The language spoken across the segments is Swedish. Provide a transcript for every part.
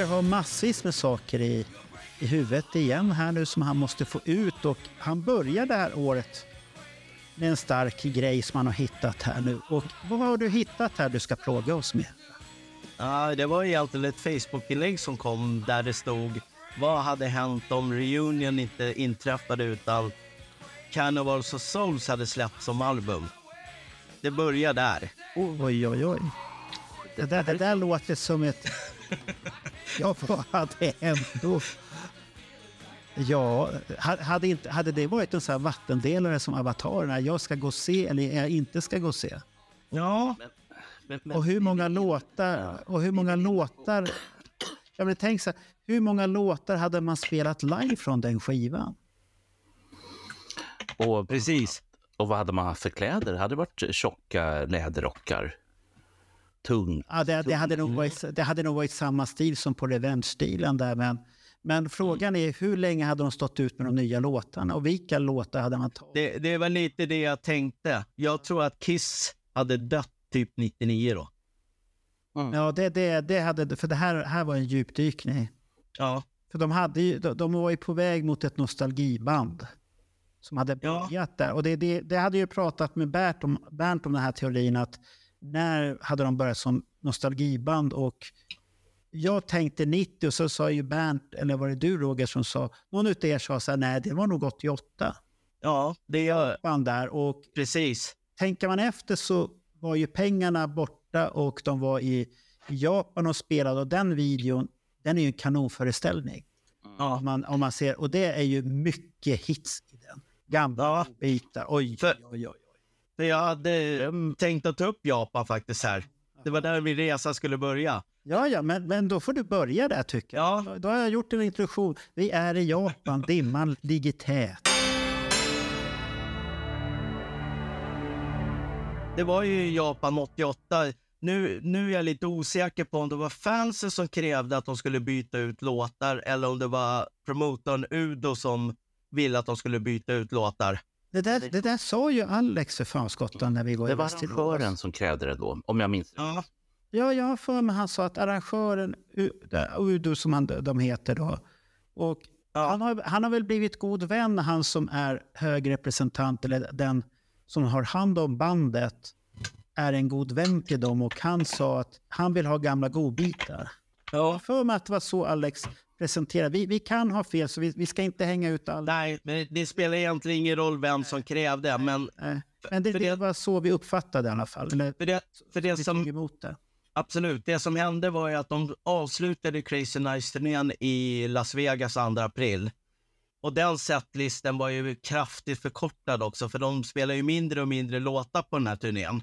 Roger har massvis med saker i, i huvudet igen här nu som han måste få ut och han börjar det här året med en stark grej som han har hittat här nu. Och vad har du hittat här du ska plåga oss med? Ja, det var egentligen ett Facebook-inlägg som kom där det stod vad hade hänt om Reunion inte inträffade utan Carnivals of Souls hade släppts som album. Det börjar där. Oj, oj, oj. Det där, det där låter som ett... Ja, vad hade hänt då? Ja, hade, inte, hade det varit en sån här vattendelare som avatarerna, jag ska gå och se eller jag inte ska gå och se? Ja. Men, men, Och hur många låtar, och hur många låtar... Jag vill tänka så här, hur många låtar hade man spelat live från den skivan? och, Precis. och vad hade man haft för kläder? Hade det varit tjocka läderrockar? Tung? Ja, det, det, hade nog varit, det hade nog varit samma stil som på Revenge-stilen där, men, men frågan är hur länge hade de stått ut med de nya låtarna och vilka låtar hade man tagit? Det, det var lite det jag tänkte. Jag tror att Kiss hade dött typ 99 då. Ja, det, det, det hade, för det här, här var en djupdykning. Ja. För de, hade ju, de, de var ju på väg mot ett nostalgiband som hade Ja. börjat där. Och det, det, det hade ju pratat med Bernt om, Bernt om den här teorin att när hade de börjat som nostalgiband och jag tänkte 90 och så sa ju Bernt, eller var det du Roger som sa, någon utav er sa så här, nej det var nog 88 Ja, det gör band där och precis. tänker man efter så var ju pengarna borta och de var i, Japan och spelade och den videon, den är ju en kanonföreställning. Ja. Om man, om man ser, och det är ju mycket hits i den. Gamla Ja. bitar. Oj, För- oj, oj, jag hade mm, tänkt att ta upp Japan faktiskt här. Det var där min resa skulle börja. Ja, ja, men, men då får du börja där tycker jag. Ja. Då, har jag gjort en introduktion. Vi är i Japan, dimman ligger tät. Det var ju Japan 88. Nu, nu är jag lite osäker på om det var fansen som krävde att de skulle byta ut låtar eller om det var promotorn Udo som ville att de skulle byta ut låtar. Det där, det där sa ju Alex för fan skottan när vi var Det i var arrangören som krävde det då, om jag minns. Ja, Ja, jag har för mig han sa att arrangören, Udo som han, de heter då, och Ja. han, har, han har väl blivit god vän, han som är hög representant, eller den som har hand om bandet, är en god vän till dem och han sa att han vill ha gamla godbitar. Jag ja. för mig att det var så Alex presenterade. Vi, vi kan ha fel, så vi, vi ska inte hänga ut alla. Nej, men det spelar egentligen ingen roll vem som krävde, men Eh, Men det, det det- var så vi uppfattade det i alla fall. Eller, för det, för det som. Absolut. Det som hände var ju att de avslutade Crazy Nights-turnén i Las Vegas 2 april. Och den setlisten var ju kraftigt förkortad också, för de spelar ju mindre och mindre låtar på den här turnén.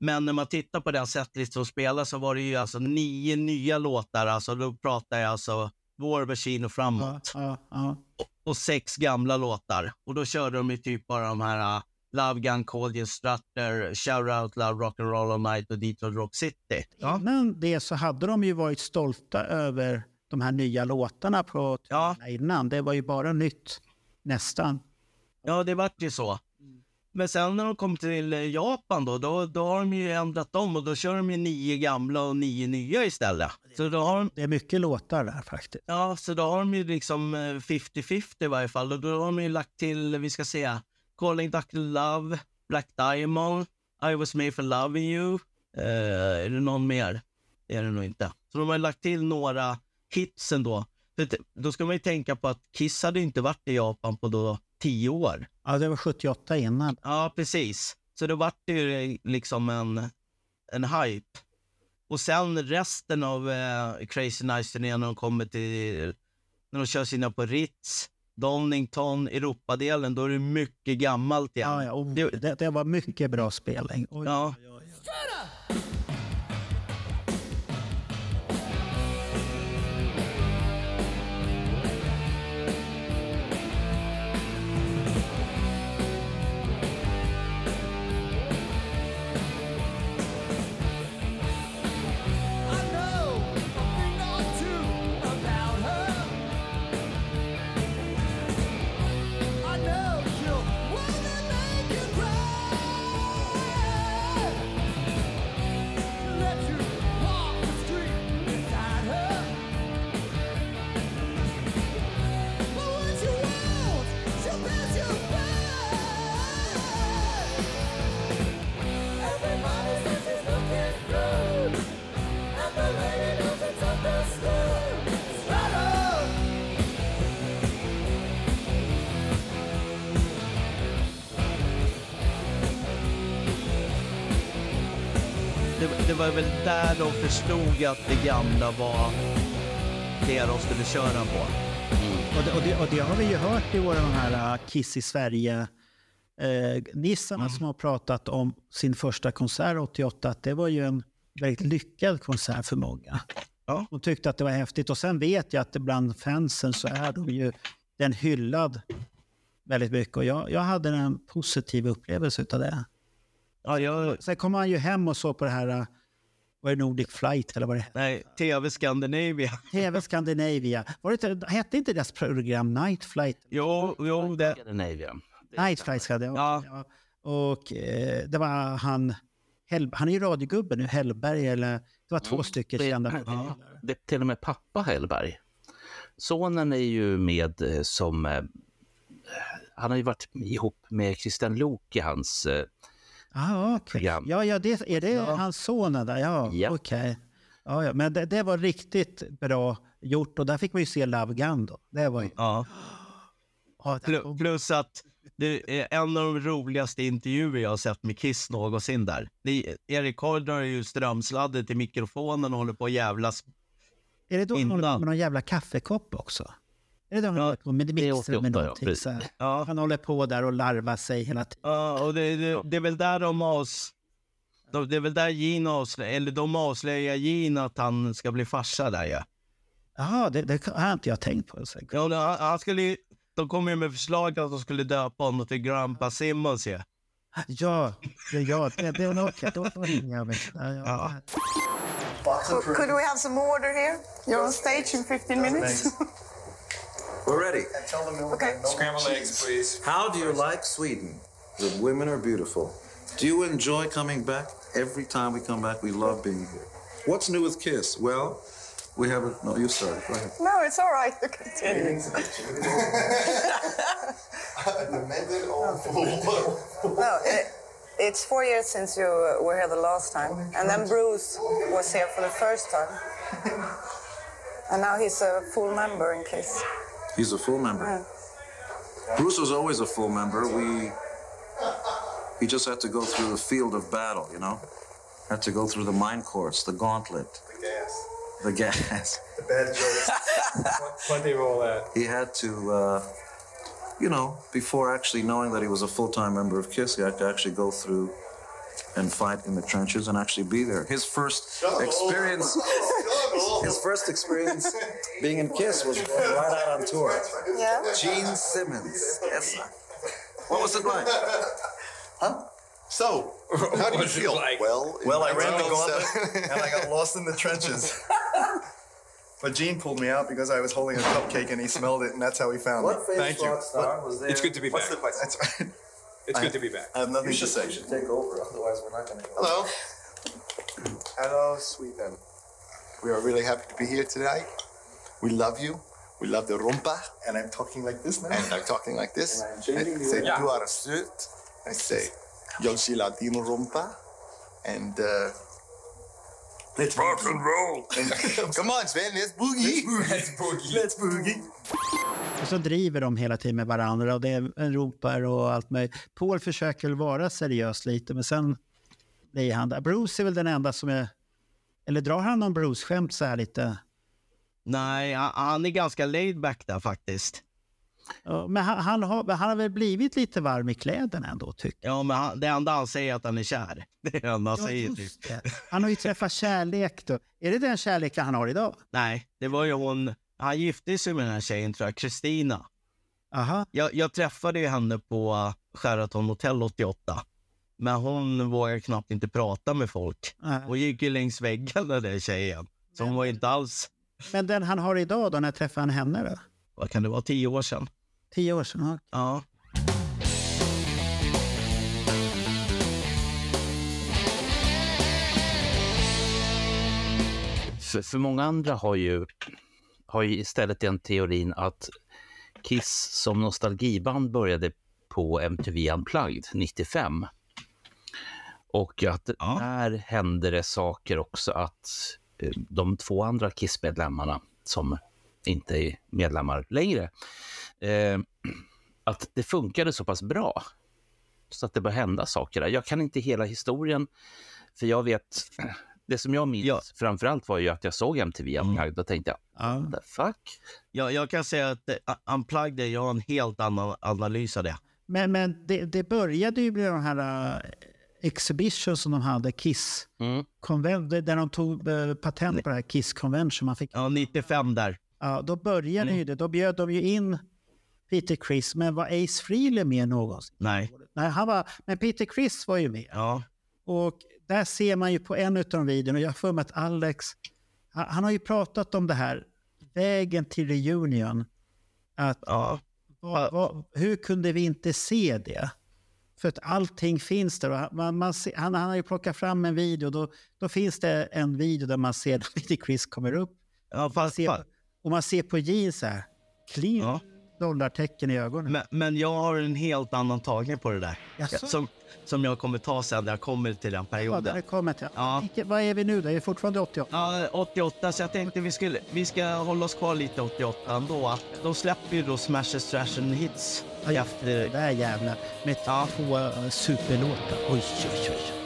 Men när man tittar på den setlist som spelas så var det ju alltså nio nya låtar, alltså då pratar jag alltså Och Ja, framåt. ja, ja. Och sex gamla låtar. Och då körde de ju typ bara de här uh, Love Gun, Called You Strutter, Shout Out Love, Rock'n'Roll All Night och Detroit Rock City. Ja. Innan det så hade de ju varit stolta över de här nya låtarna på Ja. innan. Det var ju bara nytt, nästan. Ja, det vart ju så. Men sen när de kom till eh, Japan då, då, då har de ju ändrat om och då kör de ju nio gamla och nio nya istället. Så då har de, Det är mycket låtar där faktiskt. ja, så då har de ju liksom eh, 50-50 i varje fall. Och då har de ju lagt till, vi ska se, Calling Dr. Love, Black Diamond, I was made for loving you. Eh, är det någon mer? Det är det nog inte. Så de har lagt till några hits ändå. För då ska man ju tänka på att Kiss hade inte varit i Japan på då tio år. Ja, det var 78 innan. Ja, precis. Så då vart det ju liksom en, en hype. Och sen resten av eh, Crazy Nights-turnén när de kommer till när de kör sina på Ritz, Donington, Europadelen, då är det mycket gammalt igen. Ja, ja, oh, Det- det, det var mycket bra spelning. Oj, Ja. oj, oj, förstod att det gamla var det de skulle köra på. Och, det, och, det, och det har vi ju hört i våra de här uh, Kiss i Sverige eh, nissarna som har pratat om sin första konsert 88, att det var ju en väldigt lyckad konsert för många. Ja. De tyckte att det var häftigt och sen vet jag att bland fansen så är de ju den hyllad väldigt mycket och jag, jag hade en positiv upplevelse av det. Ja, jag, Sen kom han ju hem och såg på det här, uh, var det Nordic Flight eller vad det hette? nej, TV Scandinavia. TV Scandinavia. Var det inte, hette inte deras program Night Flight? Jo, jo, det, Scandinavia. Night Flight jag. Ja. Och eh, det var han, Hell, han är ju radiogubbe nu, Hellberg, eller det var två stycken Det- kända ja. Det är till och med pappa Hellberg. Sonen är ju med eh, som... eh, Han har ju varit ihop med Christian Lok i hans... Ah. Program. Ja, ja, det, är det Ja. hans son där? Ja, Ja. okej. Ja, ja. Men det, det var riktigt bra gjort och där fick man ju se Love Gun då. Det var ju... ja. Ja, där Plus att det är en av de roligaste intervjuer jag har sett med Kiss någonsin där. Det, Erik Hard drar ju strömsladdet till mikrofonen och håller på att jävlas. är det då han håller på innan. med någon jävla kaffekopp också? Är det han Ja, håller på med är mixer 88, med ja, någonting? precis. så här? Ja, Han håller på där och larvar sig hela tiden. ja och det, det, det är väl där de avs... de- Det är väl där Gene avslöjar, eller de avslöjar Gene att han ska bli farsa där ja. Jaha, det, det har inte jag tänkt på. Så. ja det- han, han skulle, de kom ju med förslag att de skulle döpa honom till Grandpa Simmons ja. Ja, det, ja, det, det var okej. Då ringer jag mig. Ja, ja. Ja. Could, we have some order here? You're on stage in 15 minutes. We're ready. okay. Scrambled eggs, please. How do you like Sweden? The women are beautiful. Do you enjoy coming back? Every time we come back, we love being here. What's new with Kiss? Well, we have a. No, you start. Go ahead. No, it's all right. You continue. no, it, it's four years since you uh, were here the last time, and then Bruce was here for the first time, and now he's a full member in Kiss. He's a full member. Bruce was always a full member. We. He just had to go through the field of battle, you know? Had to go through the mine course, the gauntlet, The Gas. the gas. The bad jokes. Plenty of all that. he had to, uh, you know, before actually knowing that he was a full time member of KISS, he had to actually go through and fight in the trenches and actually be there. His first experience, his first experience being in KISS was going right out on tour. Yeah. Gene Simmons. Yes, sir. What was it like? Huh? So, how do you feel? like? Well, Well, I ran the 1907 gauntlet and I got lost in the trenches. But Gene pulled me out because I was holding a cupcake and he smelled it, and that's how he found What me. famous Thank you. rock star was there? It's good to be What's back. the question? That's right. It's I- good to be back. I have nothing You to say. you should take over, otherwise we're not going to go. Hello. Hello, Sweden. We are really happy to be here tonight. We love you. We love the rumpa. And I'm talking like this now. And I'm talking like this. And I'm changing I say, order. du är söt. I say, jag gillar din rumpa. And, uh, let's rock and roll. And, come on, Sven, let's boogie. Let's boogie. Let's boogie. Och så driver de hela tiden med varandra och det är ropar och allt möjligt. Paul försöker vara seriös lite, men sen blir han där. Bruce är väl den enda som är... Eller drar han någon Bruce-skämt så här lite? Nej, han, är ganska laid back där faktiskt. Ja, men han, han, har, han har väl blivit lite varm i kläderna ändå, tycker Ja, men han, det enda han säger är att han är kär. Det är det enda han jag. säger. Ja, Typ. Han har ju träffat kärlek då. Är det den kärleken han har idag? Nej, det var ju hon. Han gifte sig med den här tjejen, tror jag, Kristina. Aha. Jag, jag träffade ju henne på Sheraton Hotel 88. Men hon vågar knappt inte prata med folk. Nej. Hon gick ju längs väggen den där tjejen. Så hon var inte alls, Men den han har idag då, när träffade han henne då? vad kan det vara, tio år sedan? Tio år sedan? Ja. Ja. För, för många andra har ju, har ju istället den teorin att Kiss som nostalgiband började på MTV Unplugged 95. Och att Ja. där hände det saker också att eh, de två andra Kiss-medlemmarna som inte är medlemmar längre, eh, att det funkade så pass bra så att det började hända saker där. Jag kan inte hela historien, för jag vet... Det som jag minns Ja. framför allt var ju att jag såg MTV Unplugged och tänkte Ja. what the fuck? Jag, jag kan säga att uh, Unplugged, jag har en helt annan analys av det. Men, men det, det började ju med de här exhibitions som de hade, Kiss. Mm. Där de tog eh, patent på det här Kiss Convention. Man fick, Ja, 95 där. ja, då började Mm. ju det. Då bjöd de ju in Peter Criss, men var Ace Frehley med någonsin? Nej. Nej, han var, men Peter Criss var ju med. Ja. Och där ser man ju på en av de videorna, jag har för mig att Alex, han, han har ju pratat om det här, vägen till reunion. Att Ja. vad, vad, hur kunde vi inte se det? För att allting finns där. Man, man ser, han, han har ju plockat fram en video, då, då finns det en video där man ser att Peter Criss kommer upp. Ja, Man fast, ser, och man ser på jeans så här, clean Ja. dollartecken i ögonen. men, men jag har en helt annan tagning på det där. Jaså? Som, som jag kommer ta sen när jag kommer till den Ja, perioden. det kommer till. Ja. Vad är vi nu då? Är vi fortfarande 88? Ja, 88, så jag tänkte vi, skulle, vi ska hålla oss kvar lite 88 ändå. De släpper ju då Smashes, Trash har jag haft Det där jävla med Ja. två superlåtar. Oj, oj, oj.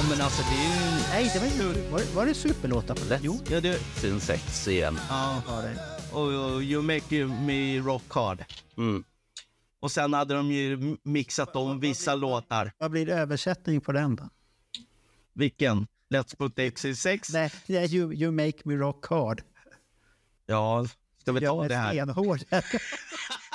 Ja, men alltså det är ju... Nej, det var, ju- var, var det superlåtar på det? Jo, Ja, det, Sin sex igen. ja. var det. Och, och You Make Me Rock Hard. Mm. Och sen hade de ju mixat om vissa låtar. Vad blir översättning på den då? Vilken? Let's put X6? Nej, det är you, you make me rock hard. Ja, ska vi ta Jag det är här? stenhård. Det är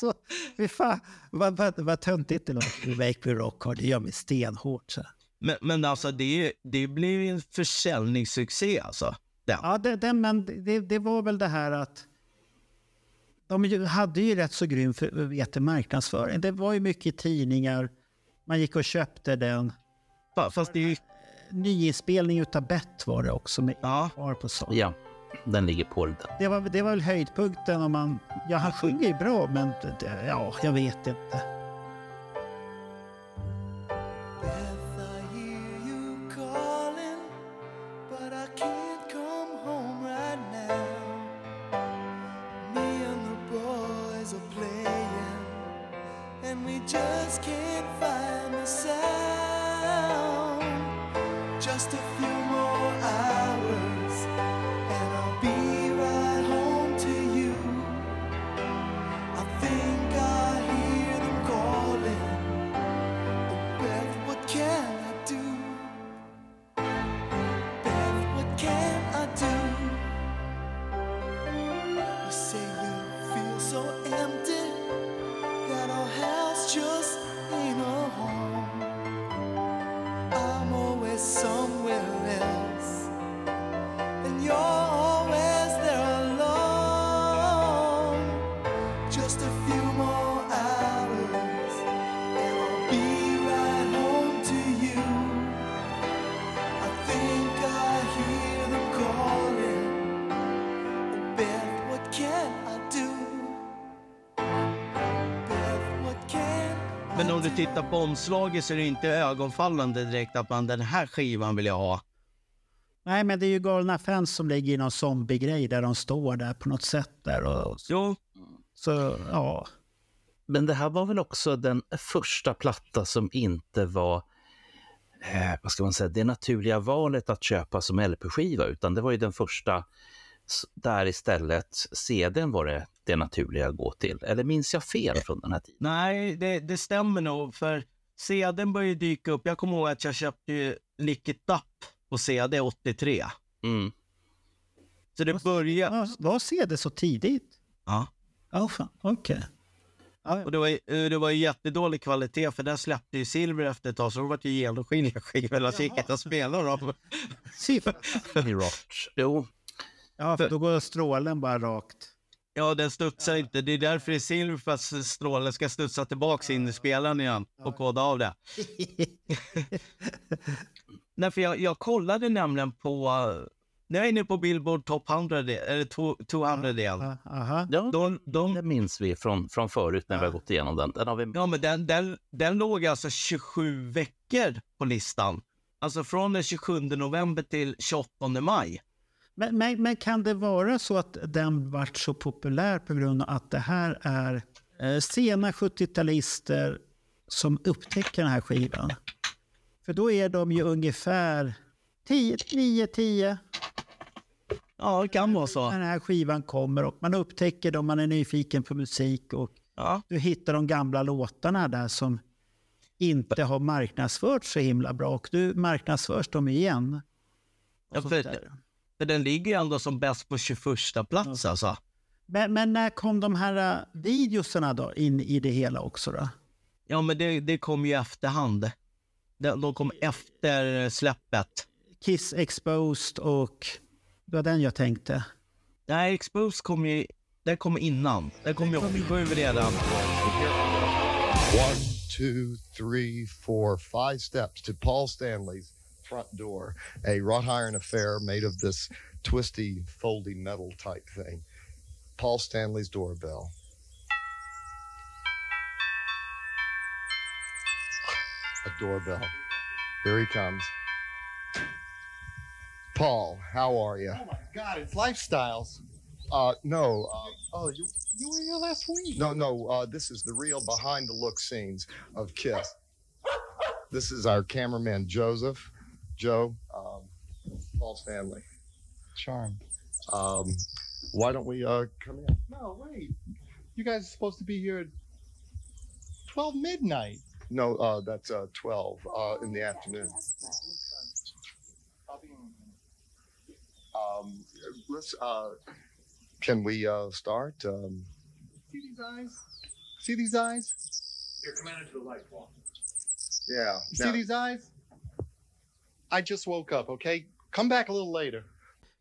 så, fy fan, vad, vad, vad töntigt det låter. Make me rock hard, det gör mig stenhårt. Så. Men, men alltså det, det blev ju en försäljningssuccé alltså. Den. Ja, det, det, men det, det var väl det här att de ju, hade ju rätt så grym för, marknadsföring. Det var ju mycket tidningar. Man gick och köpte den. Fa- Fast det är ju... Nyinspelning utav Bett var det också med Ja. på så. Ja, den ligger på den. Det var, det var väl höjdpunkten om man... Ja, han sjunger ju bra, men ja, jag vet inte. Tittar på omslaget så är det inte ögonfallande direkt att man den här skivan vill jag ha. Nej, men det är ju galna fans som ligger i någon zombie-grej där de står där på något sätt där. Och, Jo, så, ja. Men det här var väl också den första platta som inte var eh, vad ska man säga, det naturliga valet att köpa som LP-skiva, utan det var ju den första där istället CDn var det, det naturliga att gå till. Eller minns jag fel från den här tiden? nej, det, det stämmer nog. För CDn började dyka upp. Jag kommer ihåg att jag köpte ju Lick It Up på CD 83. Mm. Så det började... Ja, Var CD så tidigt? Ja. Ja, fan. Okej. Och det var, ju- eh, det var jättedålig kvalitet för där släppte ju Silver efter ett tag så det var ju genomskinliga skivor så gick inte att spela dem. Jo, Ja, för då går strålen bara rakt. Ja, den studsar inte. Det är därför det är silver för att strålen ska studsa tillbaks in i spelaren igen och koda av det. Nej, för jag, jag kollade nämligen på... Nu är jag inne på Billboard Top 100, de- eller to- 200 igen. Ja, Aha. ja De, de, det minns vi från, från förut när vi har gått igenom den. Den har vi ja, men den, den, den låg alltså 27 veckor på listan. Alltså från den 27 november till 28 maj. Men, men, men kan det vara så att den vart så populär på grund av att det här är eh, sena 70-talister som upptäcker den här skivan? För då är de ju ungefär 10, 9, 10 Ja, det kan vara så. den här skivan kommer och man upptäcker dem, man är nyfiken på musik och Ja. du hittar de gamla låtarna där som inte har marknadsförts så himla bra och du marknadsförs dem igen. Ja, för-. För den ligger ju ändå som bäst på 21 plats alltså. Men, men när kom de här uh, videosarna då in i det hela också då? Ja, men det, det kom ju i efterhand. De, de kom efter släppet. Kiss Exposed och det var den jag tänkte. Nej, Expose kom ju... Den kom innan. Den kom ju 87 redan. One, two, three, four, five steps to Paul Stanley's front door. A wrought iron affair made of this twisty, foldy metal type thing. Paul Stanley's doorbell. A doorbell. Here he comes. Paul, how are you? Oh my God, it's lifestyles. Uh, no. Uh, Oh, you you were here last week. no, no. Uh, this is the real behind the look scenes of Kiss. This is our cameraman Joseph, Joe, um, Paul Stanley. Charm. Um, why don't we uh, come in? No, wait. You guys are supposed to be here at 12 midnight. No, uh, that's uh, 12 uh, in the afternoon. Um, let's. Uh, can we uh, start? Um, See these eyes? See these eyes? Here, come out into the light, Paul. yeah. See now- these eyes? I just woke up, okay? Come back a little later.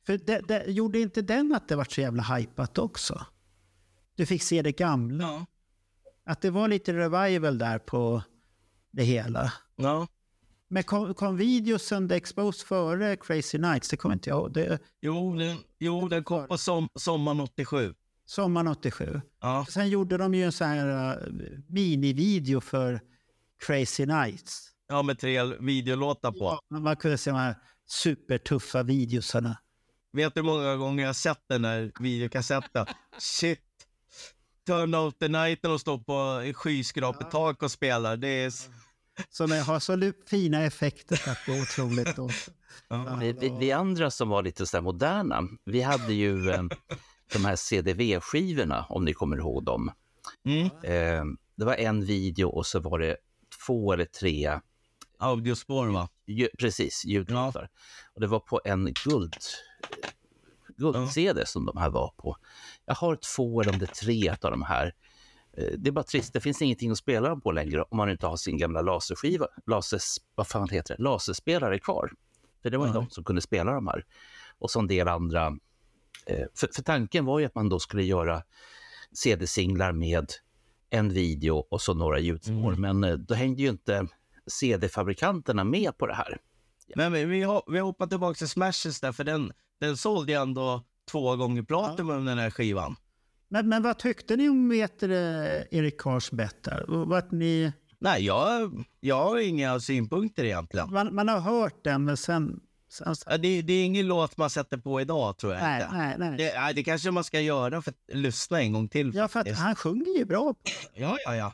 För det, det, gjorde inte den att det var så jävla hypat också? Du fick se det gamla. Ja. Att det var lite revival där på det hela. ja. Men kom, kom videosen The Exposed före Crazy Nights? Det kommer inte jag. Det Jo, den, jo, den kom på som, sommaren 87. sommaren 87. Ja. Sen gjorde de ju en sån här uh, minivideo för Crazy Nights. Ja, med tre videolåtar på. Man kunde se de här supertuffa videosarna. Vet du hur många gånger jag har sett den här videokassetten? Shit. Turn out the night när de står på skyskrapetak och spelar. Det är... Som har så fina effekter att det är otroligt. Då. Vi, vi, vi andra som var lite så där moderna, vi hade ju eh, de här CDV-skivorna, om ni kommer ihåg dem. Mm. Eh, det var en video och så var det två eller tre, Audiospår, va? ju, precis, ljudlåtar. Och det var på en guld, guld-CD som de här var på. Jag har två eller om det är tre av de här. Eh, Det är bara trist, det finns ingenting att spela dem på längre om man inte har sin gamla laserskiva, lasers, vad fan heter det, laserspelare kvar. För det var ju Nej. de som kunde spela de här. Och så en del andra. eh, För, för tanken var ju att man då skulle göra CD-singlar med en video och så några ljudspår. Men eh, då hängde ju inte CD-fabrikanterna med på det här. Men vi, vi, har, vi hoppar tillbaka till Smashes där, för den, den sålde ju ändå två gånger platinum den här skivan. Men, men vad tyckte ni om vet Erik Kars bett där? Vart ni... Nej, jag, jag har inga synpunkter egentligen. Man, man har hört den, men sen... sen Ja, Det, det är ingen låt man sätter på idag, tror jag nej, inte. nej, nej. Det, nej, det kanske man ska göra för att lyssna en gång till. Ja, för att han sjunger ju bra. ja, ja, ja.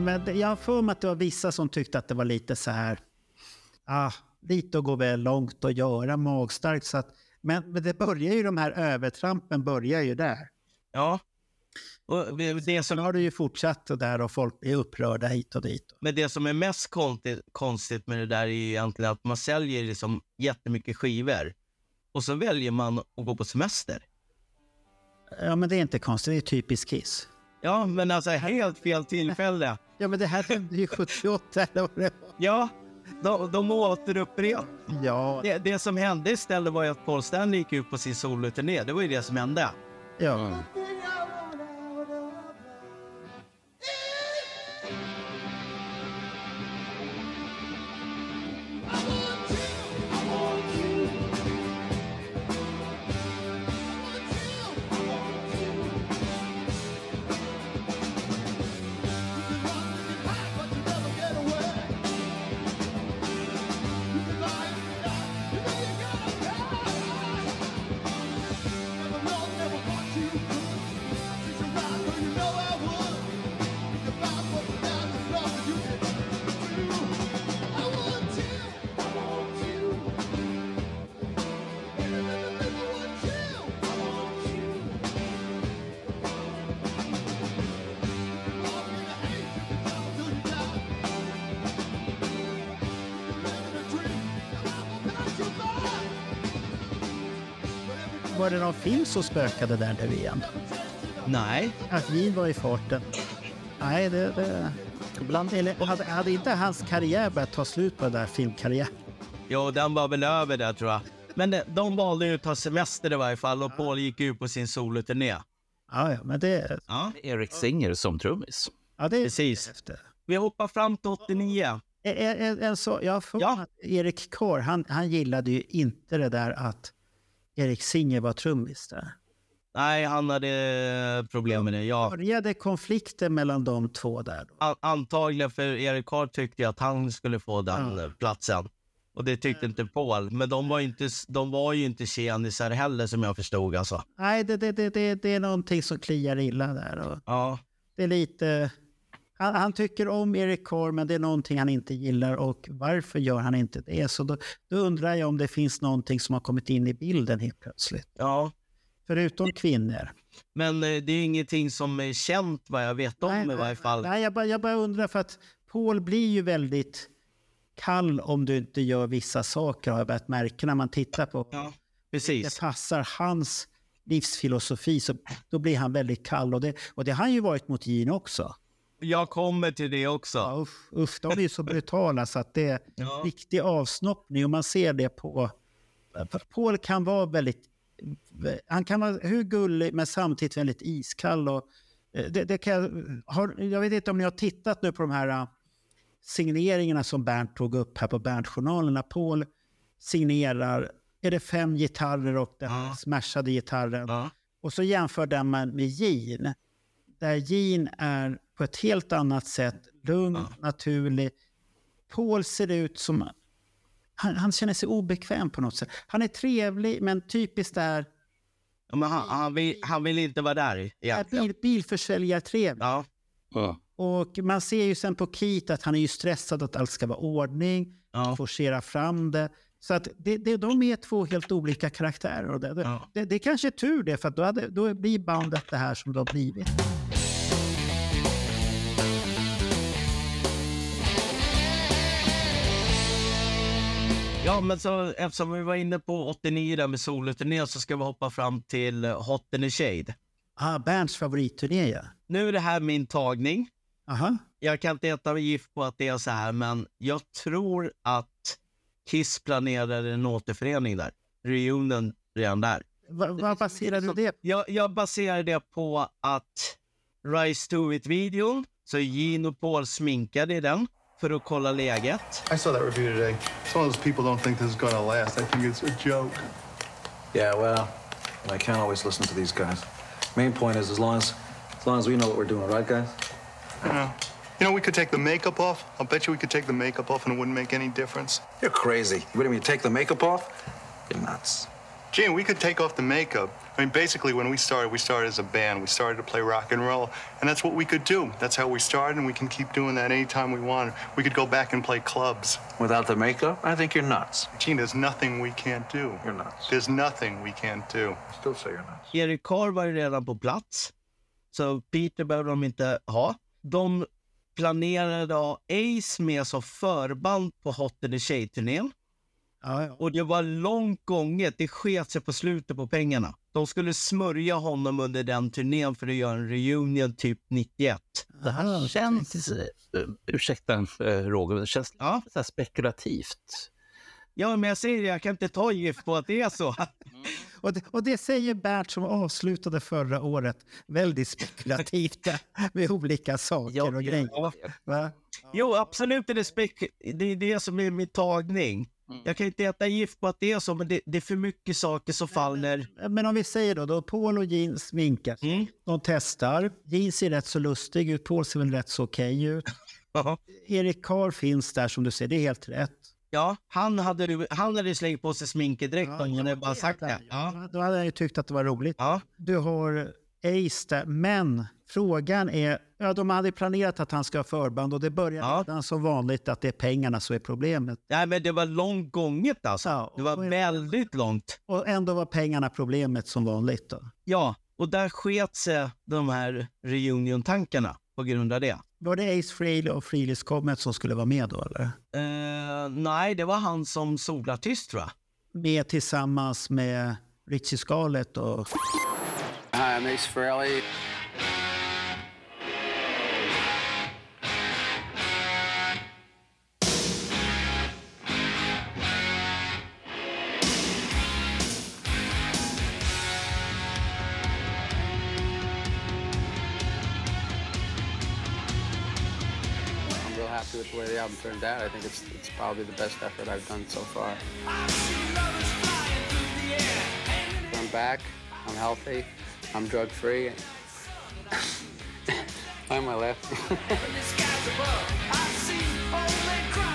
Men jag har för mig att det var vissa som tyckte att det var lite så här... Ah, lite att gå väl långt och göra magstarkt. Så att, men, men det börjar ju, de här övertrampen börjar ju där. ja. Och det Sen som, har det ju fortsatt och där och folk är upprörda hit och dit. men det som är mest konstigt, konstigt med det där är ju egentligen att man säljer liksom jättemycket skivor. Och så väljer man att gå på semester. Ja, men det är inte konstigt. Det är typiskt Kiss. Ja, men alltså helt fel tillfälle. Ja, men det här hände ju 78 eller vad det var. Ja, de, de återupprepar. Ja, Det, det som hände istället var ju att Paul Stanley gick ut på sin soloturné. Det var ju det som hände. ja. Det någon film som spökade där nu igen? Nej, Att Gene var i farten? Nej, det... det... Ibland Eller hade, hade inte hans karriär börjat ta slut på den där filmkarriären? jo, den var väl över där tror jag. Men de, de valde ju att ta semester i varje fall och Paul gick ut på sin soloturné. Ja, ja, men det... Ja, Erik Singer som trummis. Ja, det är precis. efter. Vi hoppar fram till 89. En, en, en så, jag för Ja. Erik Kår, han, han gillade ju inte det där att Erik Singer var trummis där. Nej, han hade problem med det. Ja, Började konflikten mellan de två där? An- antagligen för Erik Karl tyckte att han skulle få den Ja. eh, platsen. Och det tyckte inte Paul. Men de var, inte, de var ju inte tjenisar heller som jag förstod alltså. Nej, det, det, det, det, det är någonting som kliar illa där. Och Ja, det är lite... Han, han tycker om Erik Kår, men det är någonting han inte gillar. Och varför gör han inte det? Så då, då undrar jag om det finns någonting som har kommit in i bilden helt plötsligt. ja. Förutom kvinnor. Men eh, det är ingenting som är känt vad jag vet om i varje fall. Nej, jag bara, jag bara undrar för att Paul blir ju väldigt kall om du inte gör vissa saker har jag börjat märka när man tittar på. Ja, Det precis. passar hans livsfilosofi så då blir han väldigt kall och det, och det har han ju varit mot Gene också. Jag kommer till det också. Ja, usch, usch, de är så brutala så att det är Ja. riktig avsnoppning och man ser det på... Paul kan vara väldigt... Han kan vara hur gullig men samtidigt väldigt iskall. Och eh, det, det kan jag, har, jag vet inte om ni har tittat nu på de här eh, signeringarna som Bernt tog upp här på Bernt-journalen. När Paul signerar är det fem gitarrer och den här smashade gitarren. Ja. Och så jämför den med, med Gene. Där Gene är på ett helt annat sätt lugn, naturlig. Paul ser ut som... Han, han känner sig obekväm på något sätt. Han är trevlig, men typiskt där... Ja, men han, han, vill, han vill inte vara där är egentligen. bil, bilförsäljartrevlig. Ja. Ja. Och man ser ju sen på Keith att han är ju stressad att allt ska vara ordning, Ja. forcera fram det. Så att det, det, de är två helt olika karaktärer. Och det, Ja. det, det är kanske är tur det, för att då, hade, då blir bandet det här som det har blivit. Ja, men så, eftersom vi var inne på 89 där med soloturnén så ska vi hoppa fram till eh, Hot in the Shade. Ah, Bernts favoritturné, ja. Nu är det här min tagning. Aha. Jag kan inte äta mig gift på att det är så här, men jag tror att Kiss planerade en återförening där. Reunion redan där. Va, vad baserar du det på? Jag, jag baserar det på att Rise to It-videon, så Gene och Paul sminkade i den för att kolla läget. I saw that review today. Some of those people don't think this is gonna last. I think it's a joke. Yeah, well, I can't always listen to these guys. Main point is as long as as long as we know what we're doing, right, guys? Yeah. You know, we could take the makeup off. I'll bet you we could take the makeup off and it wouldn't make any difference. You're crazy. What do you mean, take the makeup off? You're nuts. Gene, we could take off the makeup. I mean, basically, when we started, we started as a band. We started to play rock and roll, and that's what we could do. That's how we started, and we can keep doing that anytime we want. We could go back and play clubs. Without the makeup, I think you're nuts. Gene, there's nothing we can't do. You're nuts. There's nothing we can't do. I Still say you're nuts. Erik Carr var ju redan på plats, så Peter behövde de inte ha. De planerade att ha Ace med som förband på Hot in the Shade-turnén. Ja, ja. Och det var långt gånget. Det sket sig på slutet på pengarna. De skulle smörja honom under den turnén för att göra en reunion typ 91. Det här känns, eh, ursäkta eh, Roger, men det känns lite Ja. så här spekulativt. Ja, men jag säger det, jag kan inte ta gift på att det är så. Och, det, och det säger Bert som avslutade förra året väldigt spekulativt med olika saker och grejer. Ja. Va? Jo, absolut är det spek... Det är det som är min tagning. Jag kan inte äta gift på att det är så, men det, det är för mycket saker som faller. Men om vi säger då, då Paul och Jean sminkar. Mm. De testar. Jean ser rätt så lustig ut, Paul ser väl rätt så okej ut. Ja. Erik Carr finns där som du ser, det är helt rätt. Ja, han hade, han hade slängt på sig sminket direkt om han hade bara sagt det. Ja. Då hade han ju tyckt att det var roligt. Ja. Du har Ace där, men frågan är, ja de hade planerat att han ska ha förband och det börjar Ja. redan som vanligt att det är pengarna som är problemet. Nej, men det var långt gånget alltså. Ja, Det var och- väldigt långt. Och ändå var pengarna problemet som vanligt då. Ja, och där sket sig de här reunion-tankarna på grund av det. Var det Ace Frehley och Frehley's Comet som skulle vara med då eller? Eh, nej, det var han som solartist tror jag. Med tillsammans med Richie Scarlett och... Hi, I'm Ace Frehley. Happy with the way the album turned out. I think it's, it's probably the best effort I've done so far. I'm back. I'm healthy. I'm drug free. Why am I laughing?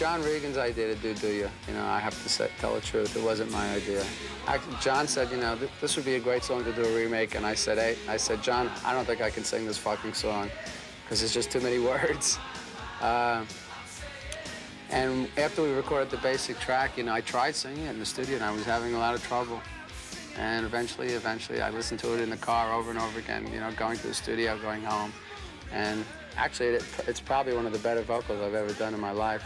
John Regan's idea to do Do You. You know, I have to say, tell the truth. It wasn't my idea. Actually, John said, you know, th- this would be a great song to do a remake. And I said, hey, I said, John, I don't think I can sing this fucking song because there's just too many words. Uh, and after we recorded the basic track, you know, I tried singing it in the studio and I was having a lot of trouble. And eventually, eventually, I listened to it in the car over and over again, you know, going to the studio, going home. And actually, it, it's probably one of the better vocals I've ever done in my life.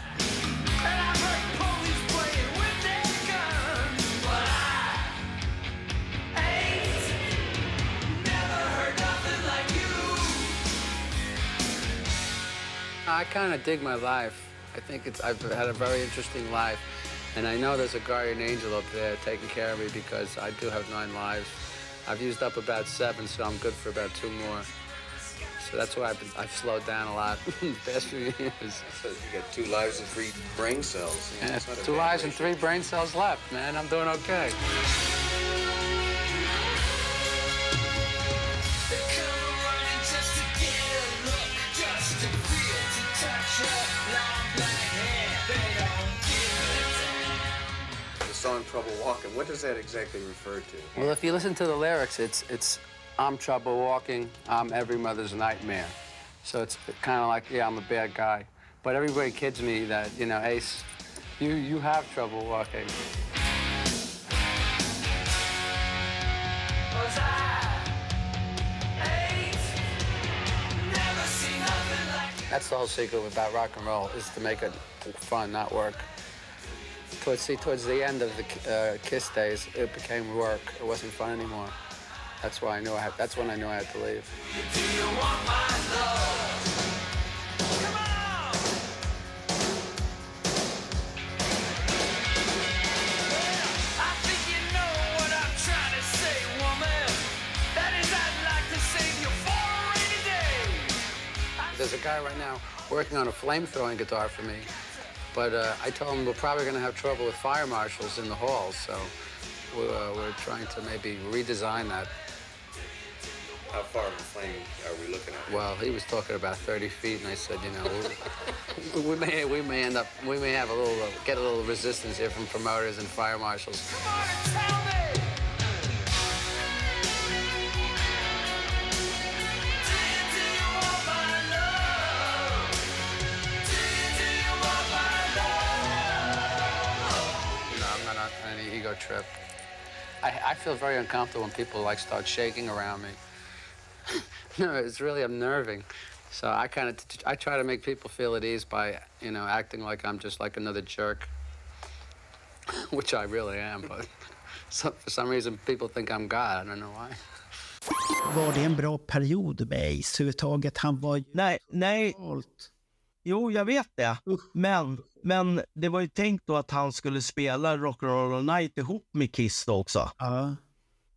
I kind of dig my life. I think it's I've had a very interesting life, and I know there's a guardian angel up there taking care of me because I do have nine lives, I've used up about seven, so I'm good for about two more. So that's why I've, been, I've slowed down a lot the past few years. So you got two lives and three brain cells. You know, Yeah, it's not a two lives and three brain cells left, man. I'm doing okay. The song Trouble Walking, what does that exactly refer to? Well, if you listen to the lyrics, it's it's I'm trouble walking, I'm every mother's nightmare. So it's kind of like, yeah, I'm a bad guy. But everybody kids me that, you know, Ace, you you have trouble walking. That's the whole secret about rock and roll is to make it fun, not work. Towards see, towards the end of the uh, Kiss days, it became work. It wasn't fun anymore. That's why I knew I had. That's when I knew I had to leave. There's a guy right now working on a flame-throwing guitar for me, but uh, I told him we're probably going to have trouble with fire marshals in the halls, so we're, uh, we're trying to maybe redesign that. How far of a flame are we looking at? Well, he was talking about 30 feet, and I said, you know, we, we may we may end up we may have a little uh, get a little resistance here from promoters and fire marshals. You know, I'm not on any ego trip. I, I feel very uncomfortable when people like start shaking around me. no, it's really unnerving. So I kind of I try to make people feel at ease by you know acting like I'm just like another jerk, which I really am. But so, for some reason people think I'm God. I don't know why. Var det en bra period med Ace överhuvudtaget? Han var ju... Nej, nej. Jo, jag vet det. Men, men det var ju tänkt då att han skulle spela Rock'n'Roll All Night ihop med Kiss då också. Ja.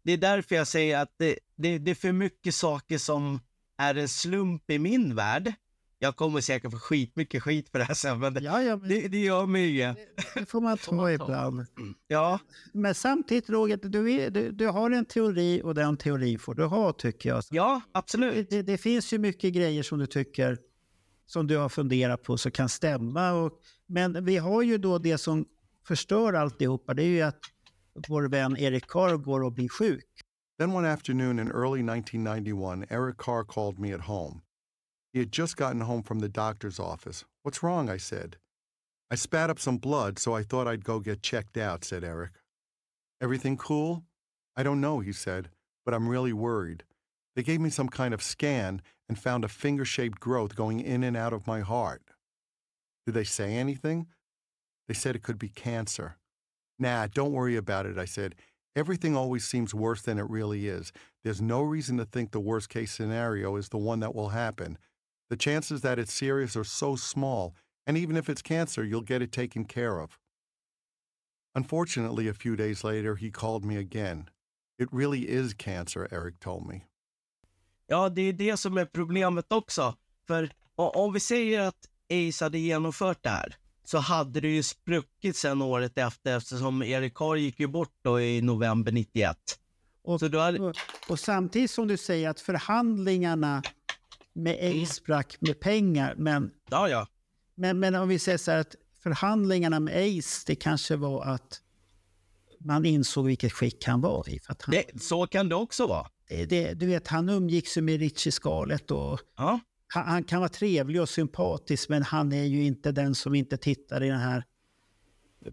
Det är därför jag säger att det, det, det är för mycket saker som är en slump i min värld. Jag kommer säkert få skitmycket skit för det här sen, men, Ja, ja, men det, det gör mig inget. det får man ta ibland. Ja, Men samtidigt, Roger, du, är, du, du har en teori och den teori får du ha, tycker jag. ja absolut. Det, det finns ju mycket grejer som du tycker, som du har funderat på, som kan stämma. Och, men vi har ju då det som förstör alltihopa, det är ju att vår vän Erik Carr går och blir sjuk. Then one afternoon in early 1991, Eric Carr called me at home. He had just gotten home from the doctor's office. What's wrong? I said. I spat up some blood, so I thought I'd go get checked out, said Eric. Everything cool? I don't know, he said, but I'm really worried. They gave me some kind of scan and found a finger shaped growth going in and out of my heart. Did they say anything? They said it could be cancer. Nah, don't worry about it, I said. Everything always seems worse than it really is. There's no reason to think the worst case scenario is the one that will happen. The chances that it's serious are so small, and even if it's cancer, you'll get it taken care of. Unfortunately, a few days later, he called me again. It really is cancer, Eric told me. Ja, det är det som är problemet också. För om vi säger att Ace hade genomfört det här så hade det ju spruckit sen året efter eftersom Erik Carr gick ju bort då i november 91. Och, Så då hade, och, och samtidigt som du säger att förhandlingarna med Ace sprack med pengar, men, ja, ja. men, men om vi säger så här att förhandlingarna med Ace, det kanske var att man insåg vilket skick han var i. För han, Det, så kan det också vara. det, du vet, han umgicks ju med Richie Scarlett och Ja. Han, han kan vara trevlig och sympatisk, men han är ju inte den som inte tittar i den här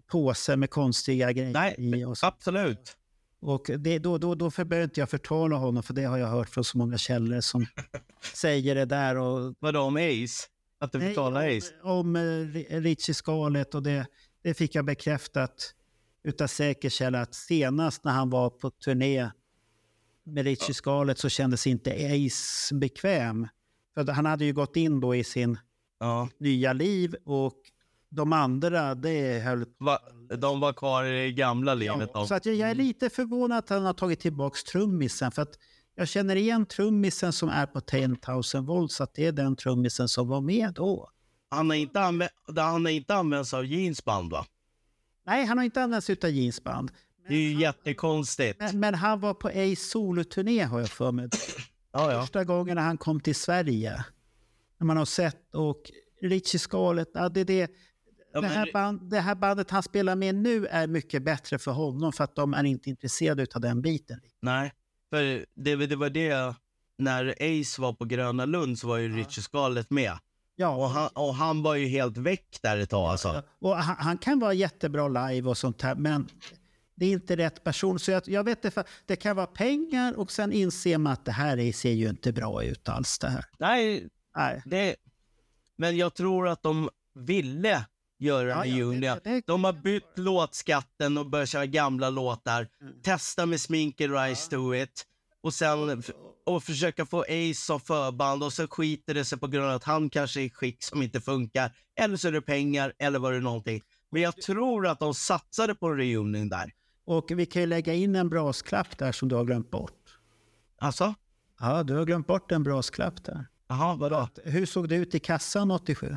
påsen med konstiga grejer Nej, i. Och absolut. Och det, då, då, då behöver inte jag förtala honom, för det har jag hört från så många källor som säger det där. Och, Vadå om Ace? Att du Nej, betalar om, Ace? om eh, Ri- Richie Scarlett och det, det fick jag bekräftat utav säker källa att senast när han var på turné med Richie Scarlett så kändes inte Ace bekväm. För han hade ju gått in då i sin Ja. nya liv och de andra, det höll Va, de var kvar i gamla livet. Ja, så att jag, jag är lite förvånad att han har tagit tillbaka trummisen. För att jag känner igen trummisen som är på 10,000 volts, att det är den trummisen som var med då. Han har inte, använt, han har inte använts av jeansband va? Nej, han har inte använt sig av jeansband. Det är ju jättekonstigt. Men, men han var på Ace soloturné har jag för mig. Ja, ja. Första gången när han kom till Sverige. När man har sett och Richie Scarlett, ja, det, det, Ja, det, här band, det här bandet han spelar med nu är mycket bättre för honom för att de är inte intresserade av den biten. Nej, för det, det var det, när Ace var på Gröna Lund så var ju Richie Scarlett med. Ja. Och han, och han var ju helt väck där ett tag alltså. Och han, han kan vara jättebra live och sånt här, men det är inte rätt person. Så jag, jag vet för det kan vara pengar och sen inser man att det här är, ser ju inte bra ut alls det här. Nej, Nej. Det, men jag tror att de ville göra Ja, en ja, det- det- De har bytt låtskatten och börjat köra gamla låtar. Mm. Testa med sminket Rise to it. Och sen och försöka få Ace som förband och så skiter det sig på grund av att han kanske är i skick som inte funkar. Eller så är det pengar eller var det någonting. Men jag tror att de satsade på en reunion där. Och vi kan ju lägga in en brasklapp där som du har glömt bort. Alltså? Ja, du har glömt bort en brasklapp där. Jaha, vadå? Hur såg det ut i kassan 87?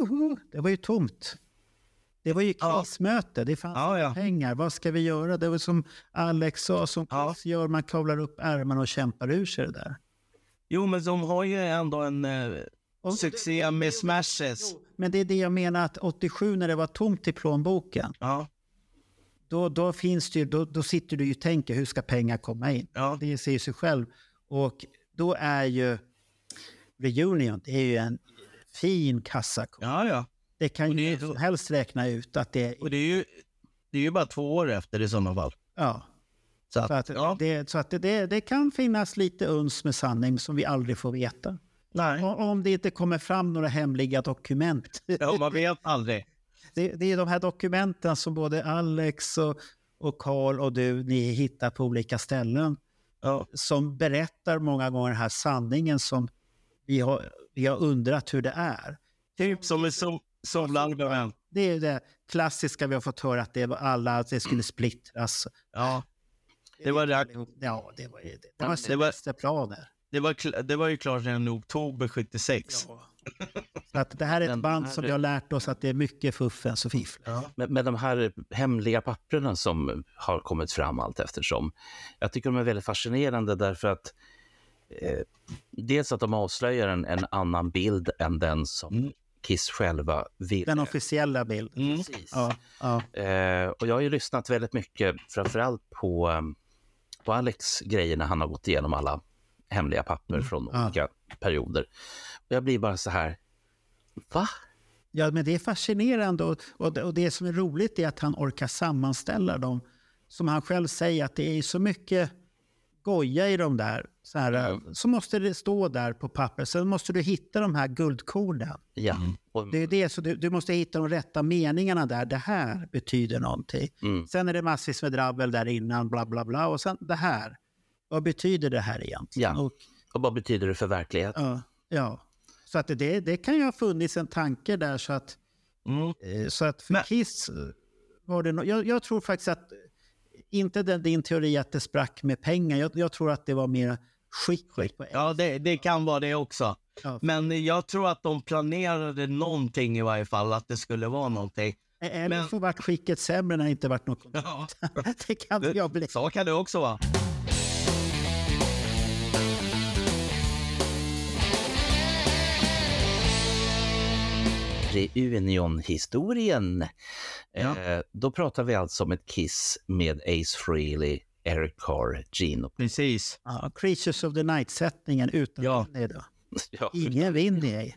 Uhu, Det var ju tomt. Det var ju krismöte, det fanns Ja, ja. pengar. Vad ska vi göra? Det var som Alex sa, som Chris gör, man kavlar upp ärmarna och kämpar ur sig det där. Jo, men de har ju ändå en eh, succé med smashes. Men det är det jag menar, att 87 när det var tomt i plånboken, Ja. Då, då, finns det ju, då, då sitter du ju och tänker hur ska pengar komma in? Ja. Det säger sig själv. Och då är ju Reunion, det är ju en fin kassako. Ja, ja. Det kan ju vem som helst räkna ut att det är... Och det är ju, det är ju bara två år efter i sådana fall. Ja. Så att, Så att, det, så att det, det, det kan finnas lite uns med sanning som vi aldrig får veta. Nej. Om det inte kommer fram några hemliga dokument. Ja, man vet aldrig. Det, det är de här dokumenten som både Alex och, och Carl och du ni hittar på olika ställen. Som berättar många gånger den här sanningen som vi har, vi har undrat hur det är. Typ som i sol, Solargument. Det är det klassiska vi har fått höra att det var alla, att det skulle splittras. Ja. Det var det. Ja, det var det. Det var det var, det var, det var ju klart redan i oktober 76. Så att det här är ett band som vi har lärt oss att det är mycket fuffens och fiffel. Med, med de här hemliga papperna som har kommit fram allt eftersom. Jag tycker de är väldigt fascinerande därför att eh, dels att de avslöjar en, en annan bild än den som Kiss själva vill. Den officiella bilden. Precis. Ja, ja. Eh, och jag har ju lyssnat väldigt mycket, framförallt på, på Alex grejer när han har gått igenom alla hemliga papper från Ja. olika perioder. Jag blir bara så här, va? Ja, men det är fascinerande och, och, det, och det som är roligt är att han orkar sammanställa dem. Som han själv säger, att det är så mycket goja i de där. Så, här, så måste det stå där på papper. Sen måste du hitta de här guldkornen. Ja. Och, Det är det, så du, du måste hitta de rätta meningarna där. Det här betyder någonting. Mm. Sen är det massvis med drabbel där innan, bla bla bla. Och sen det här. Vad betyder det här egentligen? ja. Och, och vad betyder det för verkligheten? ja, ja. Så att det, det kan ju ha funnits en tanke där så att, Mm. eh, så att för Kiss eh, var det no jag, jag tror faktiskt att, inte den, din teori att det sprack med pengar, jag, jag tror att det var mer. På Ja, det, det kan vara det också. Ja. Men jag tror att de planerade någonting i varje fall, att det skulle vara någonting. Eller så vart skicket sämre när det inte vart något kontrakt. det kan jag bli. Så kan det också vara. Reunion-historien. Eh, då pratar vi alltså om ett Kiss med Ace Frehley, Eric Carr, Gino. Precis. Ja, Creatures of the Night-sättningen utan Ja. Winnie då. Ja. Ingen Winnie.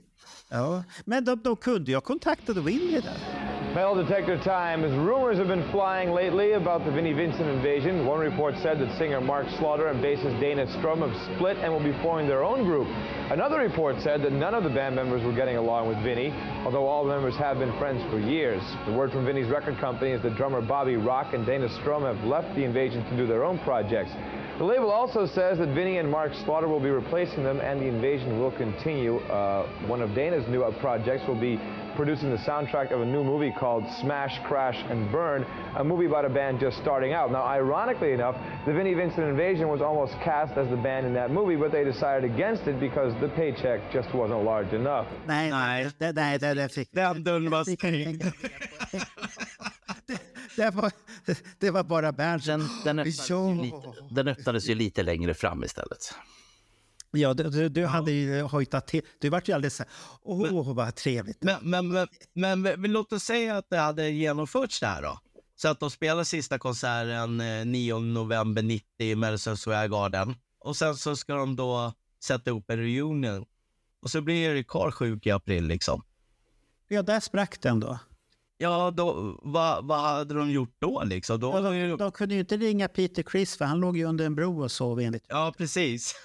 Ja. Men de, de kunde ju ha kontaktat Winnie där. Metal detector time as rumors have been flying lately about the Vinnie Vincent invasion. One report said that singer Mark Slaughter and bassist Dana Strum have split and will be forming their own group. Another report said that none of the band members were getting along with Vinnie, although all members have been friends for years. The word from Vinnie's record company is that drummer Bobby Rock and Dana Strum have left the invasion to do their own projects. The label also says that Vinny and Mark Slaughter will be replacing them and the invasion will continue. Uh, one of Dana's new projects will be producing the soundtrack of a new movie called Smash, Crash, and Burn, a movie about a band just starting out. Now, ironically enough, the Vinnie Vincent Invasion was almost cast as the band in that movie, but they decided against it because the paycheck just wasn't large enough. Nej, Nej. det, nej, det, det fick Den dörren var stängd. det, det, var, det var bara Bernt. Den, den, öppnades Ja. ju lite, den öppnades ju lite längre fram istället. Ja, du, du, hade ju hojtat till. Du vart ju alldeles så här, åh vad trevligt. Men, men, men, men, men låt oss säga att det hade genomförts där då. Så att de spelar sista konserten eh, 9 november 90 i Madison Square Garden. Och sen så ska de då sätta upp en reunion. Och så blir Erik Carr sjuk i april liksom. Ja, där sprack den då. Ja, då, vad, vad hade de gjort då liksom? Då, Ja, de, de kunde ju inte ringa Peter Chris för han låg ju under en bro och sov enligt. Ja, precis.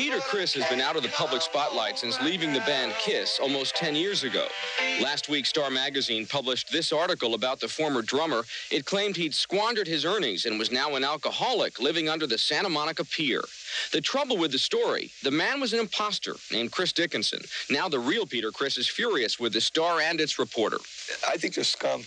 Peter Chris has been out of the public spotlight since leaving the band Kiss almost 10 years ago. Last week, Star Magazine published this article about the former drummer. It claimed he'd squandered his earnings and was now an alcoholic living under the Santa Monica Pier. The trouble with the story, the man was an imposter named Chris Dickinson. Now the real Peter Chris is furious with the Star and its reporter. I think they're scum.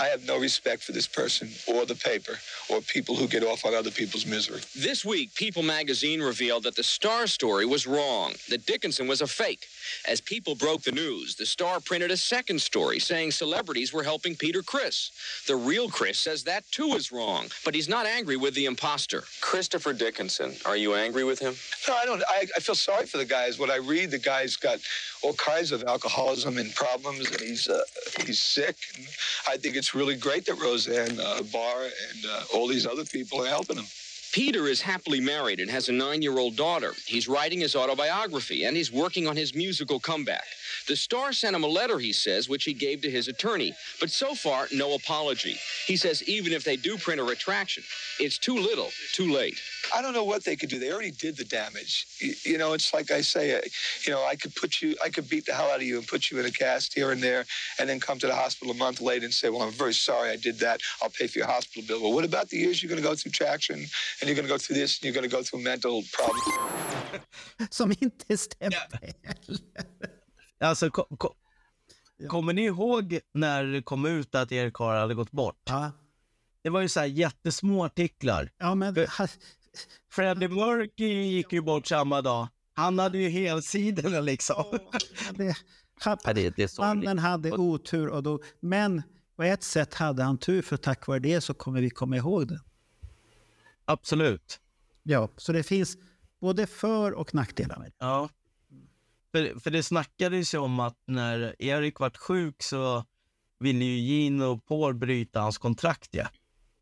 I have no respect for this person or the paper or people who get off on other people's misery. This week, People magazine revealed that the Star story was wrong, that Dickinson was a fake. As People broke the news, the Star printed a second story saying celebrities were helping Peter Chris. The real Chris says that too is wrong, but he's not angry with the imposter. Christopher Dickinson, are you angry with him? No, I don't. I, I feel sorry for the guys. When I read, the guy's got all kinds of alcoholism and problems, and he's uh, he's sick. And I think it's really great that Roseanne uh, Barr and uh, all these other people are helping him. Peter is happily married and has a nine year old daughter. He's writing his autobiography and he's working on his musical comeback. The Star sent him a letter, he says, which he gave to his attorney, but so far, no apology. He says even if they do print a retraction, it's too little, too late. I don't know what they could do. They already did the damage. You, you know, it's like I say, uh, you know, I could put you, I could beat the hell out of you and put you in a cast here and there, and then come to the hospital a month later and say, well, I'm very sorry I did that. I'll pay for your hospital bill. Well, what about the years you're going to go through traction, and you're going to go through this, and you're going to go through mental problems? Som inte stämde. Alltså, ko, ko, kommer ni ihåg när det kom ut att Erik Carr hade gått bort? Ja. Det var ju så här jättesmå artiklar. Ja, men... Freddie Mercury gick ju bort samma dag. Han hade ju helsidorna liksom. Ja, är så mannen hade otur, och då, men på ett sätt hade han tur för tack vare det så kommer vi komma ihåg det. Absolut. Ja, så det finns både för och nackdelar med det. Ja. För, för det snackades ju om att när Erik vart sjuk så ville ju Gene och Paul bryta hans kontrakt ja.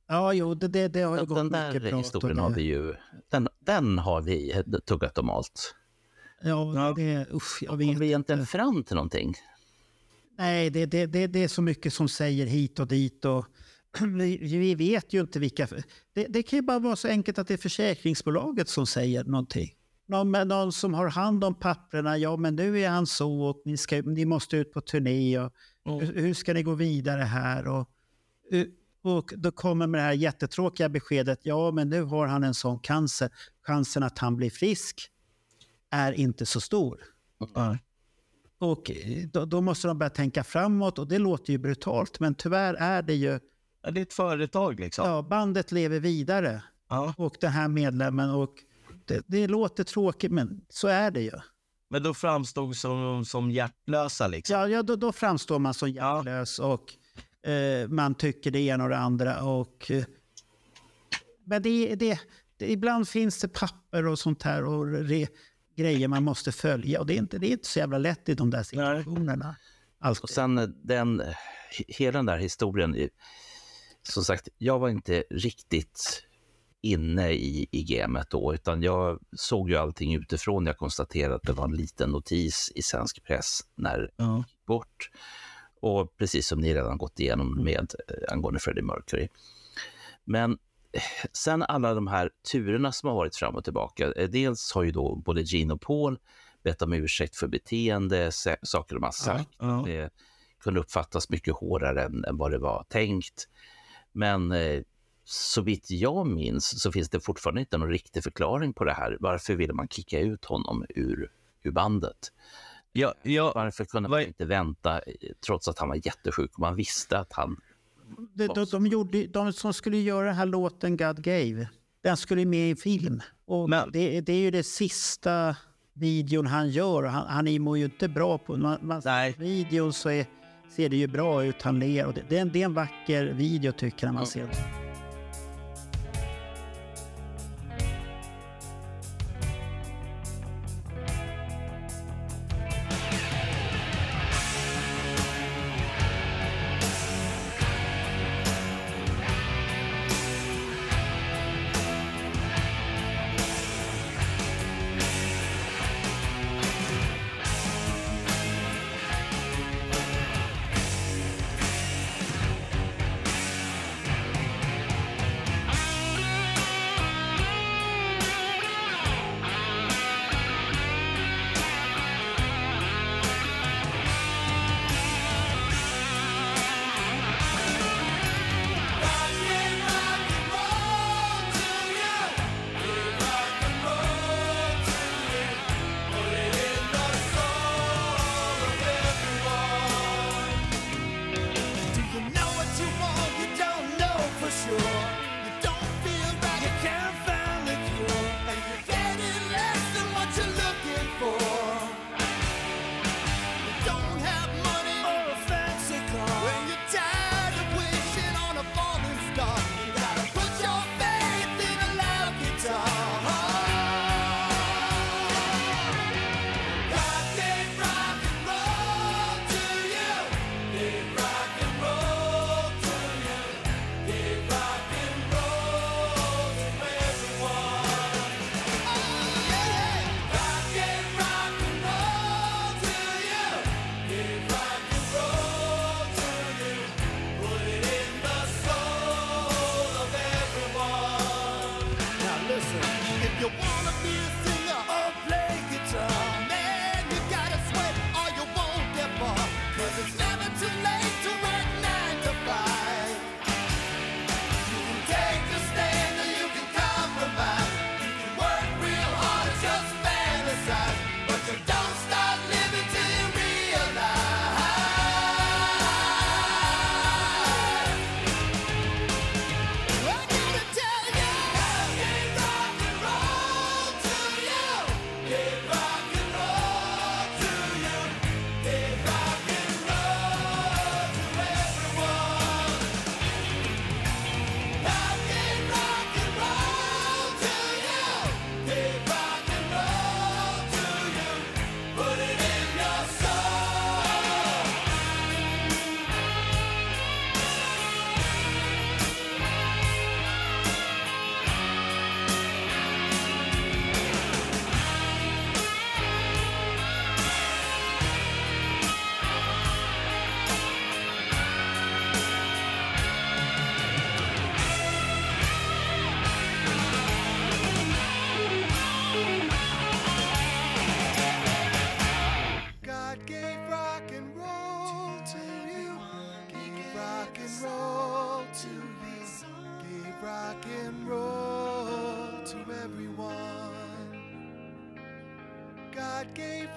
Ja, jo, det, det, det har ju gått Den mycket där prat historien om har det. vi ju, den, den har vi tuggat om allt. Ja, det, usch, jag vet Kom vi egentligen fram till någonting? Nej, det, det, det, det är så mycket som säger hit och dit. Och vi, vi vet ju inte vilka... Det, det kan ju bara vara så enkelt att det är försäkringsbolaget som säger någonting. Någon, någon som har hand om papperna. Ja, men nu är han så och ni, ska, ni måste ut på turné. Och, hur, hur ska ni gå vidare här? Och, och då kommer med det här jättetråkiga beskedet. Ja, men nu har han en sån cancer. Chansen att han blir frisk är inte så stor. Och eh, då, då måste de börja tänka framåt och det låter ju brutalt men tyvärr är det ju... Ja, det är ett företag liksom. Ja, bandet lever vidare. Ja. Och den här medlemmen och det, det låter tråkigt men så är det ju. Men då framstod som, som hjärtlösa liksom. Ja, ja då, då framstår man som hjärtlös och eh, man tycker det ena och det andra. Och, eh, men det, det, det, ibland finns det papper och sånt här och re, grejer man måste följa och det är, inte, det är inte så jävla lätt i de där situationerna. Och sen eh, den, hela den där historien, som sagt, jag var inte riktigt inne i, i gamet då, utan jag såg ju allting utifrån. Jag konstaterade att det var en liten notis i svensk press när gick bort. Och precis som ni redan gått igenom med eh, angående Freddie Mercury. Men eh, sen alla de här turerna som har varit fram och tillbaka. eh, Dels har ju då både Gene och Paul bett om ursäkt för beteende, saker de har sagt. Det kunde uppfattas mycket hårdare än, än vad det var tänkt. Men eh, så vitt jag minns så finns det fortfarande inte någon riktig förklaring på det här. Varför ville man kicka ut honom ur, ur bandet? Ja, ja, Varför kunde man inte vänta trots att han var jättesjuk och man visste att han... De, de, de, gjorde, de som skulle göra den här låten God Gave, den skulle med i film. Och det, det är ju det sista videon han gör. Han, han mår ju inte bra på... Man, man ser videon så är, ser det ju bra ut, han ler. Och det, det, är en, det är en vacker video tycker jag när man ser den.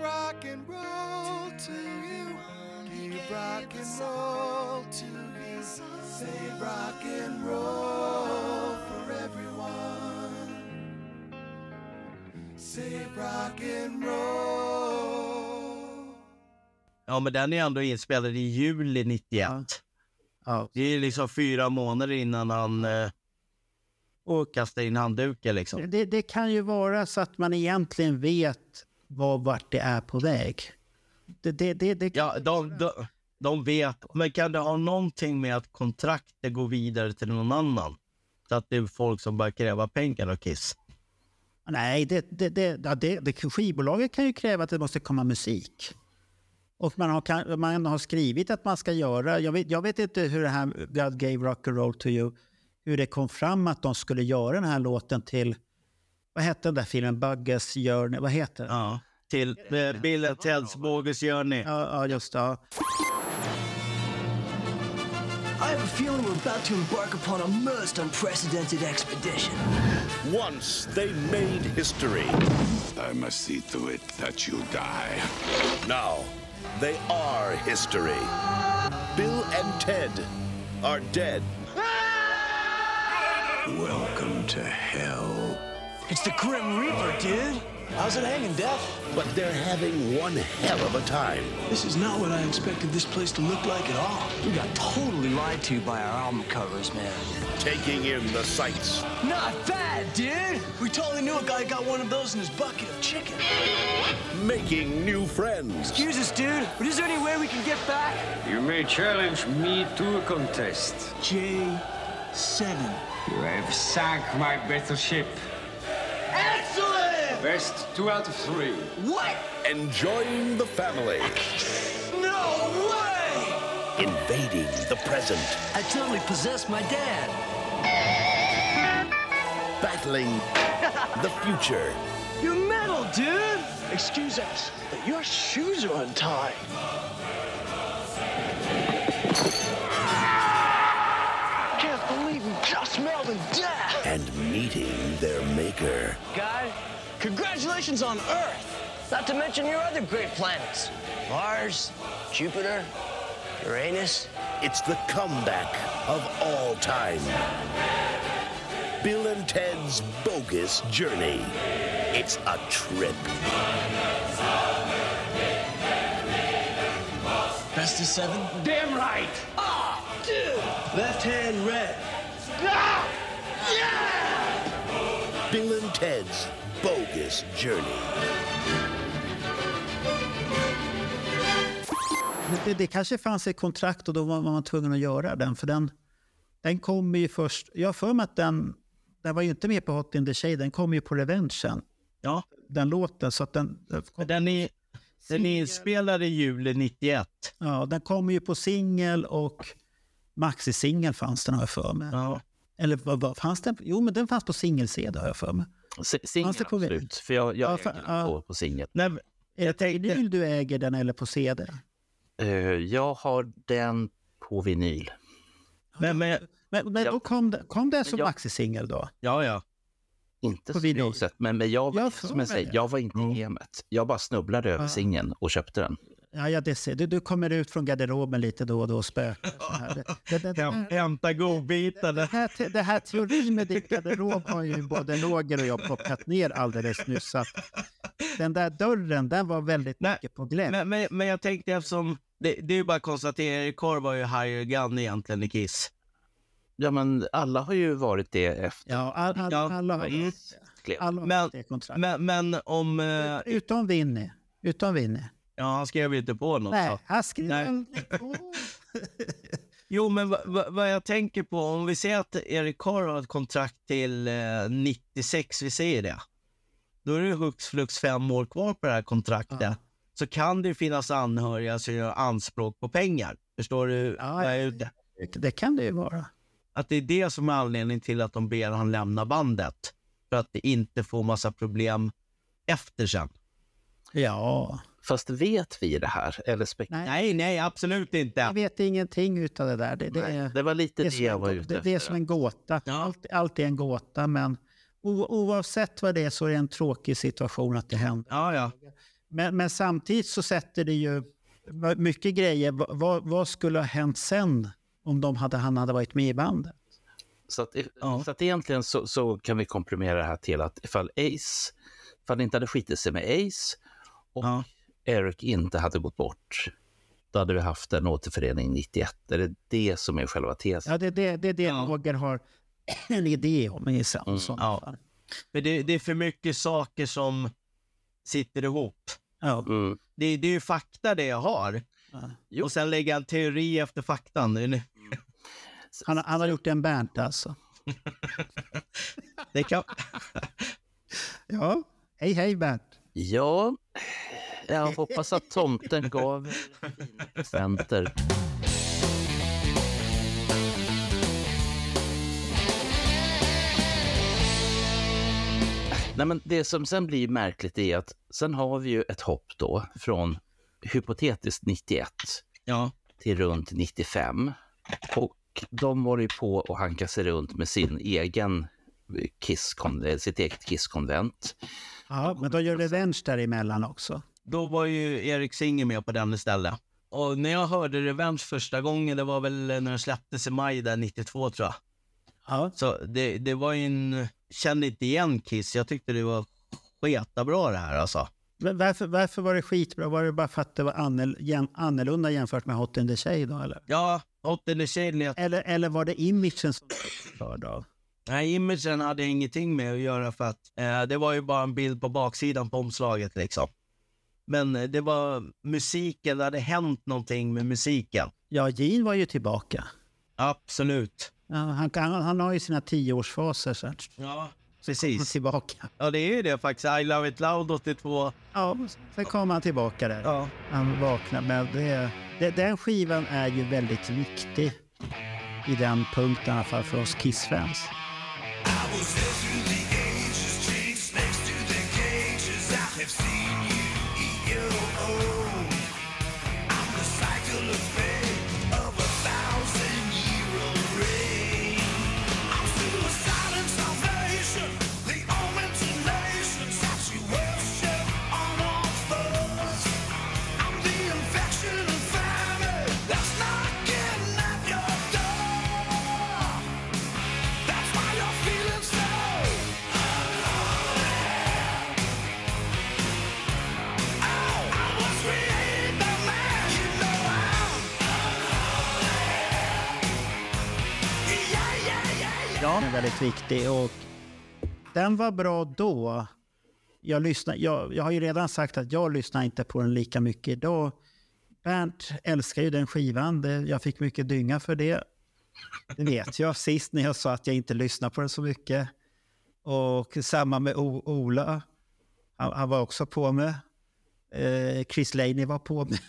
Rock and roll to you. Gave rock and roll to you. Say rock and roll for everyone. Say rock and roll. Ja, men den är ändå inspelad i juli 91. Det är liksom fyra månader innan han eh, och kastar in handduken liksom. Det, det kan ju vara så att man egentligen vet vad, vart det är på väg. Det, det, det, det Ja, de, de, de vet. Men kan det ha någonting med att kontraktet går vidare till någon annan? Så att det är folk som börjar kräva pengar av Kiss? Nej, det, det, det, ja, det, det, skivbolaget kan ju kräva att det måste komma musik. Och man har, kan- man har skrivit att man ska göra... Jag vet, jag vet inte hur det här God gave rock and roll to you, hur det kom fram att de skulle göra den här låten till... Vad hette den där filmen? Bugges Journey? Vad heter den? Ja, till eh, Bill and Ted's Bogus Journey. Ja, ja just det. ja. I have a feeling we're about to embark upon a most unprecedented expedition. Once they made history. I must see to it that you die. Now, they are history. Bill and Ted are dead. Welcome to hell. It's the Grim Reaper, dude. How's it hanging, Death? But they're having one hell of a time. This is not what I expected this place to look like at all. We got totally lied to by our album covers, man. Taking in the sights. Not bad, dude. We totally knew a guy got one of those in his bucket of chicken. Making new friends. Excuse us, dude, but is there any way we can get back? You may challenge me to a contest. J7. You have sunk my battleship. Excellent! Best two out of three. What? Enjoying the family. No way! Invading the present. I totally possessed my dad. Battling the future. You're metal, dude! Excuse us, but your shoes are untied. Can't believe we just Melvin death! And meeting their maker. Guy, congratulations on Earth! Not to mention your other great planets Mars, Jupiter, Uranus. It's the comeback of all time. Bill and Ted's Bogus Journey. It's a trip. Best of seven? Damn right! Ah, dude! Left hand red. Ah! Bill and Ted's Bogus Journey. Det, det kanske fanns ett kontrakt och då var man tvungen att göra den. För den, den kommer ju först... Jag har för mig att den, den var ju inte med på Hot in the Shade, den kom ju på Revenge sen. Ja. Den låten, så att den... Den är, den är inspelad i juli 91. Ja, den kommer ju på singel och maxisingel fanns den har jag för mig. Ja. Eller vad, vad fanns den? Jo, men den fanns på singel-CD har jag för mig. Si- Singel, Fanns det på- absolut. För jag, jag Ja, äger för- den ja. på, på singel. Nej, Är det vinyl du äger den eller på CD? Eh, jag har den på vinyl. Men, men, Men, men då kom, det- kom det som jag- maxisingel då? ja, ja. Inte På jag har sett, men, men jag, var, Jag som jag säger, jag var inte i gamet. Jag bara snubblade över Ja. singeln och köpte den. Ja, ja det ser du. Du kommer ut från garderoben lite då och då och spökar. Det, det, det, det, Häm, hämta godbitarna. det, här, det här teorin med din garderob har ju både Roger och jag plockat ner alldeles nyss. Så den där dörren, den var väldigt Nej, mycket på glänt. Men, men, men jag tänkte eftersom, det, det är ju bara att konstatera, Erik Korr var ju higher gun egentligen i Kiss. Ja, men alla har ju varit det efter. Ja, all, all, Ja, alla har mm. alla har Men- det kontraktet. Men, men om... eh, Utom Winnie. Utom Winnie. Ja, han skrev inte på något. Nej, han skrev Nej. på. Jo, men vad va, vad jag tänker på, om vi säger att Erik Carr har ett kontrakt till eh, 96, vi säger det. Då är det hux flux fem år kvar på det här kontraktet. Ja. Så kan det finnas anhöriga som gör anspråk på pengar. Förstår du? Ja, vad jag är ute? Det kan det ju vara. Att det är det som är anledningen till att de ber han lämna bandet. För att det inte får massa problem efter sen. Ja. Fast vet vi det här? Eller spek- Nej. Nej, nej, absolut inte. Jag vet ingenting utav det där. Det, det, Nej, är, det var lite det, är det som jag en, var ute det, det är efter. som en gåta. Ja. Allt, allt är en gåta, men o, oavsett vad det är så är det en tråkig situation att det händer. Ja, ja. Men, men samtidigt så sätter det ju mycket grejer. Va- Vad, vad skulle ha hänt sen om de hade, han hade varit med i bandet? Så, att, Ja. så att egentligen så, så kan vi komprimera det här till att ifall Ace, ifall det inte hade skitit sig med Ace och Ja. Eric inte hade gått bort, då hade vi haft en återförening 91. Är det det som är själva tesen? Ja, det, det, det är det Ja. Roger har en idé om i så- Mm. Ja. För det, det är för mycket saker som sitter ihop. Ja. Mm. Det, det är ju fakta det jag har. Ja. Och sen lägga en teori efter faktan. Det, är Han, har- han har gjort en Bernt alltså. det kan... Ja, hej hej Bernt. Ja, jag hoppas att tomten gav fina presenter. Nej, men det som sen blir märkligt är att sen har vi ju ett hopp då från hypotetiskt 91 Ja. till runt 95. Och de håller ju på att hanka sig runt med sin egen kiss, sitt eget Kisskonvent. Ja, men de gör revenge däremellan också. Då var ju Erik Singer med på den istället. Och när jag hörde Revenge första gången, det var väl när den släpptes i maj där 92 tror jag. Ja. Så det, det var ju en, kände inte igen Kiss. Jag tyckte det var sketa det här alltså. Men Varför, varför var det skitbra? Var det bara för att det var annel, jäm, annorlunda jämfört med Hot in the Shade då eller? Ja, Hot in the Shade. Eller, eller var det imagen som du var av? Nej, imagen hade ingenting med att göra för att eh, det var ju bara en bild på baksidan på omslaget liksom. Men eh, det var musiken, det hade hänt någonting med musiken. Ja, Gene var ju tillbaka. Absolut. Ja, han, han, han har ju sina tioårsfaser. Så att Ja, precis. tillbaka. Ja, det är ju det faktiskt. I Love It Loud 82. Ja, sen kommer han tillbaka där. Ja. Han vaknar. Men det, det, den skivan är ju väldigt viktig i den punkten i alla fall för oss Kiss-fans. I was there through the ages, cheeks next to the cages. I have seen. Den är väldigt viktig och den var bra då. Jag, lyssnar, jag, jag har ju redan sagt att jag lyssnar inte på den lika mycket idag. Bernt älskar ju den skivan. Det, jag fick mycket dynga för det. Det vet jag sist när jag sa att jag inte lyssnar på den så mycket. Och samma med o, Ola. Han, han var också på mig. Eh, Chris Laney var på mig.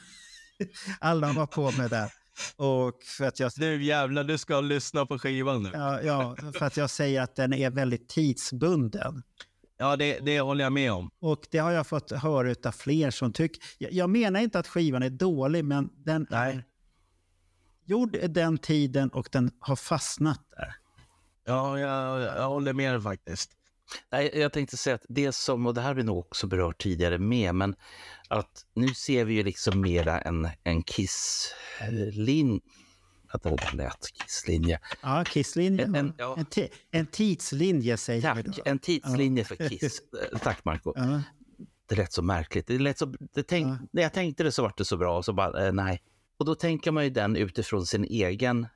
Alla var på mig där. Och för att jag... Nu jävlar, du ska lyssna på skivan nu. Ja, ja, för att jag säger att den är väldigt tidsbunden. Ja, det, det håller jag med om. Och det har jag fått höra av fler som tycker... Jag, jag menar inte att skivan är dålig, men den är gjord den tiden och den har fastnat där. Ja, jag, jag håller med dig faktiskt. Nej, jag tänkte säga att det som, och det här har vi nog också berört tidigare med, men att nu ser vi ju liksom mera en, en Kiss-linje. Att det var lätt, Kiss-linje. Ja, Kisslinje. En- En, ja. en, en tidslinje säger vi då. Tack, en tidslinje för Kiss. Eh, Tack Marco. Ja. Det lät så märkligt. Det lät så, det tänk, När jag tänkte det så var det så bra och så bara, eh, nej. Och då tänker man ju den utifrån sin egen eh,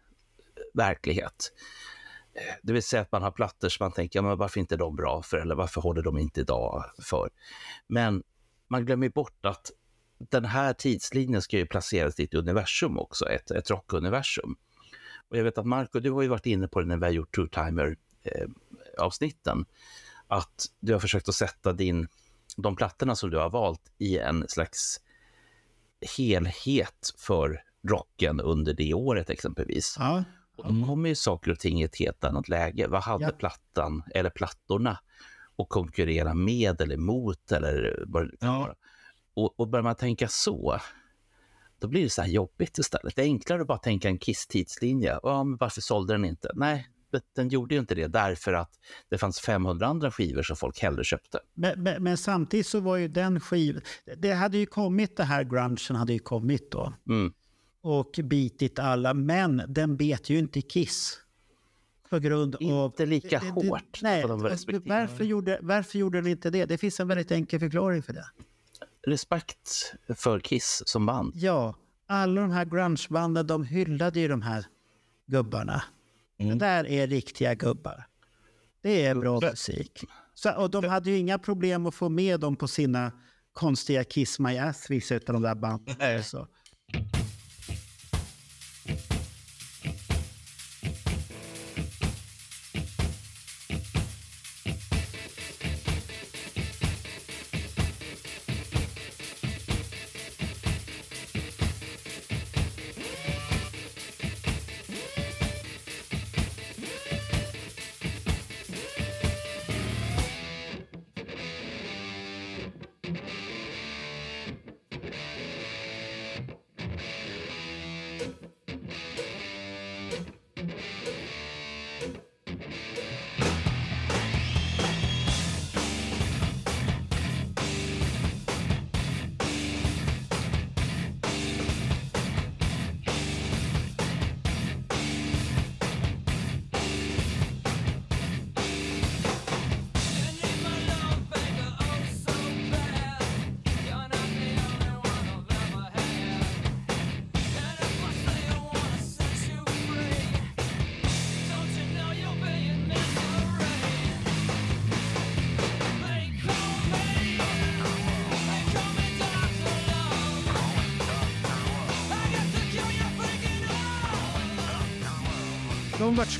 verklighet. Det vill säga att man har plattor som man tänker, ja, men varför inte de bra för? Eller varför håller de inte idag för? Men man glömmer bort att den här tidslinjen ska ju placeras i ett universum också, ett, ett rockuniversum. Och jag vet att Marco, du har ju varit inne på det när vi har gjort True Timer eh, avsnitten, att du har försökt att sätta din, de plattorna som du har valt i en slags helhet för rocken under det året exempelvis. Ja. Och då kommer ju saker och ting i ett helt annat läge. Vad hade Ja. plattan eller plattorna att konkurrera med eller mot eller vad det kan vara. Och, och börjar man tänka så, då blir det så här jobbigt istället. Det är enklare att bara tänka en Kiss-tidslinje. Ja, men varför sålde den inte? Nej, den gjorde ju inte det därför att det fanns 500 andra skivor som folk hellre köpte. Men, men, men samtidigt så var ju den skivan... Det hade ju kommit, det här grungen hade ju kommit då. Mm. Och bitit alla, men den bet ju inte Kiss. På grund av... Inte lika det- det- hårt. Nej, får de alltså, varför gjorde, varför gjorde den inte det? Det finns en väldigt enkel förklaring för det. Respekt för Kiss som band. Ja, alla de här grungebanden, de hyllade ju de här gubbarna. Det där är riktiga gubbar. Det är bra musik. Så, och de hade ju inga problem att få med dem på sina konstiga Kiss My Ass, vissa av de där banden. Så.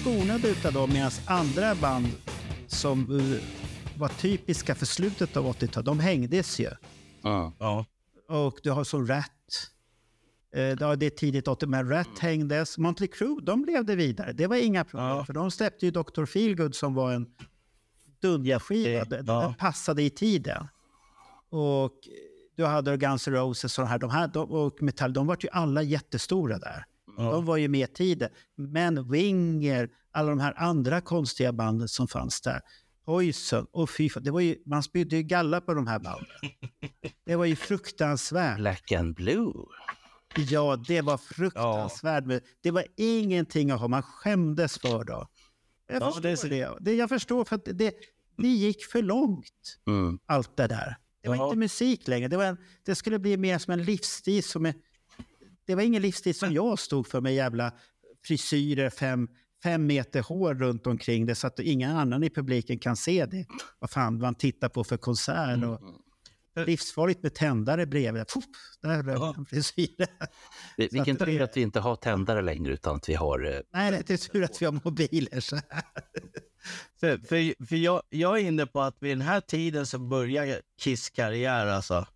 De vart skonade utav dem medan andra band som uh, var typiska för slutet av 80-talet, de hängdes ju. Ja. Och du har så Rat. Eh, ja, det är tidigt 80 men Rat hängdes. Motley Crue, de levde vidare. Det var inga problem. För de släppte ju Dr. Feelgood som var en dunjaskiva. Den den passade i tiden. Och du hade Guns N' Roses och, de här, de här, de, och Metall, de var ju alla jättestora där. De var ju med tiden. Men Winger, alla de här andra konstiga banden som fanns där. Poison och fy fan, det var ju, man spydde ju galla på de här banden. Det var ju fruktansvärt. Black and Blue. Ja, det var fruktansvärt. men Det var ingenting att ha. Man skämdes för då. Jag Ja, förstår det är det, så- det. Jag förstår för att det, det gick för långt, Mm. allt det där. Det var Ja. inte musik längre. Det, var en, det skulle bli mer som en livsstil. Som är, det var ingen livsstil som jag stod för med jävla frisyrer, fem, fem meter hår runt omkring det så att ingen annan i publiken kan se det. Vad fan man tittar på för konsert. Och, livsfarligt med tändare bredvid. Puff, där rök han frisyren. Vilken tur att vi inte har tändare längre utan att vi har... eh, Nej, det är tur att vi har mobiler. Så här. För, för, för jag, jag är inne på att vid den här tiden så börjar Kiss karriär alltså.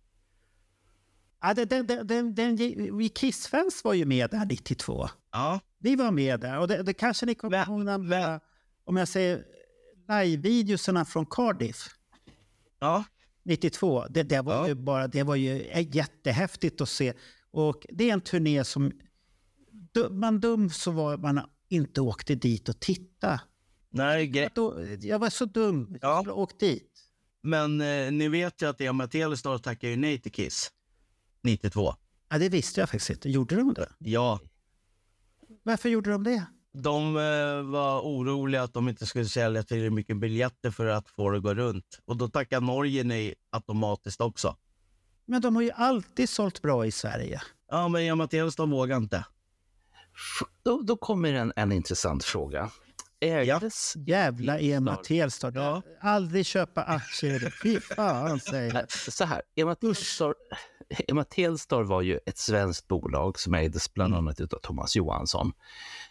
Ja, den, den, den, den, Kiss-fans var ju med där 92. Ja. Vi var med där. Och det, det kanske ni kommer ihåg om jag säger live-videoserna från Cardiff. Ja. 92. Det, det, var ju bara, det var ju jättehäftigt att se. Och det är en turné som... Man dum så var man inte åkte dit och titta. Nej, Då, jag var så dum. Jag skulle ha åkt dit. Men eh, ni vet ju att Emma Telestar tackade ju nej till Kiss. 92. Ja, det visste jag faktiskt inte. Gjorde de det? Ja. Varför gjorde de det? De eh, var oroliga att de inte skulle sälja tillräckligt mycket biljetter för att få det att gå runt. Och då tackade Norge nej automatiskt också. Men de har ju alltid sålt bra i Sverige. Ja, men Emma Telestar vågar inte. Då, då kommer en, en intressant fråga. Ägdes... Jävla Emma Telstad. Ja. Aldrig köpa aktier i. Fy fan, säger jag. Så här, Emma Telstar, Emma Telstar var ju ett svenskt bolag som ägdes bland annat utav Thomas Johansson.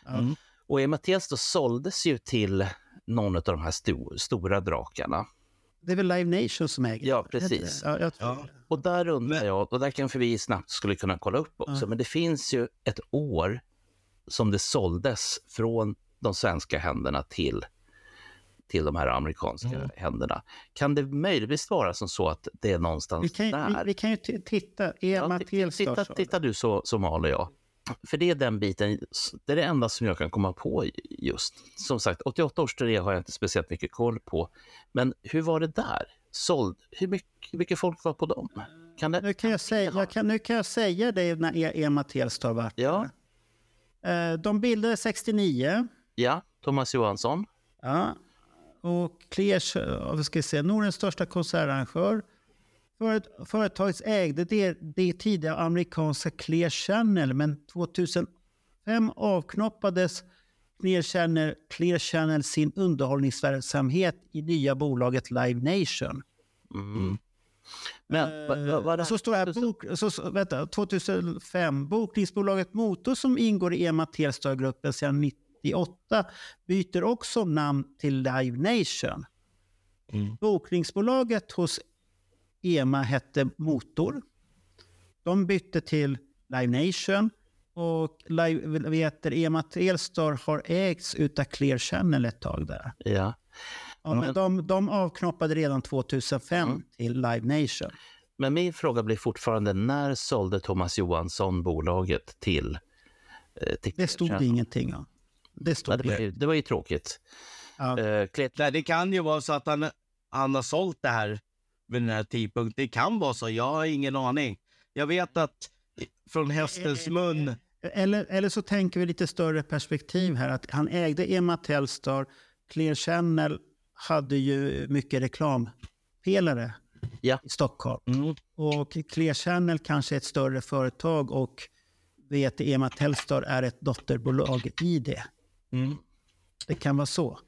Mm. Och Emma Telstar såldes ju till någon av de här sto, stora drakarna. Det är väl Live Nation som äger Ja, precis. Ja, jag tror Och där undrar jag, och där kanske vi snabbt skulle kunna kolla upp också, Ja. men det finns ju ett år som det såldes från de svenska händerna till, till de här amerikanska Mm. händerna. Kan det möjligtvis vara som så att det är någonstans Vi kan, ju- där? vi, vi kan ju titta. Emma Telstad. Titta, titta du så, så maler jag. För det är den biten, det är det enda som jag kan komma på just. Som sagt, 88 års turné har jag inte speciellt mycket koll på. Men hur var det där? Såld, hur mycket, mycket folk var på dem? Kan det, Nu kan jag säga, jag kan, nu kan jag säga det när E- Emma Telstad var Ja. Eh, De bildades 69. Ja, Thomas Johansson. Ja. Och eh, vad ska jag säga, Nordens största konsertarrangör. Föret, företaget ägde det, det tidigare amerikanska Clear Channel, men 2005 avknoppades Clear Channel, Clear Channel sin underhållningsverksamhet i nya bolaget Live Nation. Mm. Men vad, vad, vad, Så står det här, bok, så, vänta, 2005, bokningsbolaget Motor som ingår i Emma Telstar-gruppen sedan 98 byter också namn till Live Nation. Bokningsbolaget hos EMA hette Motor. De bytte till Live Nation och Live, EMA Telstar har ägts utav Clear Channel ett tag där. Ja. Ja, men de, de avknoppade redan 2005 till Live Nation. Men min fråga blir fortfarande, när sålde Thomas Johansson bolaget till... Eh, till Det stod det ingenting om. Det stod det, var ju, det var ju tråkigt. Ja. Eh, Nej, det kan ju vara så att han, han har sålt det här vid den här tidpunkten. Det kan vara så, jag har ingen aning. Jag vet att från hästens mun... Eller, eller så tänker vi lite större perspektiv här. Att han ägde Emma Telstar. Clear Channel hade ju mycket reklampelare ja. i Stockholm. Mm. Och Clear Channel kanske är ett större företag och vet Emma Telstar är ett dotterbolag i det. Mm. Det kan vara så.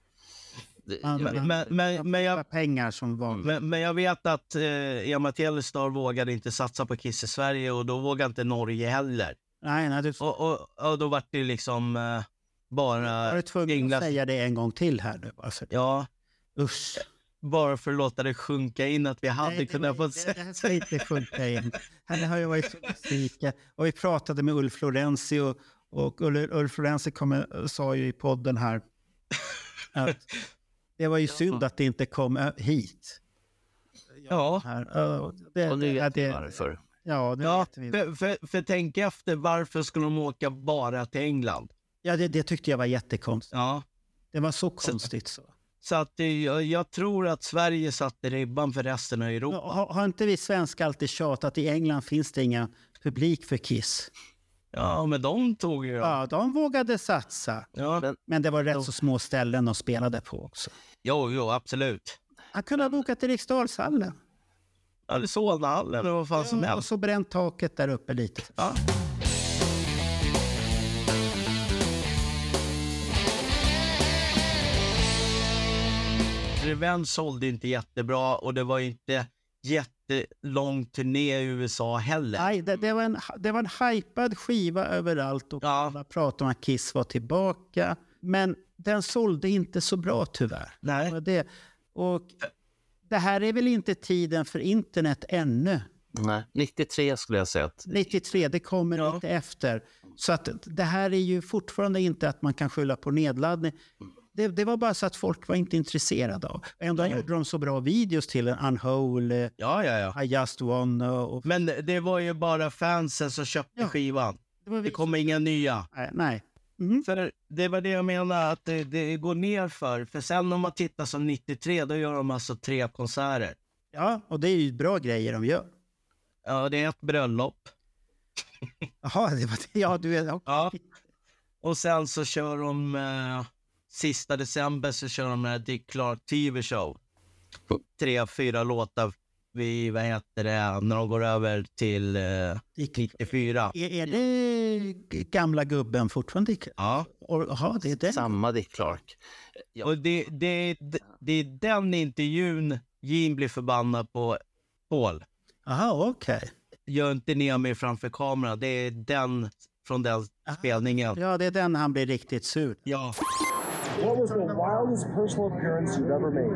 Man, Men- man, men- men, men, jag, pengar som var... men, men jag vet att eh, Emma Telestar vågade inte satsa på Kiss i Sverige och då vågade inte Norge heller. Nej, nej, det... och, och, och då var det liksom... Eh, bara Var du tvungen att säga det en gång till här nu? Alltså, Ja, usch. bara för att låta det sjunka in att vi hade Nej, kunnat få det, det här ska inte funka in. Han har ju varit så besviken. Och vi pratade med Ulf Lorenzi och, och Ul- Ulf Lorenzi kom, sa ju i podden här att det var ju synd att det inte kom ö- hit. Ja. Ja, Det, Och nu vet vi det, varför. ja, det Ja, vet för, för, för tänk efter, varför skulle de åka bara till England? Ja, det, det tyckte jag var jättekonstigt. Ja, Det var så konstigt. Så. så att det, jag, jag tror att Sverige satte ribban för resten av Europa. Har, har inte vi svenskar alltid tjatat att i England finns det inga publik för Kiss? Ja, men de tog ju... Ja, de vågade satsa. Ja, Men- Men det var rätt så små ställen de spelade på också. jo, jo, absolut. Han kunde ha bokat i Riksdalshallen. Eller Solnahallen eller vad fan som Ja, och helst. så bränt taket där uppe lite. Ja. Revenge sålde inte jättebra och det var inte jättelång turné i USA heller. Nej, det, det, var en, det var en hypad skiva överallt och alla pratade om att Kiss var tillbaka. Men den sålde inte så bra tyvärr. Nej. Det var det. Och det här är väl inte tiden för internet ännu. Nej, 93 skulle jag säga att 93, det kommer lite efter. Så att det här är ju fortfarande inte att man kan skylla på nedladdning. Det, det var bara så att folk var inte intresserade av. Ändå gjorde de så bra videos till en Unholy, Ja, ja, ja. I just wanna och... Men det var ju bara fansen som köpte skivan. Det, var Det kommer inga nya. Nej, nej. Mhm. För det var det jag menar, att det, det går ner för. För sen om man tittar som 93, då gör de alltså tre konserter. Ja, och det är ju bra grejer de gör. Ja, det är ett bröllop. Jaha, det var det. Ja, du är... Ja. Och sen så kör de eh, sista december så kör de den här Dick Clark TV show. Tre, fyra låtar vid, vad heter det, när de går över till eh, 94. Är, är det gamla gubben fortfarande? Ja. Jaha, det är den. samma Dick Clark. Och det, det, det, det är den intervjun Gene blir förbannad på Paul. Jaha, okej. Gör inte ner mig framför kameran. Det är den från den spelningen. Ja, det är den han blir riktigt sur. Ja. What was the wildest personal appearance you've ever made?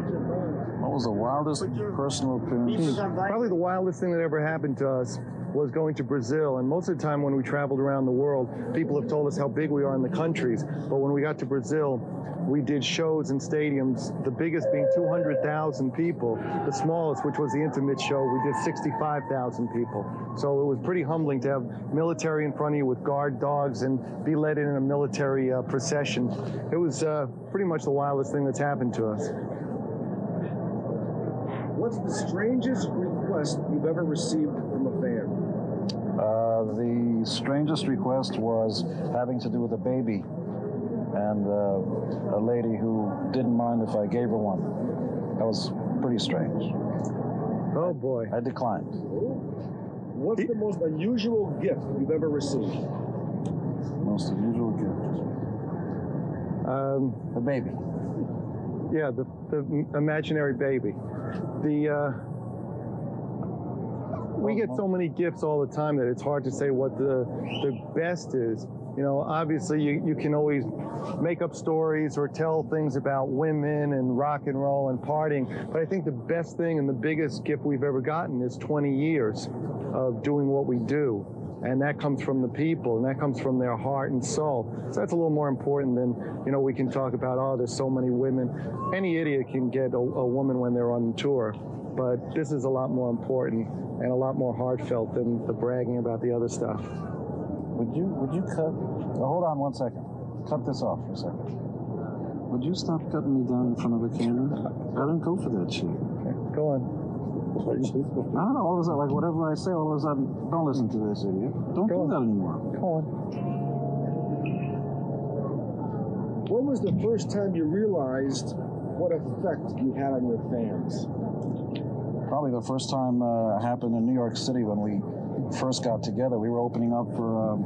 What was the wildest personal appearance? Probably the wildest thing that ever happened to us was going to Brazil. And most of the time when we traveled around the world, people have told us how big we are in the countries. But when we got to Brazil, we did shows in stadiums, the biggest being 200,000 people. The smallest, which was the intimate show, we did 65,000 people. So it was pretty humbling to have military in front of you with guard dogs and be led in a military uh, procession. It was uh, pretty much the wildest thing that's happened to us. What's the strangest request you've ever received? Uh, the strangest request was having to do with a baby and uh, a lady who didn't mind if I gave her one. That was pretty strange. Oh boy. I declined. What's the most unusual gift you've ever received? Most unusual gift. Um, a baby. Yeah, the, the imaginary baby. The uh, we get so many gifts all the time that it's hard to say what the the best is. You know, obviously you, you can always make up stories or tell things about women and rock and roll and partying. But I think the best thing and the biggest gift we've ever gotten is 20 years of doing what we do. And that comes from the people and that comes from their heart and soul. So that's a little more important than, you know, we can talk about, oh, there's so many women. Any idiot can get a, a woman when they're on tour. But this is a lot more important and a lot more heartfelt than the bragging about the other stuff. Would you would you cut? Now, hold on one second. Cut this off for a second. Would you stop cutting me down in front of the camera? I don't go for that shit. Okay, Go on. I don't know. All of a sudden, like whatever I say, all of a sudden, don't listen to this idiot. Don't do that anymore. Go on. When was the first time you realized what effect you had on your fans? Probably the first time uh, happened in New York City when we first got together. We were opening up for um,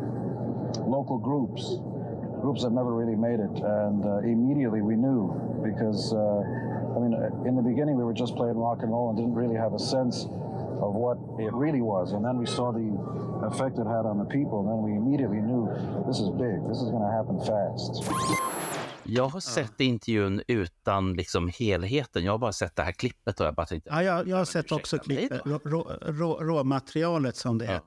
local groups, groups that never really made it, and uh, immediately we knew because uh, I mean, in the beginning we were just playing rock and roll and didn't really have a sense of what it really was. And then we saw the effect it had on the people, and then we immediately knew this is big. This is going to happen fast. Jag har sett intervjun utan liksom helheten. Jag har bara sett det här klippet och jag bara tänkte... Ja, jag, jag har sett också klippet, rå- rå- rå- råmaterialet som det är.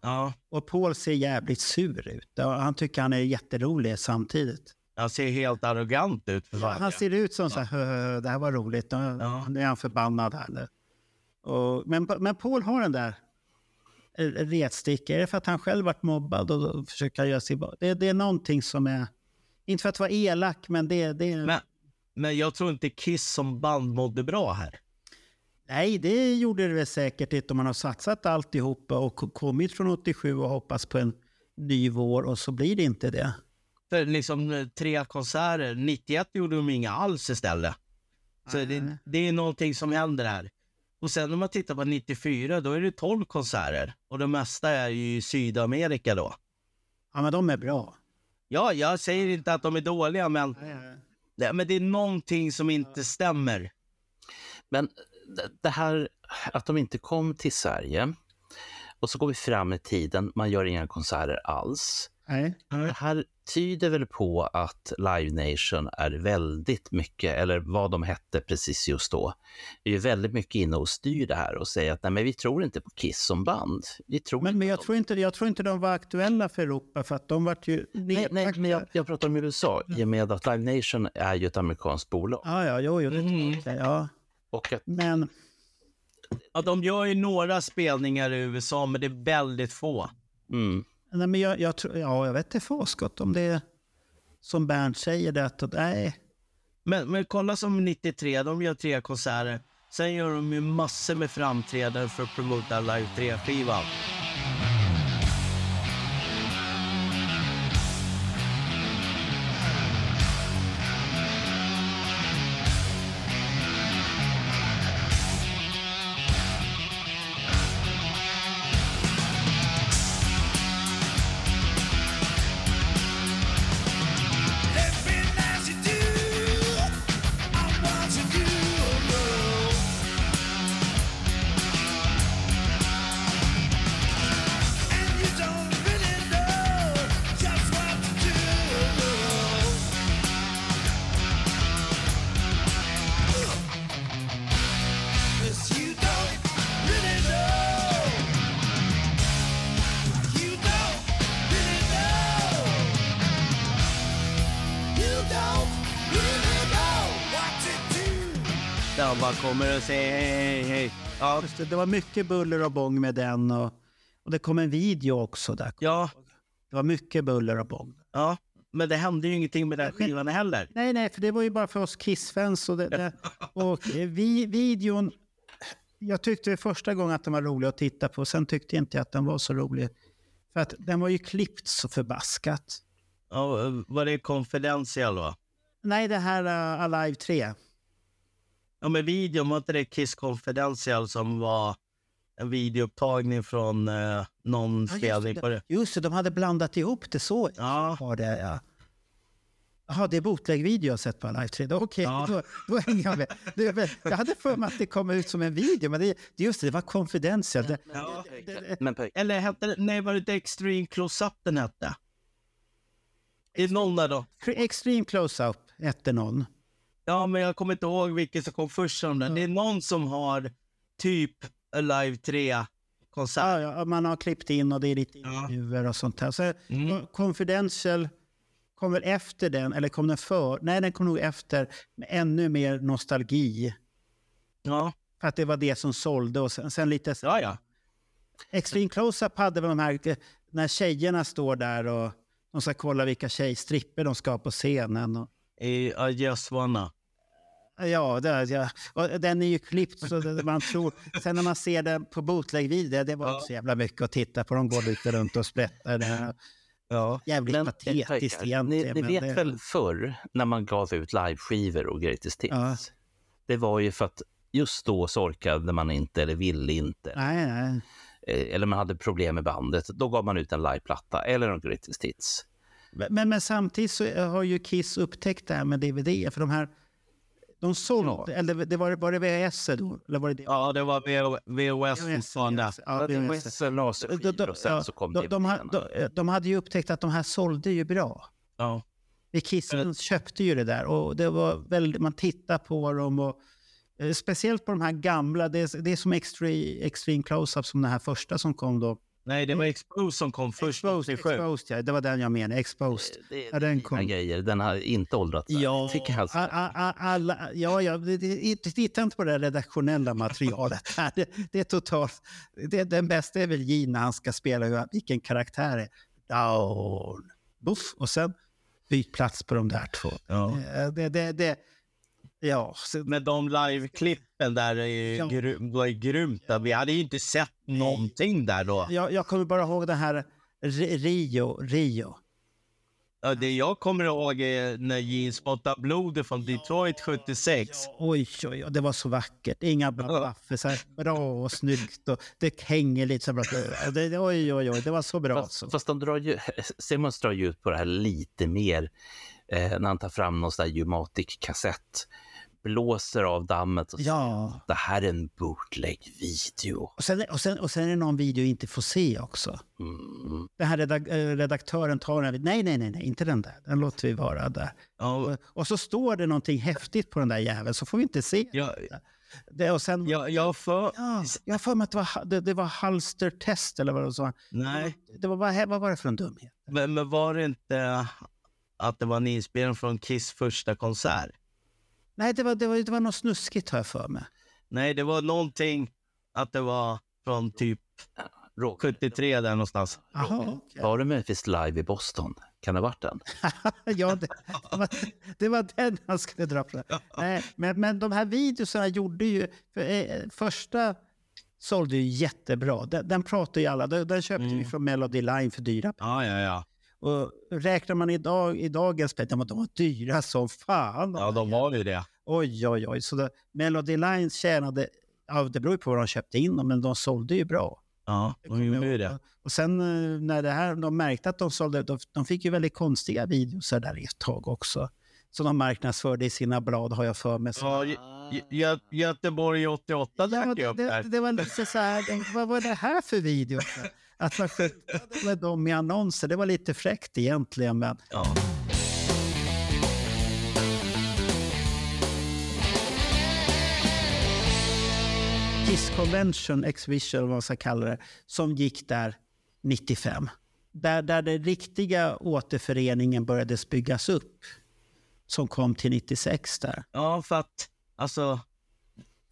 Och Paul ser jävligt sur ut. Och han tycker han är jätterolig samtidigt. Han ser helt arrogant ut för varje. Han ser ut som så här, "Hö, hö, det här var roligt. Ja. Nu är han förbannad här nu. Och, men, men Paul har den där retsticka. Är det för att han själv varit mobbad och försöker göra sig... Det, det är någonting som är... Inte för att vara elak, men det, det. Men, men jag tror inte Kiss som band mådde bra här. Nej, det gjorde det väl säkert inte om man har satsat alltihopa och kommit från 87 och hoppas på en ny vår och så blir det inte det. För liksom eh, tre konserter, 91 gjorde de inga alls istället. Så det, det är någonting som händer här. Och sen om man tittar på 94, då är det 12 konserter. Och det mesta är ju i Sydamerika då. Ja, men de är bra. Ja, jag säger inte att de är dåliga, men, Nej, men det är någonting som inte stämmer. Men det- det här att de inte kom till Sverige och så går vi fram i tiden, man gör inga konserter alls. Nej. Det här tyder väl på att Live Nation är väldigt mycket, eller vad de hette precis just då, är ju väldigt mycket inne och styr det här och säger att nej men vi tror inte på Kiss som band. Vi tror Men, men jag, tror inte, jag tror inte de var aktuella för Europa för att de vart ju... Nej, nej, men jag, jag pratar om USA, i och med att Live Nation är ju ett amerikanskt bolag. Ja, ja, jo, jo, det Mm. jag. Ja. Och att, Men Ja, de gör ju några spelningar i USA, men det är väldigt få. mm. Nej, men jag, jag, tror, ja, jag vet inte Fåskott om det är som Bernt säger det att nej. Men, men kolla som 93, de gör tre konserter. Sen gör de ju massor med framträdanden för att promota Live 3-skivan. Ja, Just det, det var mycket buller och bång med den och, och det kom en video också där. Ja. Det var mycket buller och bång. Ja, men det hände ju ingenting med den skivan heller. Nej, nej, för det var ju bara för oss Kiss-fans. Och, det, det, och eh, vi, videon, jag tyckte första gången att den var rolig att titta på, sen tyckte jag inte att den var så rolig. För att den var ju klippt så förbaskat. Ja, var det Confidential va? Nej, det här uh, Alive 3. Ja, men videon, var inte det Kiss Confidential som var en videoupptagning från eh, någon Ja, spelning just, på det. det? just det, de hade blandat ihop det så. Ja. Var det, ja. Jaha, det är bootleg-video jag har sett på 3. Då, Okej, då, då hänger jag med. Det, jag hade för mig att det kom ut som en video, men det, det, just det, det var confidential. Det, Ja. Men Eller hette det, nej var det inte Extreme Close-Up den hette? Det är någon där då. Extreme Close-Up hette någon. Ja, men jag kommer inte ihåg vilken som kom först som den. Det är någon som har typ Alive 3-konsert. Ja, ja, man har klippt in och det är lite intervjuer och sånt här. Så, Mm. Confidential kommer efter den, eller kom den för? Nej, den kom nog efter med ännu mer nostalgi. Ja. För att det var det som sålde och sen, sen lite... Ja, ja. Extreme Close-Up hade väl de här, eh, när tjejerna står där och de ska kolla vilka tjejstripper de ska ha på scenen. Och, I I just wanna. Ja, det, ja. Och den är ju klippt så det, man tror... Sen när man ser den på bootleg-video, det var inte så jävla mycket att titta på. De går lite runt och sprättar. Ja. Jävligt Men, patetiskt ni, egentligen. ni men vet det, väl förr när man gav ut liveskivor och greatest hits? Ja. Det var ju för att just då så orkade man inte eller ville inte. Nej, nej. Eh, Eller man hade problem med bandet. Då gav man ut en liveplatta eller en greatest hits. Men, men samtidigt så har ju Kiss upptäckt det här med DVD. För de här De sålde, eller det var, var det VHS då? Eller var det det? Ja, det var VHS fortfarande. Ja, VHS laserskivor och sen så kom de, de, de, de hade ju upptäckt att de här sålde ju bra. Ja. Vi Kiss köpte ju det där och det var väldigt, man tittar på dem och eh, speciellt på de här gamla, det är, det är som Extreme, extreme Close-Up som den här första som kom då. Nej, det var Exposed som kom först. Exposed, Exposed ja, det var den jag menade, Exposed. ja, den kom. Grejer. Den har inte åldrats. Ja, Tycker jag. a- a- a- alla, ja, ja det, det, titta inte på det redaktionella materialet. här. Det, det är totalt... Det, den bästa är väl Gene när han ska spela hur, vilken karaktär är. Down. Buff. Och sen byt plats på de där två. Ja. Det, det, det, det, ja. Med de live-klippen där är Ja. gry- var grymt. Vi hade ju inte sett någonting där då. jag, jag kommer bara ihåg den här Ri- Rio. Rio. Ja, Det jag kommer ihåg är när Gene spottade blodet från Detroit 76. Oj, oj, oj, det var så vackert. Inga här bra och snyggt. Och det hänger lite så bra. Det, det, oj, oj, oj, det var så bra. Fast, fast de drar ju, Simmons drar ju ut på det här lite mer eh, när han tar fram någon sån där Umatic-kassett. Blåser av dammet och säger Ja. det här är en bootleg-video. Och sen, och, sen, och sen är det någon video jag inte får se också. Mm. Den här eh, redaktören tar den. Nej, nej, nej, nej, inte den där. Den låter vi vara där. Och, och så står det någonting häftigt på den där jäveln så får vi inte se. Ja, det. Och sen, jag, jag för... ja, jag har för mig att det var, det, det var halster-test eller vad det sa. Nej, Det var, vad, vad var det för en dumhet? men, men var det inte att det var en inspelning från Kiss första konsert? Nej, det var, det var, det var något snuskigt har jag för mig. Nej, det var någonting att det var från typ 73 där någonstans. Jaha, Var det möjligtvis live i Boston? Kan det ha varit den? ja, det, det, var, det var den han skulle dra på. Nej, men, men de här videorna gjorde ju... För, eh, första sålde ju jättebra. Den, den pratar ju alla. Den, den köpte vi från Melody Line för dyra Ja, ja, ja. Och räknar man idag, i dagens pengar, de var- dyra som fan. Ja, de var ju det. Oj, oj, oj. Så det, Melody Line tjänade... Ja, det beror ju på vad de köpte in dem, men de sålde ju bra. Ja, de gjorde ju det. Och sen eh, när det här, de märkte att de sålde, de, de fick ju väldigt konstiga videos där ett tag också. Som de marknadsförde i sina blad har jag för mig. Ja, Gö- Gö- Göteborg 88 dök ju upp det, där. det var lite så här, vad var det här för video? Att man skyltade med dem i annonser, det var lite fräckt egentligen. Men Ja. Kiss Convention Exhibition, vad man ska kalla det, som gick där 95. Där, där den riktiga återföreningen började byggas upp. Som kom till 96 där. Ja, för att alltså...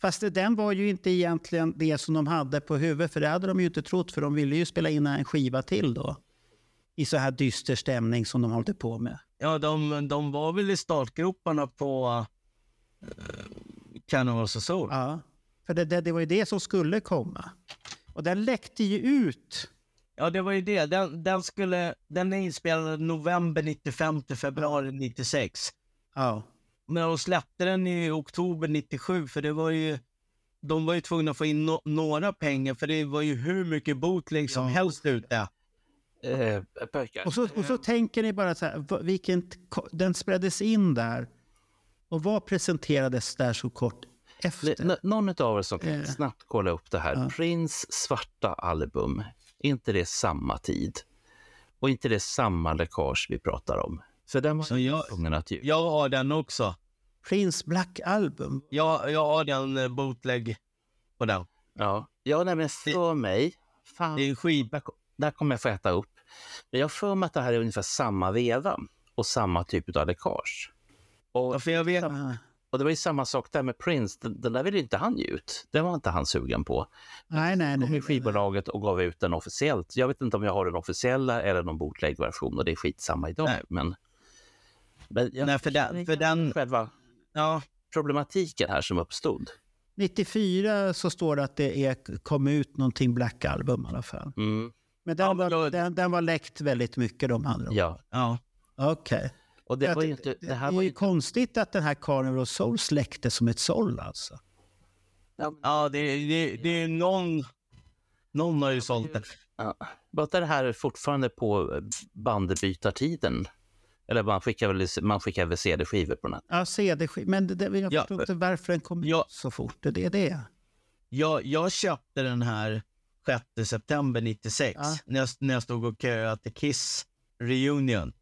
Fast den var ju inte egentligen det som de hade på huvudet, för det hade de ju inte trott, för de ville ju spela in en skiva till då. I så här dyster stämning som de håller på med. Ja, de, de var väl i startgroparna på uh, Cannibals of Soul. Ja, för det, det, det var ju det som skulle komma. Och den läckte ju ut. Ja, det var ju det. Den, den, skulle, den är inspelad november 95 till februari 96. Ja. Men de släppte den i oktober 97 för det var ju... De var ju tvungna att få in no, några pengar för det var ju hur mycket bootleg som helst ute. Eh, Och så, och så tänker ni bara så här, vilken, den spelades in där. Och vad presenterades där så kort efter? N- någon av er som kan Eh. snabbt kolla upp det här. Ja. Prince svarta album. Inte det samma tid? Och inte det samma läckage vi pratar om? För den var Så jag, tvungen att ge. jag har den också. Prince Black Album? Jag, jag har den eh, bootleg på den. Ja, ja nej, men för mig... Fan, det är en skiva. Där, där kommer jag få äta upp. Men jag har för mig att det här är ungefär samma veva och samma typ av läckage. Och, ja, för jag vet... och det var ju samma sak där med Prince. Den, den där ville inte han ge ut. Den var inte han sugen på. Nej, nej, kom nej. i skivbolaget och gav ut den officiellt. Jag vet inte om jag har den officiella eller någon bootleg-version och det är skitsamma idag. Nej. Men, men jag, Nej, för den... För den själva ja. problematiken här som uppstod. 94 så står det att det är, kom ut någonting Black Album i alla fall. Mm. Men den, var, den, den var läckt väldigt mycket de andra. Ja. ja. Okej. Och det var ju inte... det Det här är var ju ju... konstigt att den här Carnival of Souls läckte som ett såll alltså. Ja, det, det, det är någon... Någon har ju sålt den. Ja. Bara det här är fortfarande på bandbytartiden. Eller man skickar väl, man skickar väl CD-skivor på nätet? Ja, CD, men det, det, jag Ja, förstår inte varför den kom ut så fort. Det är det. Jag, jag köpte den här 6 september 96 Ja. när, jag, när jag stod och köade till Kiss Reunion.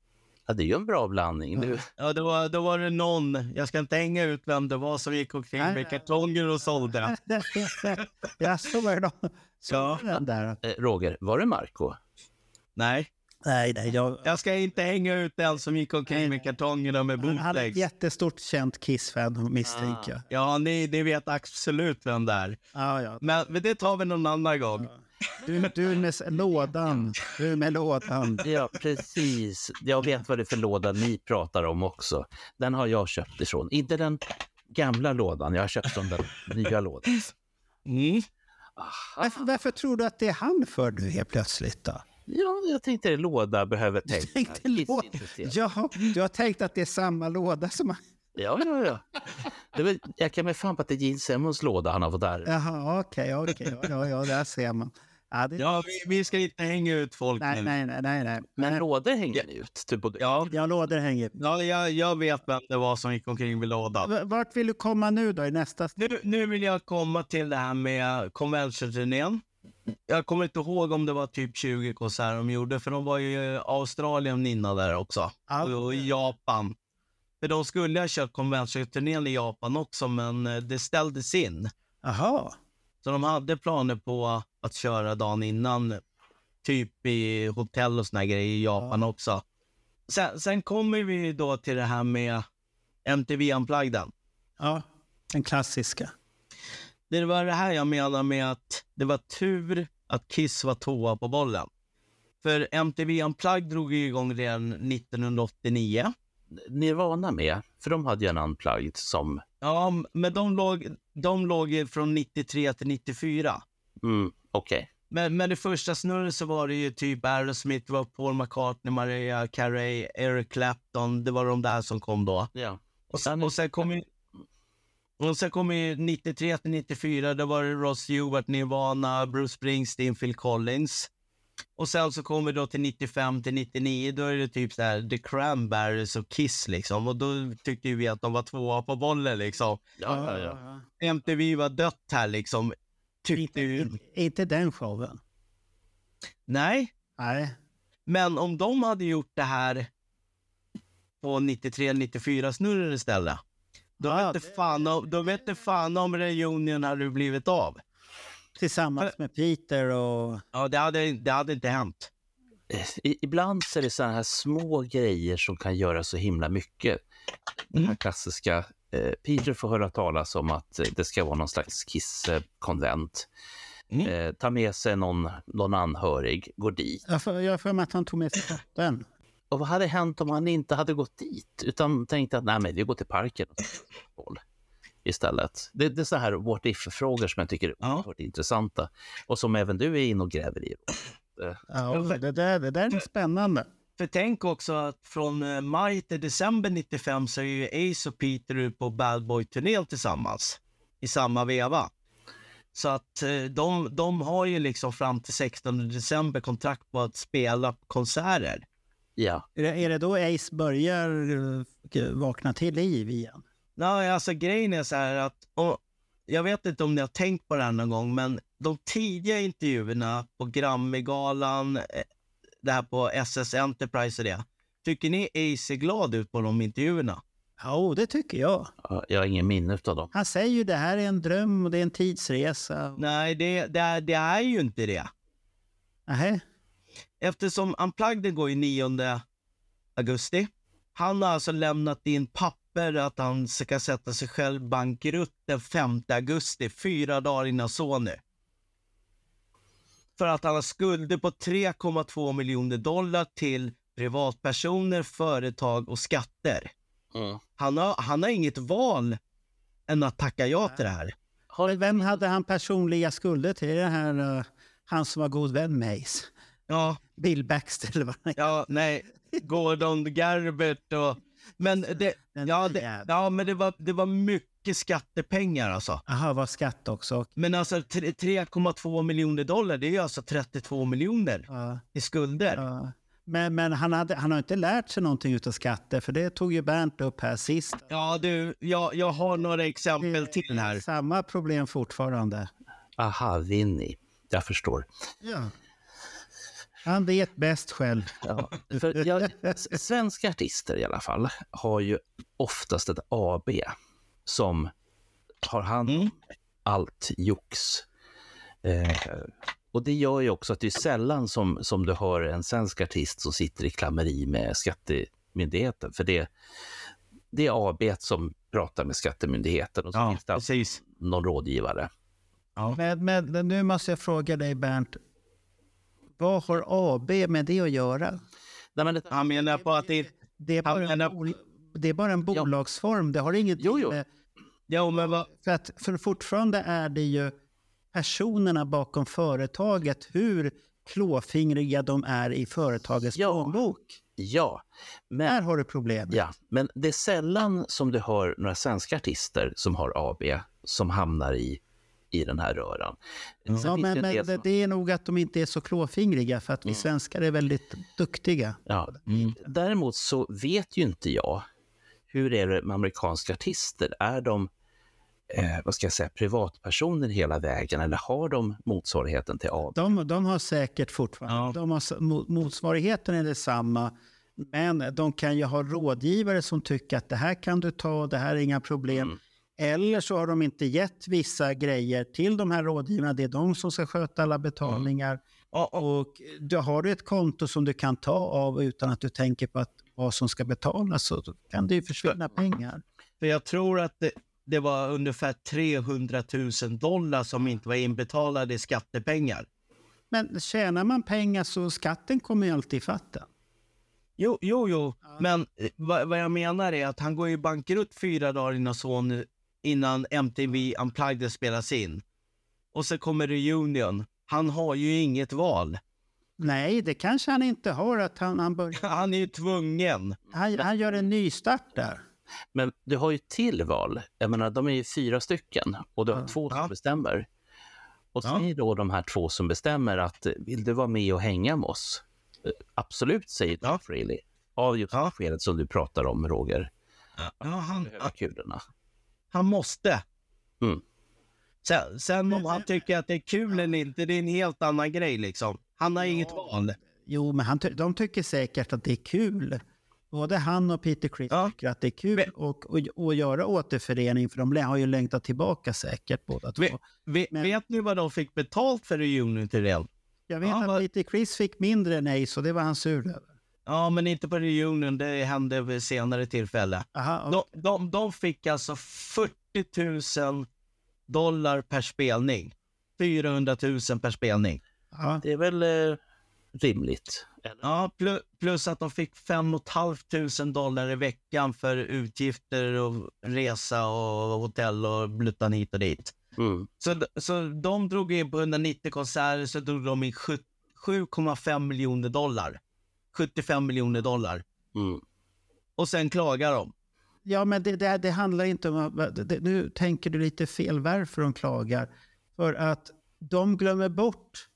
Ja, det är ju en bra blandning. Du. Ja, då var, då var det någon, jag ska inte hänga ut vem det var som gick omkring med kartonger och sålde. Ja. den där. Eh, Roger, var det Marco? Nej. Nej, nej. Jag, Jag ska inte hänga ut den som gick omkring med kartongerna med han hade ett bootlegs. jättestort känt Kiss-fan misstänker jag. Ja, ni, ni vet absolut vem det är. Ja, ja. Men, men det tar vi någon annan gång. Du, du med lådan. Du med lådan. Ja, precis. Jag vet vad det är för låda ni pratar om också. Den har jag köpt ifrån. Inte den gamla lådan, jag har köpt från den nya lådan. Mm. Varför, varför tror du att det är han för nu helt plötsligt då? Ja, jag tänkte en låda behöver tänka. Tänkte låda. Ja, du har tänkt att det är samma låda som... Ja, ja, ja. Det är väl, jag kan med fan på att det är Gene Simmons låda han har fått där. Jaha, okej, okej. Ja, ja, ja, där ser man. Ja, det... Ja, vi, vi ska inte hänga ut folk nej, nu. nej, nej, nej, nej. Men lådor hänger ni ut? Typ både... Ja, Ja, lådor hänger. ja jag, jag vet vem det var som gick omkring med lådan. V- Vart vill du komma nu då i nästa... Nu, nu vill jag komma till det här med convention-turnén. Jag kommer inte ihåg om det var typ 20 konserter de gjorde, för de var ju i Australien innan där också. Ja. Och i Japan. För de skulle ha kört convention-turnén i Japan också, men eh, det ställdes in. Jaha. Så de hade planer på att köra dagen innan, typ i hotell och såna grejer i Japan också. Sen, sen kommer vi då till det här med MTV Unplugged. Ja, den klassiska. Det var det här jag menar med att det var tur att Kiss var tvåa på bollen. För MTV Unplugged drog igång redan 1989. Nirvana med, för de hade ju en unplugged som... Ja, men de låg, de låg från 93 till 94. Mm, Okej. Men, men det första snurret så var det ju typ Aerosmith, det var Paul McCartney, Maria Carey, Eric Clapton. Det var de där som kom då. Ja. Och, sen- och sen kom ju... Och sen kom ju 93 till 94, då var det Ross Stewart, Nirvana, Bruce Springsteen, Phil Collins. Och sen så kommer vi då till 95 till 99, då är det typ så här The Cranberries och Kiss liksom. Och då tyckte vi att de var tvåa på bollen liksom. Ja, ja, ja. MTV var dött här liksom. Tyckte ju. Inte den showen. Nej, Nej. men om de hade gjort det här på 93-94 snurren istället. Då Ja, vet inte fan om, då vet inte fan om reunion hade blivit av. Tillsammans med Peter och... Ja, det hade, det hade inte hänt. I, ibland så är det sådana här små grejer som kan göra så himla mycket. Den här klassiska, eh, Peter får höra talas om att eh, det ska vara någon slags kisskonvent. Eh, ta med sig någon, någon anhörig, går dit. Jag får- jag för mig att han tog med sig dottern. Och vad hade hänt om han inte hade gått dit? Utan tänkte att nej, men vi går till parken istället. Det, det är så här what if-frågor som jag tycker är oerhört intressanta. Och som även du är inne och gräver i. Eh, Ja, det, där, det där är spännande. För tänk också att från eh, maj till december 95 så är ju Ace och Peter ute på Bad Boy-turnén tillsammans i samma veva. Så att eh, de, de har ju liksom fram till 16 december kontrakt på att spela konserter. Ja. Är det, är det då Ace börjar eh, vakna till liv igen? Nej, alltså grejen är så här att, och jag vet inte om ni har tänkt på det här någon gång, men de tidiga intervjuerna på Grammy-galan, eh, det här på SS Enterprise och det. Tycker ni Ace är glad ut på de intervjuerna? Ja, det tycker jag. Ja, Jag har ingen minne av dem. Han säger ju det här är en dröm och det är en tidsresa. Nej, det, det, är, det är ju inte det. Nähä? Eftersom Unplugged går ju 9 augusti. Han har alltså lämnat in papper att han ska sätta sig själv bankrutt den 5 augusti, fyra dagar innan Sony. För att han har skulder på 3,2 miljoner dollar till privatpersoner, företag och skatter. Mm. Han, har, han har inget val än att tacka ja till det här. Vem hade han personliga skulder till? Det här, eh, han som var god vän med Ace? Ja. Bill Baxter eller vad. Ja, nej. Gordon Gerbert och... Men det, ja, det, ja, men det var, det var mycket skattepengar alltså. Jaha, var skatt också. Men alltså tre- 3,2 miljoner dollar, det är ju alltså 32 miljoner Ja. i skulder. Ja. Men, men han, hade, han har inte lärt sig någonting av skatter, för det tog ju Bernt upp här sist. Ja, du, jag, jag har några exempel till här. Samma problem fortfarande. Aha, Vinny. Jag förstår. Ja. Han vet bäst själv. Ja, för jag, svenska artister i alla fall har ju oftast ett AB som har hand om allt jox. Eh, och det gör ju också att det är sällan som, som du hör en svensk artist som sitter i klammeri med skattemyndigheten. För det, det är AB som pratar med skattemyndigheten och så finns det någon rådgivare. Men, men nu måste jag fråga dig Bernt. Vad har AB med det att göra? Han menar på att det, det, är, bara en, bol- det är bara en bolagsform. Det har inget jo, jo. med... Jo, men vad... För, att, för fortfarande är det ju personerna bakom företaget, hur klåfingriga de är i företagets plånbok. Ja, men, Där har du problem. Ja, men det är sällan som du hör några svenska artister som har AB som hamnar i, i den här röran. Sen Ja, men, men som- det är nog att de inte är så klåfingriga, för att vi svenskar är väldigt duktiga. Ja. Däremot så vet ju inte jag hur är det med amerikanska artister. Är de eh, vad ska jag säga, privatpersoner hela vägen eller har de motsvarigheten till AB? De, de har säkert fortfarande, de har, motsvarigheten är detsamma. Men de kan ju ha rådgivare som tycker att det här kan du ta, det här är inga problem. Eller så har de inte gett vissa grejer till de här rådgivarna. Det är de som ska sköta alla betalningar. Och då har du ett konto som du kan ta av utan att du tänker på att vad som ska betalas så kan det ju försvinna pengar. För jag tror att det, det var ungefär 300 000 dollar som inte var inbetalade i skattepengar. Men tjänar man pengar så skatten kommer ju alltid i fatten. Jo, jo, jo. men eh, vad, vad jag menar är att han går ju bankrutt fyra dagar innan, son, innan MTV Unplugged spelas in. Och så kommer reunion. Han har ju inget val. Nej, det kanske han inte har. Att han, han, börjar, han är ju tvungen. Han, han gör en nystart där. Men du har ju till val. Jag menar, de är ju fyra stycken och du har två som bestämmer. Och säger då de här två som bestämmer att vill du vara med och hänga med oss? Eh, Absolut, säger Tom Freely. Av just det skedet som du pratar om, Roger. Ja, han, kulorna. Han måste. Mm. Sen, sen om han tycker att det är kul eller inte, det är en helt annan grej liksom. Han har inget val. Jo, men han, de tycker säkert att det är kul. Både han och Peter Criss tycker att det är kul och, och, och göra återförening, för de har ju längtat tillbaka säkert båda två. Vet, vet ni vad de fick betalt för reunion till det? Jag vet att Peter Criss fick mindre än Ace och det var han sur över. Ja, men inte på reunion. Det hände vid senare tillfälle. Aha, de, de, de fick alltså 40 000 dollar per spelning. 400 000 per spelning. Det är väl eh, rimligt. Ja, plus, plus att de fick 5 500 dollar i veckan för utgifter och resa och hotell och bluttan hit och dit. Mm. Så, så de drog in på 190 konserter så drog de in sju- 7,5 miljoner dollar. 75 miljoner dollar. Mm. Och sen klagar de. Ja, men det, det, det handlar inte om... det, nu tänker du lite fel varför de klagar. För att de glömmer bort...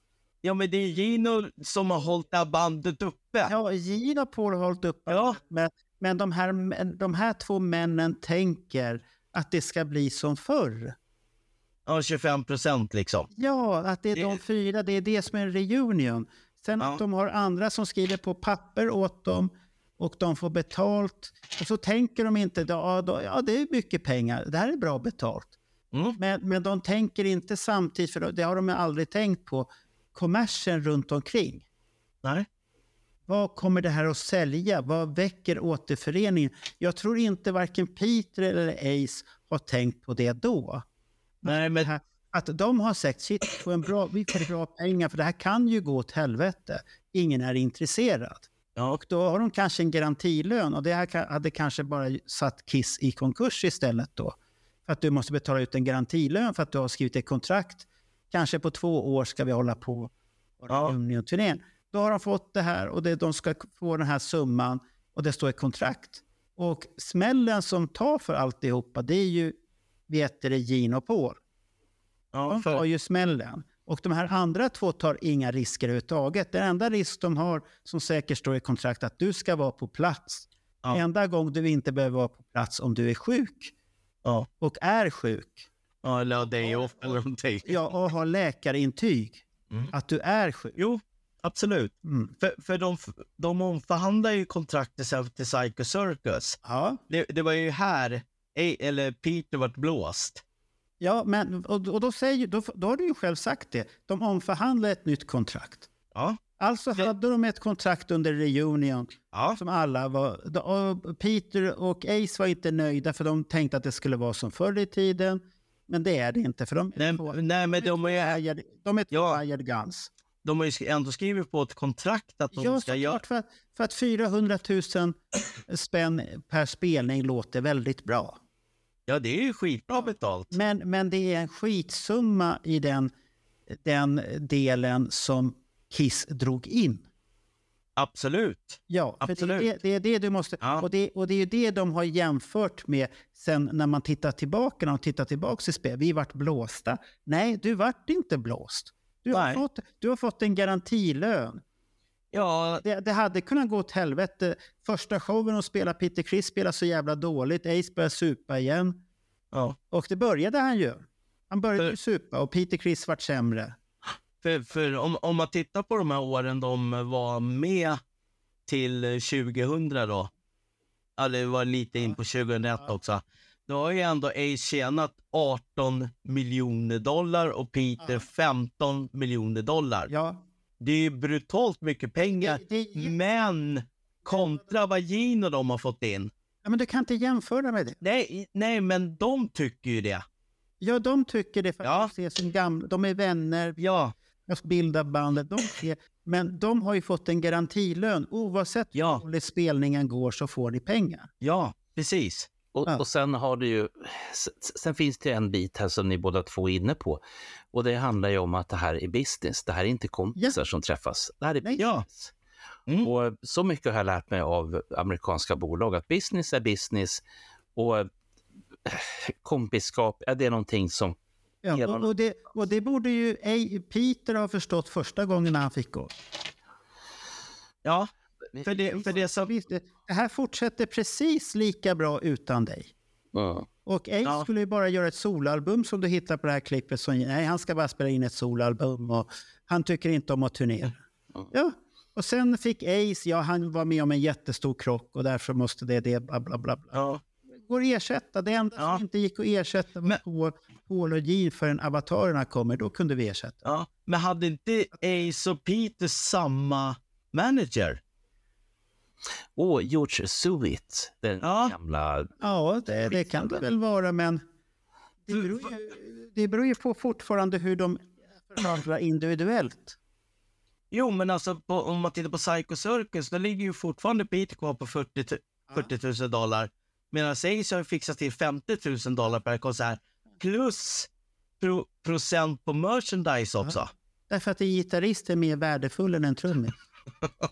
Ja, men det är Gino som har hållit det här bandet uppe. Ja, Gino har hållit uppe. Ja. Men, men de, här, de här två männen tänker att det ska bli som förr. Ja, 25 procent liksom. Ja, att det är de fyra, det är det som är en reunion. Sen att de har andra som skriver på papper åt dem och de får betalt. Och så tänker de inte, ja, då, ja det är mycket pengar, det här är bra betalt. Men, men de tänker inte samtidigt, för det har de aldrig tänkt på, kommersen runt omkring. Nej. Vad kommer det här att sälja? Vad väcker återföreningen? Jag tror inte varken Peter eller Ace har tänkt på det då. Nej, men... Att de har sagt, shit, vi får, en bra, vi får bra pengar för det här kan ju gå åt helvete. Ingen är intresserad. Och då har de kanske en garantilön och det här hade kanske bara satt Kiss i konkurs istället då. För att du måste betala ut en garantilön för att du har skrivit ett kontrakt. Kanske på två år ska vi hålla på ja. turnén. Då har de fått det här och det, de ska få den här summan och det står ett kontrakt. Och smällen som tar för alltihopa det är ju, vet det, och Paul. Ja, de tar ju smällen. Och de här andra två tar inga risker överhuvudtaget. Den enda risk de har som säkert står i kontrakt att du ska vara på plats. Ja. Enda gång du inte behöver vara på plats om du är sjuk Ja. och är sjuk. Ja, eller day off eller någonting. Ja, och har läkarintyg Mm. att du är sjuk. Jo, absolut. Mm. För, för de, de omförhandlar ju kontraktet sen till Psycho Circus. Ja. Det, det var ju här, eller Peter vart blåst. Ja, men och, och då, säger, då, då har du ju själv sagt det. De omförhandlar ett nytt kontrakt. Ja. Alltså hade de ett kontrakt under reunion Ja. som alla var... Och Peter och Ace var inte nöjda för de tänkte att det skulle vara som förr i tiden. Men det är det inte för de är Nej, två, nej men de, är, de är två Ja. hired guns. de har ju ändå skrivit på ett kontrakt att de Ja, ska göra... för, för att 400 000 spänn per spelning låter väldigt bra. Ja, det är ju skitbra betalt. Men, men det är en skitsumma i den, den delen som Kiss drog in. Absolut. Ja, Absolut. Det, är det, det är det du måste... Ja. Och, det, och det är ju det de har jämfört med sen när man tittar tillbaka, när de tittar tillbaka i spel. Vi vart blåsta. Nej, du vart inte blåst. Du har, Nej. fått, du har fått en garantilön. Ja, Det, det hade kunnat gå åt helvete. Första showen och spela Peter Criss spelade så jävla dåligt. Ace började supa igen. ja. Och det började han ju. Han började För- ju supa och Peter Criss vart sämre. För, för om, om man tittar på de här åren de var med till eh, 2000 då, eller det var lite in på 2001 också, då har ju ändå Ace tjänat 18 miljoner dollar och Peter 15 miljoner dollar. Ja, Det är brutalt mycket pengar, Det- det- men kontra vad Gino de har fått in. ja, men du kan inte jämföra med det. Nej, nej, men de tycker ju det. Ja, de tycker det för att Ja. de ser som gamla. De är vänner. Ja, Jag ska bilda bandet. De ser, men de har ju fått en garantilön. Oavsett Ja. hur spelningen går så får ni pengar. ja, precis. Och, Ja. och sen har du ju, sen finns det en bit här som ni båda två är inne på. Och det handlar ju om att det här är business. Det här är inte kompisar som träffas. Det här är business. Mm. Och så mycket har jag lärt mig av amerikanska bolag, att business är business och eh, kompisskap, ja, det är någonting som Ja, och, och, det, och det borde ju Peter ha förstått första gången han fick gå. Ja, för det, för det som... Det här fortsätter precis lika bra utan dig. Ja. Och Ace Ja. skulle ju bara göra ett solalbum som du hittar på det här klippet. Som, nej, han ska bara spela in ett solalbum och han tycker inte om att turnera. Ja, och sen fick Ace, ja han var med om en jättestor krock och därför måste det, det, bla bla bla. bla. Ja. Går att ersätta. Det enda Ja. som inte gick att ersätta var Men- Paul, Paul och Gene förrän avatarerna kommer. Då kunde vi ersätta. Ja, men hade inte Ace och Peter samma manager? Och George Suit, den Ja. gamla... Ja, det, det kan det väl vara, men det beror, ju, det beror ju på fortfarande hur de förhandlar individuellt. Jo, men alltså på, om man tittar på Psycho Circus, då ligger ju fortfarande Peter kvar på 40, tu- 40 000 dollar. Medan Ace har fixat till 50 000 dollar per konsert. Plus pro, procent på merchandise också. Därför att en gitarrist är mer värdefull än en trummis.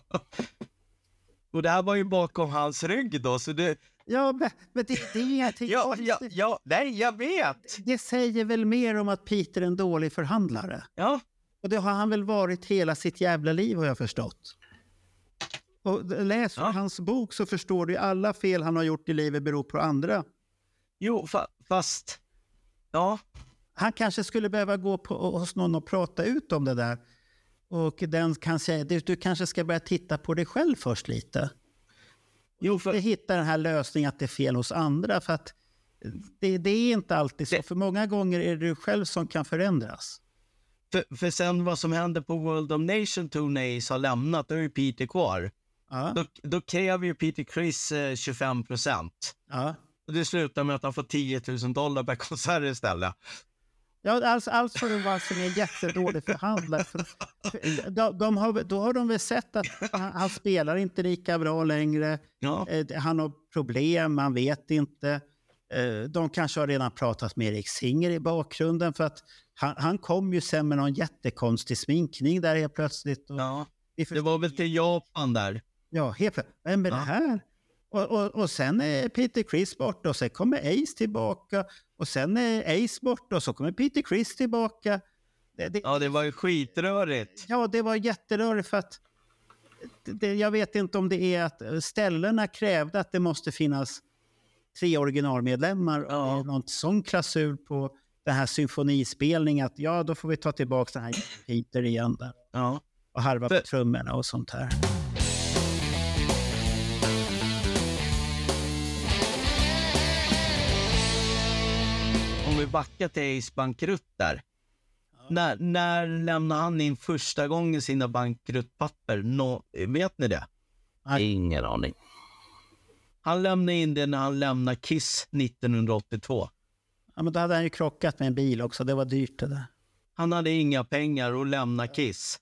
Och det här var ju bakom hans rygg då, så det... Ja, men, men det, det är ingenting. Ja, ja, ja, nej, jag vet! Det säger väl mer om att Peter är en dålig förhandlare. Ja, Och det har han väl varit hela sitt jävla liv har jag förstått. Och läs Ja. hans bok så förstår du alla fel han har gjort i livet beror på andra. jo, fa, fast... Ja, Han kanske skulle behöva gå på, hos någon och prata ut om det där. Och den kan säga, du, du kanske ska börja titta på dig själv först lite. jo, för... Hitta den här lösningen att det är fel hos andra. För att det, det är inte alltid så. Det- För många gånger är det du själv som kan förändras. För, för sen vad som händer på World of Nation Tour när Ace har lämnat, då är ju Peter kvar. Ja, Då, då kräver ju Peter Chris eh, 25 procent. ja. Och det slutar med att han får 10 000 dollar per konsert istället. Ja, alltså, alltså det var som en jättedålig förhandlare. För, för, de, de har, då har de väl sett att han, han spelar inte lika bra längre. Ja, Eh, Han har problem, man vet inte. Eh, De kanske har redan pratat med Erik Singer i bakgrunden för att han, han kom ju sen med någon jättekonstig sminkning där helt plötsligt. Och ja. Det var väl till Japan där. Ja, helt plötsligt. Vem är det Ja. här? Och, och, och sen är Peter Chris borta och sen kommer Ace tillbaka. Och sen är Ace borta och så kommer Peter Chris tillbaka. Det, det, Ja, det var ju skitrörigt. Ja, det var jätterörigt för att det, jag vet inte om det är att ställena krävde att det måste finnas tre originalmedlemmar. Ja. Och någon sån klausul på den här symfonispelningen att ja, då får vi ta tillbaka den här Peter igen där. Ja. Och harva på trummorna och sånt här. Vi backar till Ace bankrutt där. När, när lämnade han in första gången sina bankruttpapper? Nå, vet ni det? Ingen aning. Han lämnade in det när han lämnade Kiss 1982. Ja, men då hade han ju krockat med en bil också. Det var dyrt det där. Han hade inga pengar att lämna Kiss.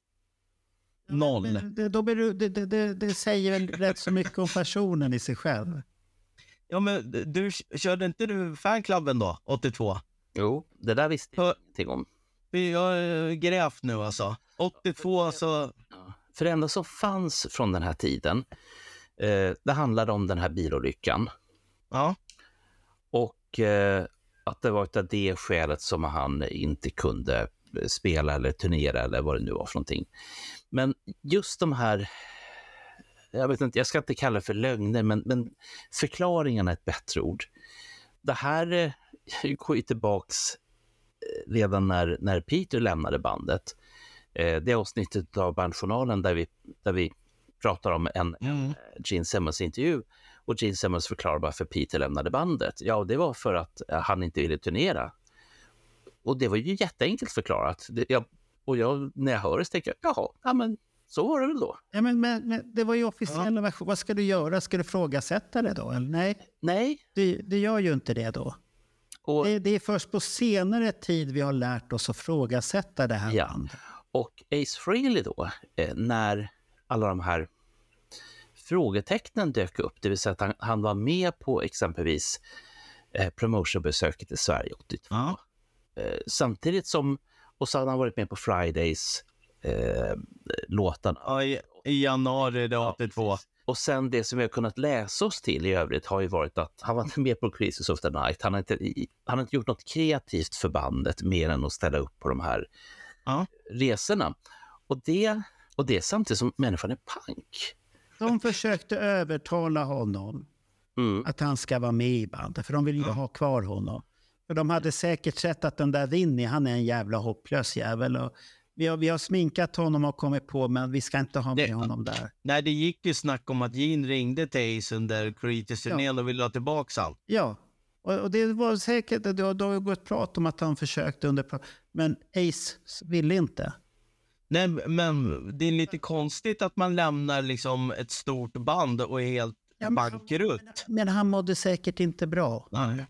Noll. Men det, då blir du, det, det, det, det säger väl rätt så mycket om personen i sig själv. Ja, men du körde inte du fanklubben då, 82? Jo, det där visste jag ingenting om. Jag har grävt nu alltså. 82 så... För det enda som fanns från den här tiden, eh, det handlade om den här bilolyckan. Ja. Och eh, att det var av det skälet som han inte kunde spela eller turnera eller vad det nu var för någonting. Men just de här, jag vet inte, jag ska inte kalla det för lögner, men, men förklaringarna är ett bättre ord. Det här eh, går ju tillbaks eh, redan när, när Peter lämnade bandet. Eh, det avsnittet av Bandjournalen där vi, där vi pratar om en mm. Gene Simmons-intervju och Gene Simmons förklarar varför Peter lämnade bandet. Ja, det var för att han inte ville turnera. Och det var ju jätteenkelt förklarat. Det, jag, och jag, när jag hör det så tänker jag, jaha, ja, men så var det väl då. Ja, men, men, men det var ju officiella ja. version. Vad ska du göra? Ska du frågasätta det då? Eller? Nej, Nej. Du, du gör ju inte det då. Och, det, det, är först på senare tid vi har lärt oss att frågasätta det här ja. bandet. Och Ace Frehley då, eh, när alla de här frågetecknen dök upp, det vill säga att han, han var med på exempelvis eh, promotionbesöket i Sverige 82. Ja. Eh, samtidigt som, och så hade han varit med på Fridays eh, låtarna. Ja, i, i januari 82. Ja, och sen det som vi har kunnat läsa oss till i övrigt har ju varit att han var inte med på Crisis of the Night. Han har inte, han har inte gjort något kreativt för bandet mer än att ställa upp på de här ja. resorna. Och det, och det samtidigt som människan är punk. De försökte övertala honom mm. att han ska vara med i bandet, för de vill ju ja. ha kvar honom. För de hade säkert sett att den där Vinny, han är en jävla hopplös jävel. Och vi, har, vi har sminkat honom och kommit på, men vi ska inte ha med det, honom där. Nej, det gick ju snack om att Gene ringde till Ace under Creators-turnén ja. och ville ha tillbaka allt. Ja, och, och, det var säkert, det har, det har gått prat om att han försökte under, men Ace ville inte. Nej, men det är lite konstigt att man lämnar liksom ett stort band och är helt ja, bankrutt. Men, men han mådde säkert inte bra. Nej.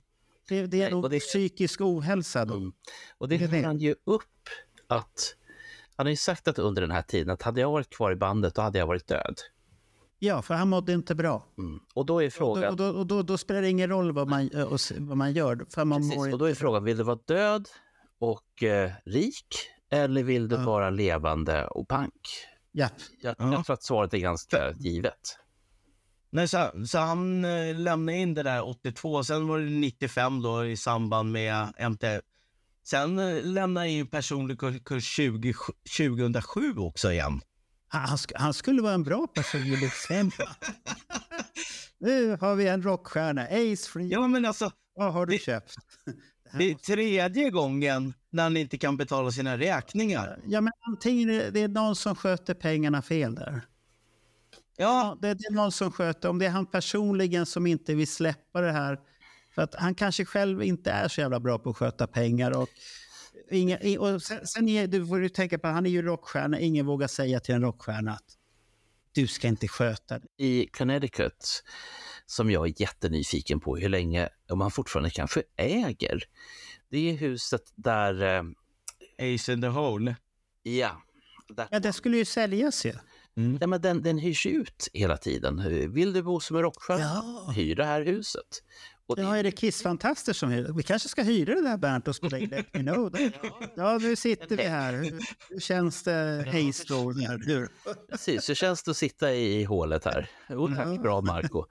Det, det är nog det, psykisk ohälsa då. Mm. Och det tar han ju upp att han har ju sagt att under den här tiden att hade jag varit kvar i bandet då hade jag varit död. Ja, för han mådde inte bra. Mm. Och då är frågan... Och då, och då, och då, spelar det ingen roll vad man, vad man gör. För man Precis, mår och då är frågan, vill du vara död och eh, rik eller vill du ja. vara levande och pank? Ja. Jag, jag tror att svaret är ganska givet. Nej, så, så han eh, lämnade in det där 82, sen var det 95 då i samband med MT. Sen eh, lämnade han in personlig kurs 20, 2007 också igen. Han, han skulle vara en bra personlig exempel. nu har vi en rockstjärna, Ace Free. Ja, men alltså. Vad har du det, köpt? Det är tredje gången när han inte kan betala sina räkningar. Ja, men antingen är det någon som sköter pengarna fel där. Ja, det, det är någon som sköter. Om det är han personligen som inte vill släppa det här. För att han kanske själv inte är så jävla bra på att sköta pengar. Och inga, och sen, sen du får du tänka på han är ju rockstjärna. Ingen vågar säga till en rockstjärna att du ska inte sköta det. I Connecticut, som jag är jättenyfiken på hur länge, om han fortfarande kanske äger, det är huset där... Eh, Ace in the Hole? Ja. Där. Ja, det skulle ju säljas ju. Mm. Nej, men den, den hyrs ut hela tiden. Vill du bo som en rockstjärna, ja. hyr det här huset. Och det... Ja, är det Kiss-fantaster som hyr? Vi kanske ska hyra det där Bernt och spela in Let Me Know. Ja, nu sitter vi här. Hur känns det, Haystone? Precis, hur känns det att sitta i, i hålet här? Jo tack, ja. bra Marco.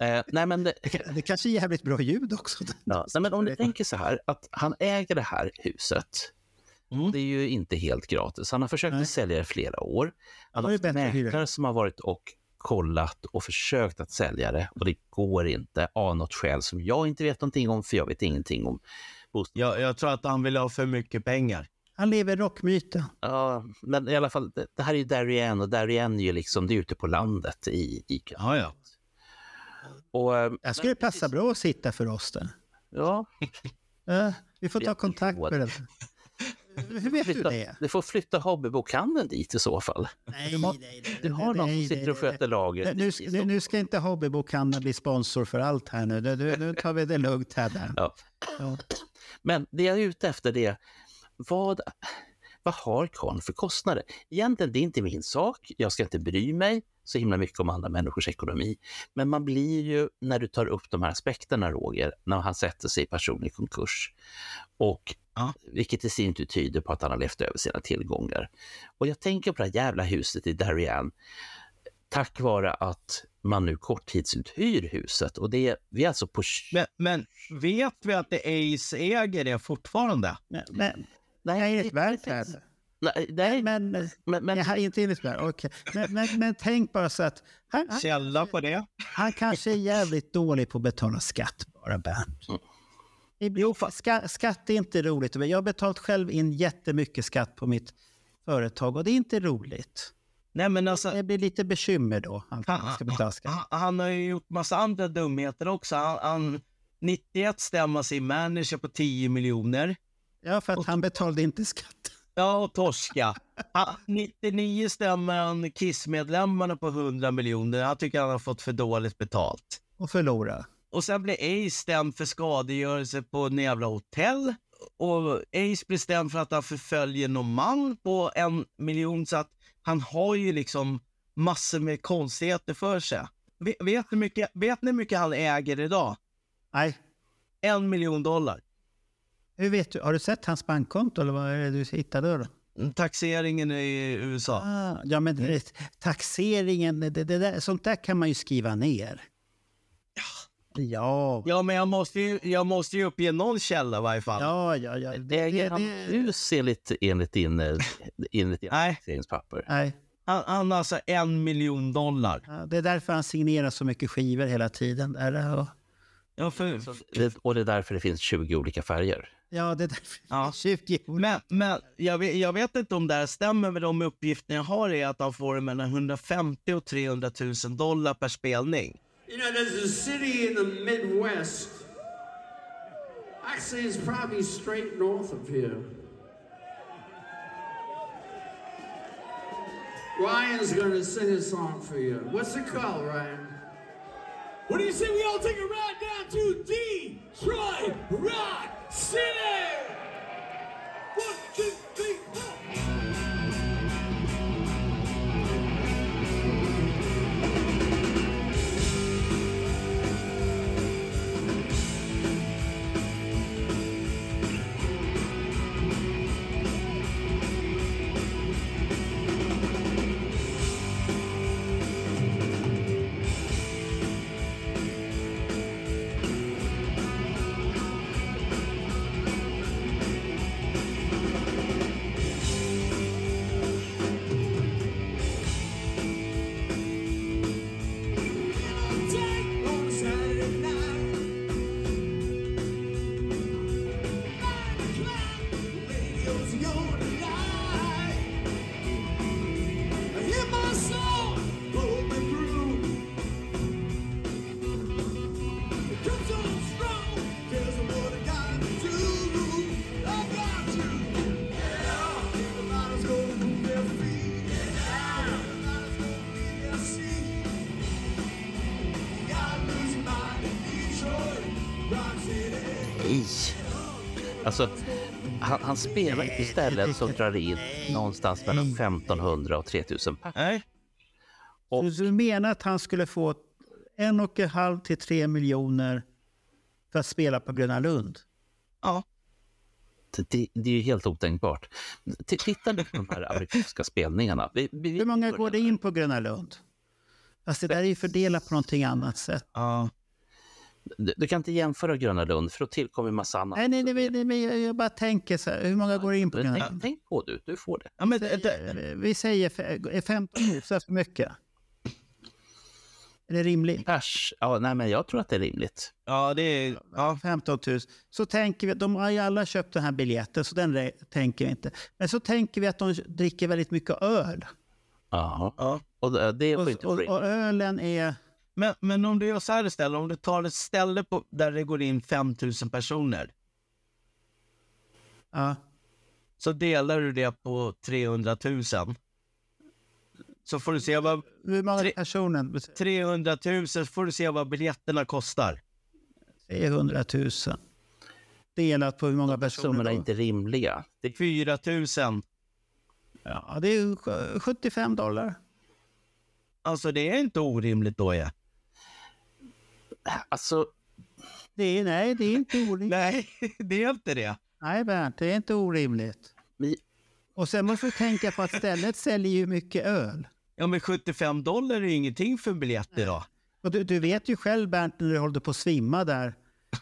Eh, nej, men det... det kanske är jävligt bra ljud också. Ja, nej, men om du tänker så här, att han äger det här huset. Det är ju inte helt gratis. Han har försökt att sälja det i flera år. Han har är haft mäklare som har varit och kollat och försökt att sälja det och det går inte av något skäl som jag inte vet någonting om för jag vet ingenting om bostad. Jag, jag tror att han vill ha för mycket pengar. Han lever rockmyten. Ja, men i alla fall, det, det här är ju Darien och Darien är ju liksom, det är ute på landet i, i Ja, ja. Och, eh, Jag skulle passa bra att sitta för oss där. Ja. Eh, vi får ta kontakt med den. Hur vet du flytta, det? Du får flytta hobbybokhandeln dit i så fall. Nej, du har, nej, du har någon nej, som sitter nej, och sköter lagret. Nu, ska- nu, nu ska inte Hobbybokhandeln bli sponsor för allt här nu. Nu, nu, nu tar vi det lugnt här. Där. Ja. Ja. Men det jag är ute efter det, vad, vad har karln för kostnader? Egentligen, det är inte min sak. Jag ska inte bry mig så himla mycket om andra människors ekonomi. Men man blir ju, när du tar upp de här aspekterna, Roger, när han sätter sig i personlig konkurs. Och Vilket i sin tur tyder på att han har levt över sina tillgångar. Och jag tänker på det här jävla huset i Darien. Tack vare att man nu korttidsuthyr huset. Och det är, vi är alltså på... Men, men vet vi att det Ace äger det fortfarande? Men, men, nej, enligt Werther. Nej, nej. Men, men, men, jag, inte enligt Werther. Okej. Men, men, men tänk bara så att... Han, han, Källa på det? han kanske är jävligt dålig på att betala skatt bara, Bernt. Jo, ska, skatt är inte roligt. Jag har betalat själv in jättemycket skatt på mitt företag och det är inte roligt. Nej, men alltså, det blir lite bekymmer då. Han ska betala skatt. Han, han har ju gjort massa andra dumheter också. Han, han 91 stämmer sin manager på 10 miljoner. Ja, för att han betalade inte skatt. Ja, och torska. Han, 99 stämmer han Kiss-medlemmarna på 100 miljoner. Han tycker han har fått för dåligt betalt. Och förlora. Och sen blir Ace stämd för skadegörelse på en jävla hotell. Och Ace blir stämd för att han förföljer någon man på en miljon. Så att han har ju liksom massor med konstigheter för sig. Vet, vet, ni, mycket, vet ni hur mycket han äger idag? Nej. En miljon dollar. Hur vet du? Har du sett hans bankkonto eller vad är det du hittade då? Taxeringen i USA. Ah, ja, men det, taxeringen, det, det där, sånt där kan man ju skriva ner. Ja. Ja, men jag måste ju, jag måste ju uppge någon källa i varje fall. Ja, ja, ja. Det, Äger han hus enligt, enligt din, eh, enligt din taxeringspapper? Nej. Han, han har alltså en miljon dollar. Ja, det är därför han signerar så mycket skivor hela tiden. Är det, och, Ja, för, Det- Och det är därför det finns 20 olika färger. ja, det är därför. Ja. 20 Men, men jag, vet, jag vet inte om det här stämmer, men de uppgifter jag har är att han får mellan 150 och 300 000 dollar per spelning. You know, there's a city in the Midwest. Actually, it's probably straight north of here. Ryan's gonna sing a song for you. What's it called, Ryan? What do you say we all take a ride down to Detroit Rock City? One, two, three, four. Han, spelar inte ställen som drar in någonstans mellan 1500 och 3000 per. Nej. Så du menar att han skulle få en och en halv till tre miljoner för att spela på Gröna Lund? Ja. Det, det är ju helt otänkbart. T- Titta nu på de här amerikanska spelningarna. Vi, vi, Hur många går det in på Gröna Lund? Fast det där är ju fördelat på någonting annat sätt. Ja. Du, du kan inte jämföra Gröna Lund, för då tillkommer massa annat. Nej, nej, nej, nej, nej men jag, jag bara tänker så här, hur många går in på Gröna Tänk, Lund? tänk på du, du får det. Ja, men, Vi säger f- är 15 000 för mycket? Är det rimligt? Pers? Ja, nej, men jag tror att det är rimligt. Ja, det är... Ja. 15 000. Så tänker vi, de har ju alla köpt den här biljetten, så den tänker vi inte. Men så tänker vi att de dricker väldigt mycket öl. Jaha. Ja. Och det, det får Och, inte och, och ölen är... Men, men om du gör så här istället, om du tar ett ställe på, där det går in 5000 personer. Ja. Så delar du det på 300 000. Så får du se vad... Hur många personer? 300 000 så får du se vad biljetterna kostar. 300 000. Delat på hur många Summorna personer? är då? inte rimliga. Det, 4 000. Ja, det är ju sj- 75 dollar. Alltså det är inte orimligt då ja. Alltså, Det är, nej, det är inte orimligt. Nej, det är inte det. Nej, Bernt, det är inte orimligt. Vi- Och sen måste du tänka på att stället säljer ju mycket öl. Ja men 75 dollar är ju ingenting för en biljett idag. Och du, du vet ju själv Bernt när du håller på att svimma där.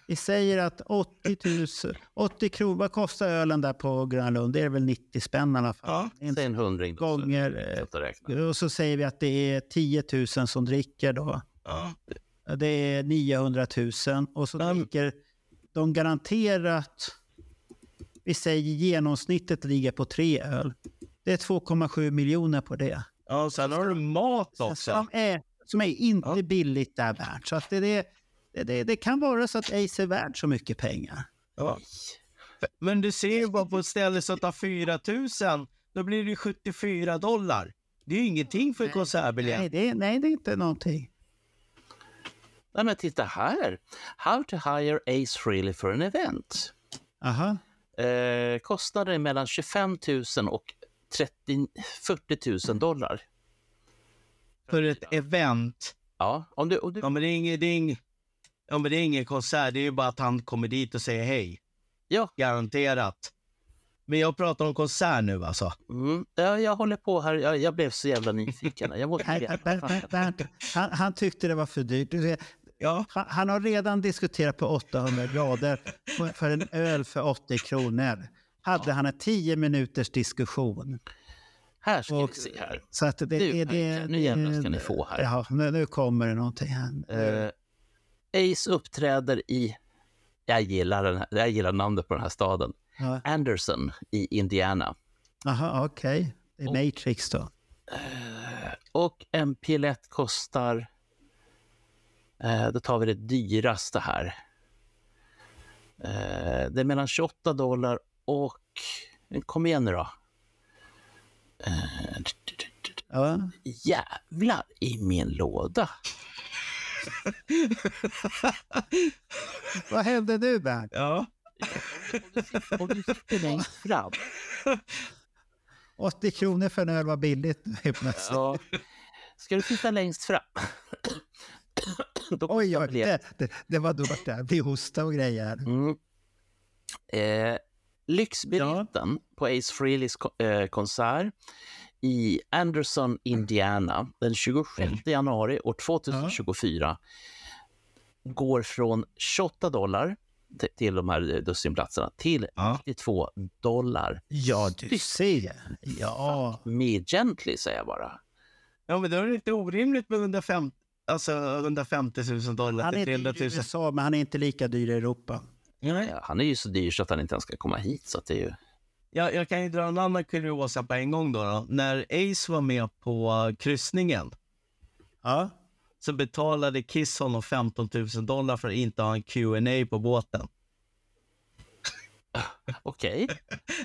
Vi säger att 80 000, 80 kronor, vad kostar ölen där på Gröna Lund? Det är väl 90 spänn i alla fall. Ja, Det är en hundring. då, så gånger, räkna. eh, och så säger vi att det är 10 000 som dricker då. Ja. Det är 900 000 och så dricker de garanterat, vi säger genomsnittet ligger på tre öl. Det är 2,7 miljoner på det. Ja, sen har du mat också. Som är, som är inte billigt där Bernt. Så att det, det, det, det, kan vara så att Ace är värd så mycket pengar. Ja. Men du ser ju bara på ett ställe som tar 4 000, då blir det ju 74 dollar. Det är ju ingenting för en konsertbiljett. Nej det, nej, det är inte någonting. Nej, men titta här. How to hire Ace Frehley for an event. Aha. Eh, kostnader är mellan 25 000 och 30, 40 000 dollar. För ett event. Ja, om du, om du... Ja, men det är det är ingen, ja, men det är ingen konsert, det är ju bara att han kommer dit och säger hej. Ja. Garanterat. Men jag pratar om konsert nu alltså. Mm. Ja, jag håller på här. Jag, jag blev så jävla nyfiken. Jag måste han, han tyckte det var för dyrt. Ja. han, han har redan diskuterat på 800 grader för- en öl för 80 kronor. Hade han en 10 minuters diskussion. Här ska vi se här. Så att det, Nu, det, det, nu jävlar ska ni få här. Ja, nu, nu kommer det någonting. Eh, Ace uppträder i, jag gillar, den här, jag gillar namnet på den här staden, Ja. Anderson i Indiana. Jaha, okej. Det är Matrix då. Och en pilett kostar, eh, då tar vi det dyraste här. Eh, det är mellan 28 dollar och, kom igen nu då. Eh, Ja. jävlar i min låda. Vad hände nu Bernt? Ja. Om du sitter längst fram. 80 kronor för en öl var billigt helt plötsligt. Ja. Ska du sitta längst fram? Oj, oj, det, det, det var dumt där. Vi hosta och grejer. Mm. Eh, lyxbiljetten på Ace Frehleys eh, konsert i Anderson, Indiana den 26 januari år 2024 går från 28 dollar till de här eh, dussinplatserna till 92 dollar. Ja, du ser. Ja. Me gently säger jag bara. Ja, men då är det inte orimligt med 150, alltså 150 000 dollar Han till är 300 dyr i 000. USA, men han är inte lika dyr i Europa. Ja, han är ju så dyr så att han inte ens ska komma hit. Så att det är ju... Jag, jag kan ju dra en annan kuriosa på en gång då, då. När Ace var med på uh, kryssningen ja. så betalade Kiss honom 15 000 dollar för att inte ha en Q&A på båten. Okej.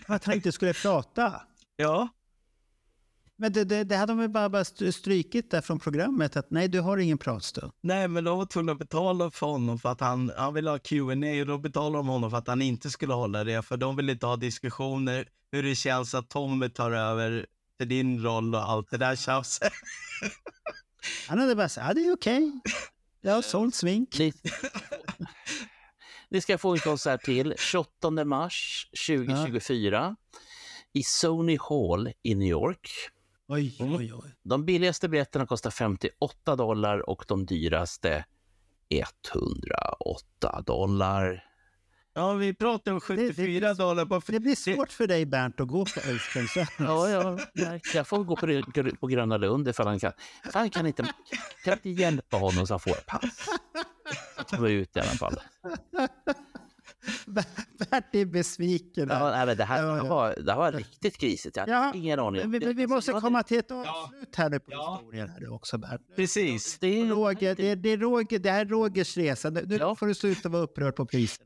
För att han inte skulle prata. Ja. Men det, det, det hade de väl bara, bara st- strykit där från programmet, att nej, du har ingen pratstund. Nej, men de var tvungna att betala för honom för att han, han ville ha Q&A och då betalade de honom för att han inte skulle hålla det. För de ville inte ha diskussioner hur det känns att Tommy tar över för din roll och allt det där tjafset. Han hade bara sagt, ja det är okej. Jag har sålt smink. Ni ska få en konsert till 28 mars 2024 i Sony Hall i New York. Oj, oj, oj. De billigaste biljetterna kostar 58 dollar och de dyraste 108 dollar. Ja, vi pratar om 74 dollar. På, Det blir svårt för dig Bernt att gå på Concern. Ja, ja, jag får gå på, det- på Gröna Lund ifall han kan. Fan, kan inte, kan inte hjälpa honom så han får pass? Jag ut i alla fall. Bert är besviken. Ja, nej, men det, här, det, var, det här var riktigt krisigt. Jag hade ingen aning. Vi, vi, vi måste komma till ett avslut här nu på historien här nu också Bert. Precis. Det är, Roger, det, det, är Roger, det här är Rogers resa. Nu nu får du sluta vara upprörd på priserna.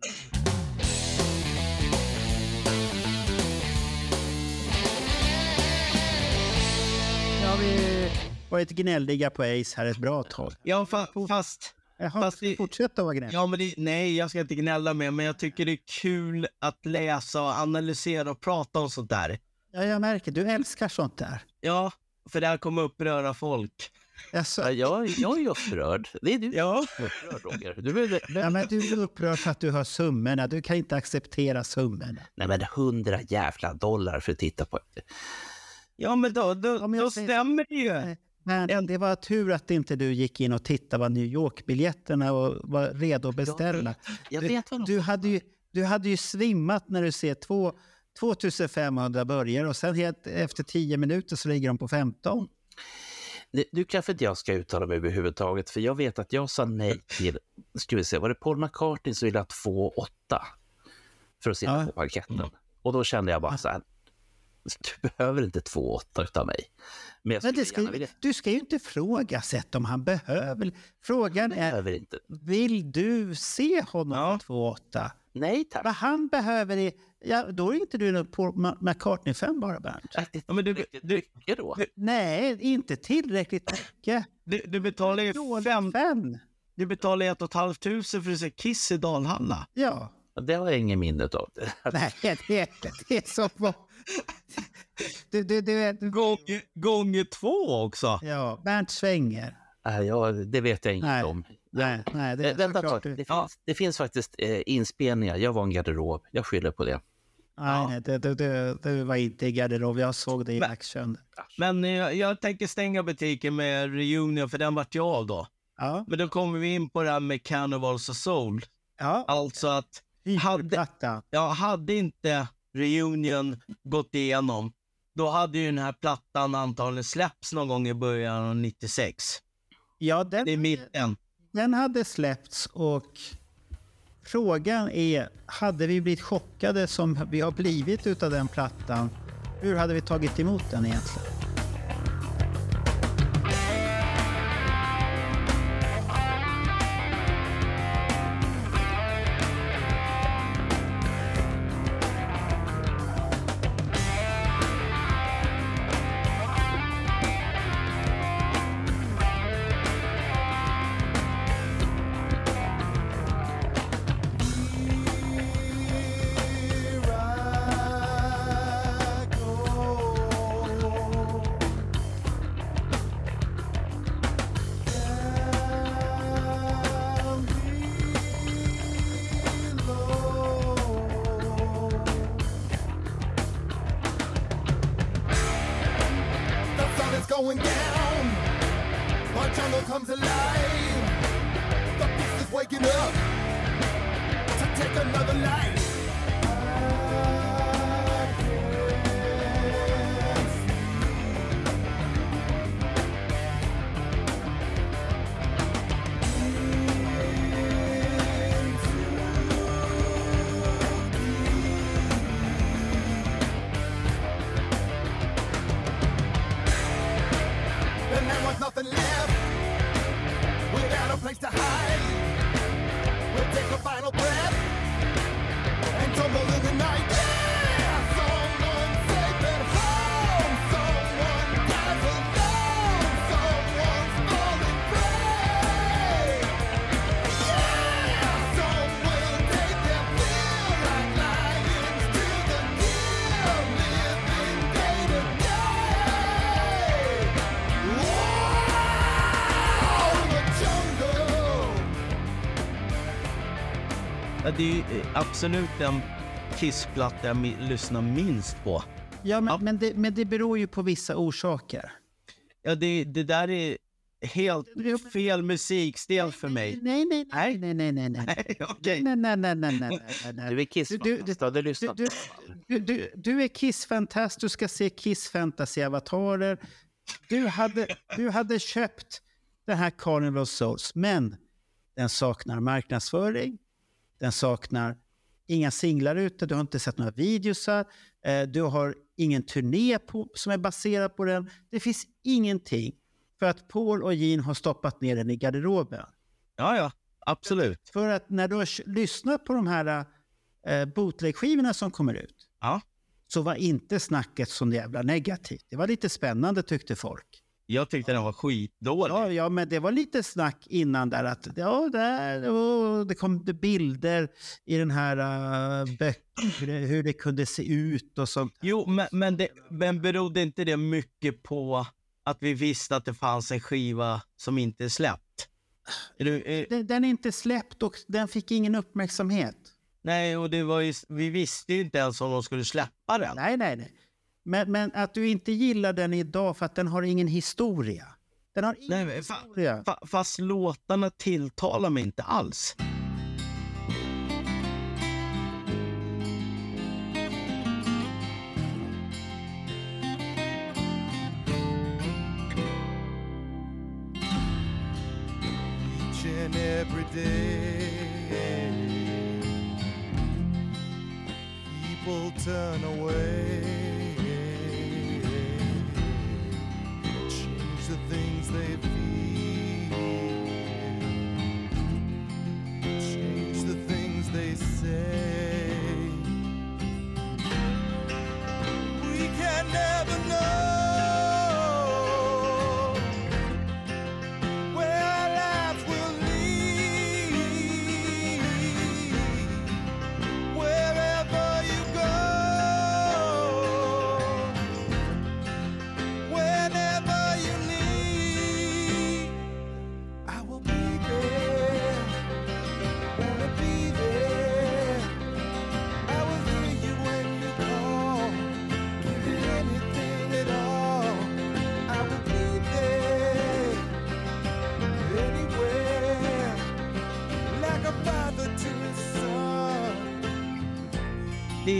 Nu har vi varit gnälliga på Ace här ett bra tag. Ja, fa- fast... Jaha, fast det, fortsätt att vara gnällig. Ja, men det, nej, jag ska inte gnälla mer, men jag tycker det är kul att läsa och analysera och prata om sånt där. Ja, jag märker. Du älskar sånt där. Ja, för det här kommer uppröra folk. Alltså, Ja, jag, jag är upprörd. Det är du ja. som är upprörd, Roger. Du, behöver- ja, men du är upprörd för att du har summorna. Du kan inte acceptera summorna. Nej, men hundra jävla dollar för att titta på. Ja, men då, då, men jag då säger- stämmer det ju. Men det var tur att inte du gick in och tittade på New York-biljetterna och var redo att beställa. Jag du, vet vad de du, hade ju, du hade ju svimmat när du ser två, 2500 börjar och sen helt, efter 10 minuter så ligger de på 15. Det- Du kanske inte jag ska uttala mig överhuvudtaget, för jag vet att jag sa nej till, ska vi se, var det Paul McCartney som ville ha 2,8 för att sitta på parketten? Och då kände jag bara så här, du behöver inte 2,8 utav mig. Men Men det ska, vilja. du ska ju inte frågasätta om han behöver. Frågan är, Behöver inte. vill du se honom på 2,8? Nej tack. Vad han behöver är, ja, då är inte du någon Paul Ma- McCartney-fan bara Bernt. Ja, men du, du, mycket då. Nej, inte tillräckligt mycket. Du, du betalar ju fem, fem. Du betalar ett och ett halvt tusen för att se Kiss i Dalhalla. Ja. Det har jag ingen minne av. Nej, det är, det är så bra. Du, du, du, du. Gånger, gånger två också. Ja, Bernt svänger. Nej, ja, det vet jag inte Nej. om. Nej, nej, det är Eh, vänta ett tag. Det, finns, det finns faktiskt eh, inspelningar. Jag var en garderob. Jag skyller på det. Nej, nej det, det, det, det var inte i garderob. Jag såg det i action. Men eh, jag, jag tänker stänga butiken med Reunion, för den vart jag av då. Ja. Men då kommer vi in på det här med Carnivals of Soul. Ja. Alltså att hade, ja, hade inte Reunion gått igenom, då hade ju den här plattan antagligen släppts någon gång i början av 96. Ja, den, Det är mitten. den hade släppts och frågan är, hade vi blivit chockade som vi har blivit utav den plattan? Hur hade vi tagit emot den egentligen? Absolut den Kiss-platta jag lyssnar minst på. Ja, men, men, det, men det beror ju på vissa orsaker. Ja, det, det där är helt fel musikstil för mig. Nej, nej, nej, nej, nej, nej, nej. Nej. Nej, nej, nej, nej, nej, nej, nej. Du är Kiss-fantast, du, du, lyssnat. Du, du, du, du är Kiss-fantast, du ska se Kiss-fantasy-avatarer. Du hade, du hade köpt den här Carnival of Souls, men den saknar marknadsföring, den saknar inga singlar ute, du har inte sett några videosar, eh, du har ingen turné på, som är baserad på den. Det finns ingenting för att Paul och Gene har stoppat ner den i garderoben. Ja, ja, absolut. För att när du har lyssnat på de här eh, bootleg-skivorna som kommer ut, Ja. så var inte snacket så jävla negativt. Det var lite spännande tyckte folk. Jag tyckte den var skitdålig. Ja, ja, men det var lite snack innan där att ja, där, oh, det kom bilder i den här uh, det- hur det kunde se ut och sånt. Jo, men, men, det, men berodde inte det mycket på att vi visste att det fanns en skiva som inte är släppt? Är du, är, Den, den är inte släppt och den fick ingen uppmärksamhet. nej, och det var ju, vi visste ju inte ens om de skulle släppa den. Nej, nej, nej. Men, men att du inte gillar den idag för att den har ingen historia. Den har ingen Nej, men fa, historia. fa, fast låtarna tilltalar mig inte alls. each and every day. People turn away,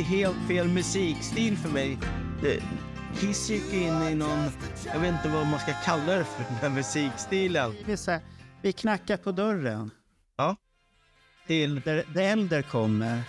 helt fel musikstil för mig. Det, Kiss gick in i någon, jag vet inte vad man ska kalla det för, den här musikstilen. Det är så här, vi knackar på dörren. Ja. Till? Där, där äldre kommer.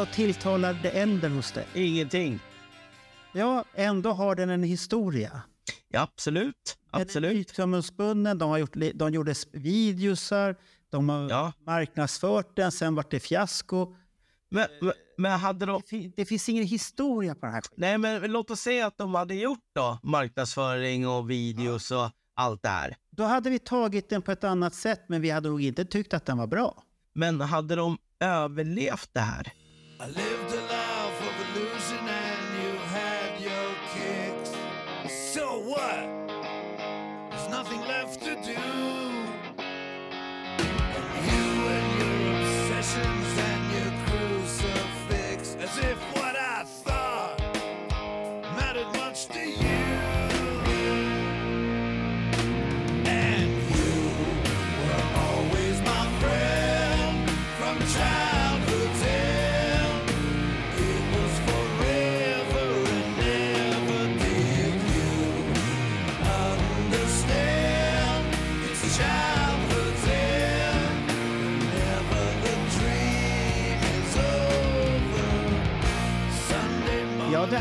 Vad, tilltalar det äldre hos dig? Ingenting. Ja, ändå har den en historia. Ja, absolut. Absolut. Absolut. De, har gjort, de gjorde videosar, de har marknadsfört den, sen vart det fiasko. Men, men, men hade de... Det, det finns ingen historia på den här skiten. Nej, men låt oss säga att de hade gjort då marknadsföring och videos och allt det här. Då hade vi tagit den på ett annat sätt, men vi hade nog inte tyckt att den var bra. Men hade de överlevt det här? I lived a life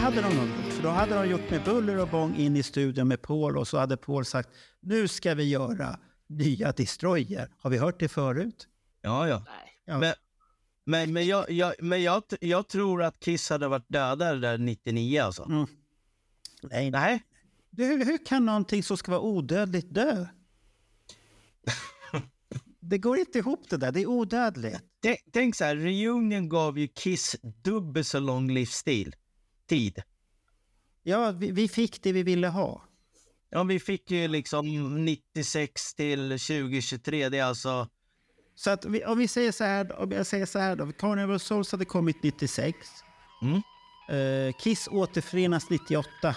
hade de nog gjort. För då hade de gjort med buller och bång in i studion med Paul och så hade Paul sagt nu ska vi göra nya Destroyer. Har vi hört det förut? Ja, ja. Men, men, men, jag, jag, men jag, jag tror att Kiss hade varit döda där 99 alltså. Mm. Nej. Nej. Du, hur, hur kan någonting som ska vara odödligt dö? det går inte ihop det där. Det är odödligt. Tänk, tänk så här, Reunion gav ju Kiss dubbelt så lång livsstil. Tid. Ja, vi, vi fick det vi ville ha. Ja, vi fick ju liksom 96 till 2023. Det är alltså... Så att vi, om vi säger så här, om jag säger så här då. Carnival Souls hade kommit 96. Mm. Eh, Kiss återförenas 98.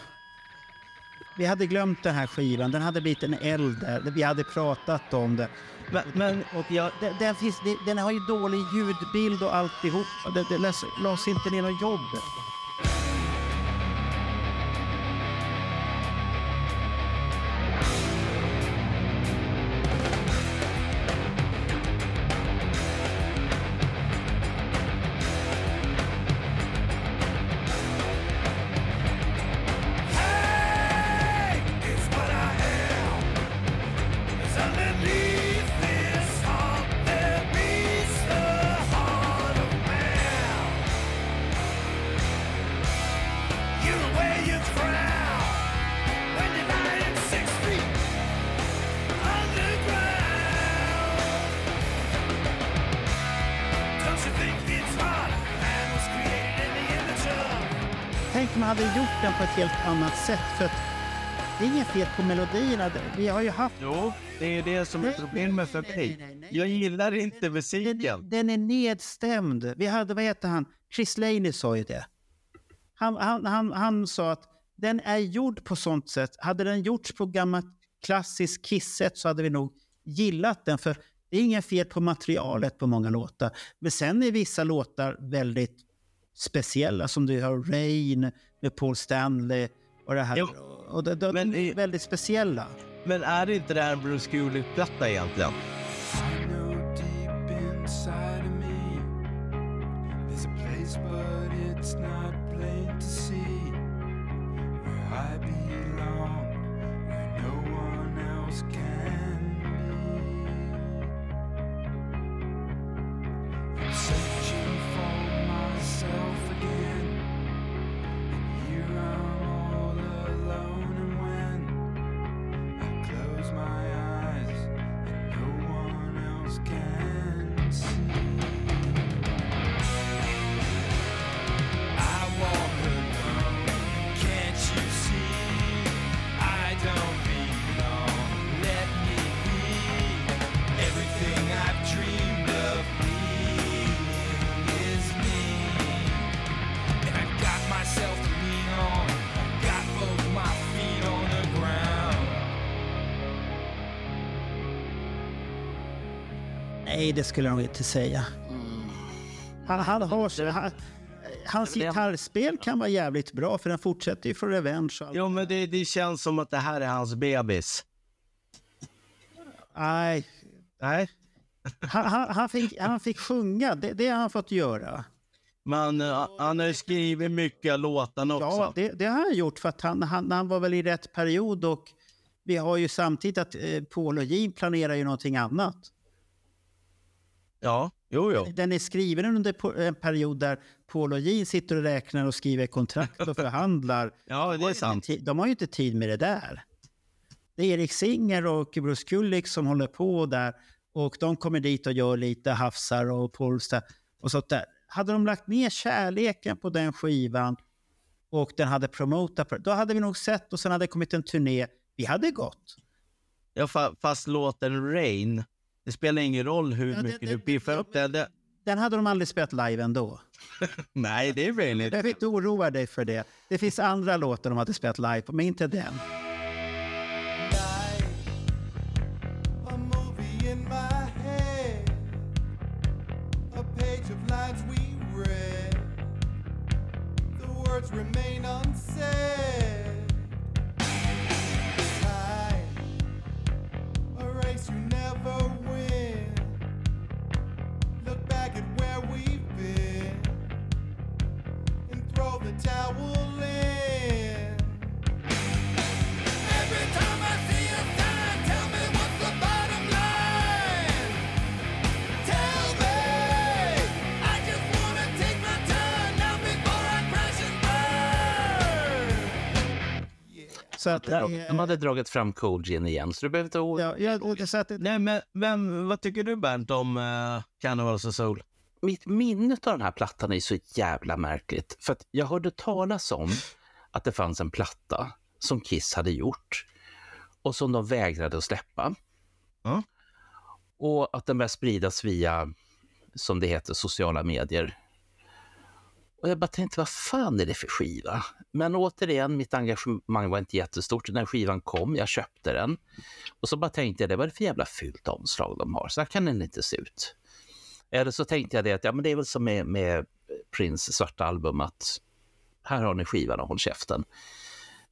Vi hade glömt den här skivan. Den hade blivit en eld där. Vi hade pratat om det. Men, men och jag, den, den, finns, den, har ju dålig ljudbild och alltihop. Det, det lades inte ner något jobb. Ett helt annat sätt. För att det är inget fel på melodierna. Vi har ju haft... Jo, det är det som är problemet för mig. Jag gillar inte musiken. Den är nedstämd. Vi hade, vad heter han? Chris Laney sa ju det. Han, han, han, han sa att den är gjord på sånt sätt. Hade den gjorts på gammalt klassiskt Kiss-sätt så hade vi nog gillat den. För det är inget fel på materialet på många låtar. Men sen är vissa låtar väldigt speciella. Som du har Rain med Paul Stanley och det här. Jo, och det, det, men, är väldigt speciella. Men är det inte det här en Bruce Kulick-platta egentligen? I belong, where no one else can Nej, det skulle jag nog inte säga. Han, han har, han, hans gitarrspel kan vara jävligt bra för den fortsätter ju från Revenge. och allt. Jo, men det, det känns som att det här är hans bebis. Nej. Nej. Han, han, han, fick, han fick sjunga, det, det har han fått göra. Men uh, han har ju skrivit mycket låtarna också. Ja, det, det har han gjort för att han, han, han var väl i rätt period och vi har ju samtidigt att eh, Paul och Gene planerar ju någonting annat. Ja, jo, jo. Den är skriven under en period där Paul och Gene sitter och räknar och skriver kontrakt och förhandlar. Ja, det är sant. De har ju inte tid med det där. Det är Erik Singer och Bruce Kulick som håller på där och de kommer dit och gör lite hafsar och polstar och sånt där. Hade de lagt ner kärleken på den skivan och den hade promotat då hade vi nog sett och sen hade det kommit en turné. Vi hade gått. Ja, fa- fast låten Rain, det spelar ingen roll hur mycket du piffar upp den. Det... Den hade de aldrig spelat live ändå. Nej, det är Rain. Jag vill inte oroa dig för det. Det finns andra låtar de hade spelat live på, men inte den. A Så att, eh, de hade dragit fram Colgin igen, så du behöver inte... Ja, jag, vad tycker du Bernt om eh, uh, Cannibals och Soul? Mitt minne av den här plattan är så jävla märkligt. För att jag hörde talas om att det fanns en platta som Kiss hade gjort och som de vägrade att släppa. Ja. Och att den började spridas via, som det heter, sociala medier. Och jag bara tänkte, vad fan är det för skiva? Men återigen, mitt engagemang var inte jättestort. När skivan kom, jag köpte den. Och så bara tänkte jag, det var det för jävla fult omslag de har. Så här kan den inte se ut. Eller så tänkte jag det att ja, men det är väl som med, med Prince svarta album att här har ni skivan och håll käften.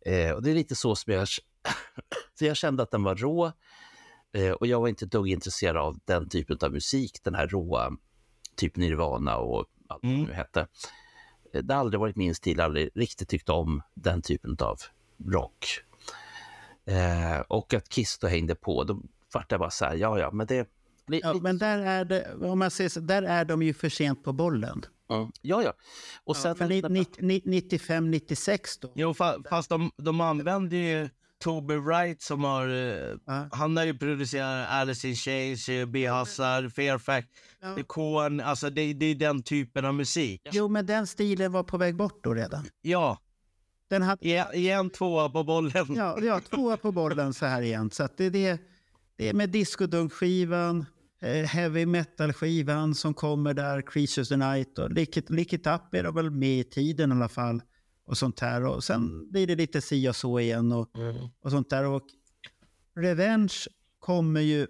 Eh, och det är lite så som jag, så jag kände att den var rå eh, och jag var inte dugg intresserad av den typen av musik, den här råa, typ Nirvana och allt vad det nu hette. Eh, Det har aldrig varit min stil, aldrig riktigt tyckt om den typen av rock. Eh, och att Kiss då hängde på, då vart jag bara så här, ja ja, men det... ja, men där är, det, om man säger så, där är de ju för sent på bollen. Ja, ja. ja. Och sen, ni- 95-96 då? Jo, fa fast de, de använder ju Toby Wright som har... eh, Han har ju producerat Alice in Chains, eh, B-Hassar, Fairfax, ja. Korn. Alltså det, det är den typen av musik. Jo, men den stilen var på väg bort då redan. Ja. Den hade... Igen, igen tvåa på bollen. Ja, ja tvåa på bollen så här igen. Så att det, det, det är med discodunk-skivan, heavy metal-skivan som kommer där, Creatures the Night och Lick It, Lick It Up är de väl med i tiden i alla fall. Och sånt här. Och sen blir det lite si och så igen och, och sånt där. Och Revenge kommer ju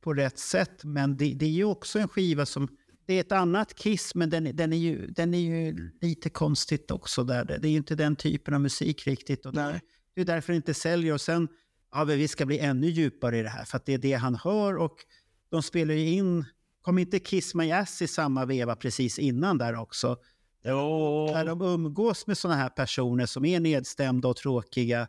på rätt sätt, men det, det är ju också en skiva som... Det är ett annat Kiss, men den, den, är, ju, den är ju lite konstigt också. Där. Det är ju inte den typen av musik riktigt. Och det, det är därför det inte säljer. Och sen, ja, vi ska bli ännu djupare i det här, för att det är det han hör. Och de spelar ju in... Kom inte Kiss My Ass i samma veva precis innan där också? Jo. Där de umgås med såna här personer som är nedstämda och tråkiga.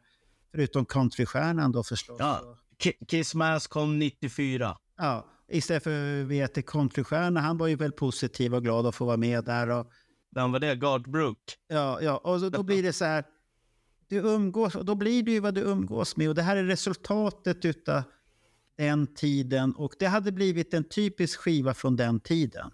Förutom countrystjärnan då förstås. Ja. Ki- Kiss Mask kom 94. Ja, istället för vet, countrystjärna, han var ju väl positiv och glad att få vara med där. Och, Vem var det? Gart Brook? ja, ja, och så, då blir det så här, du umgås, och då blir det ju vad du umgås med. Och det här är resultatet utav den tiden. Och det hade blivit en typisk skiva från den tiden.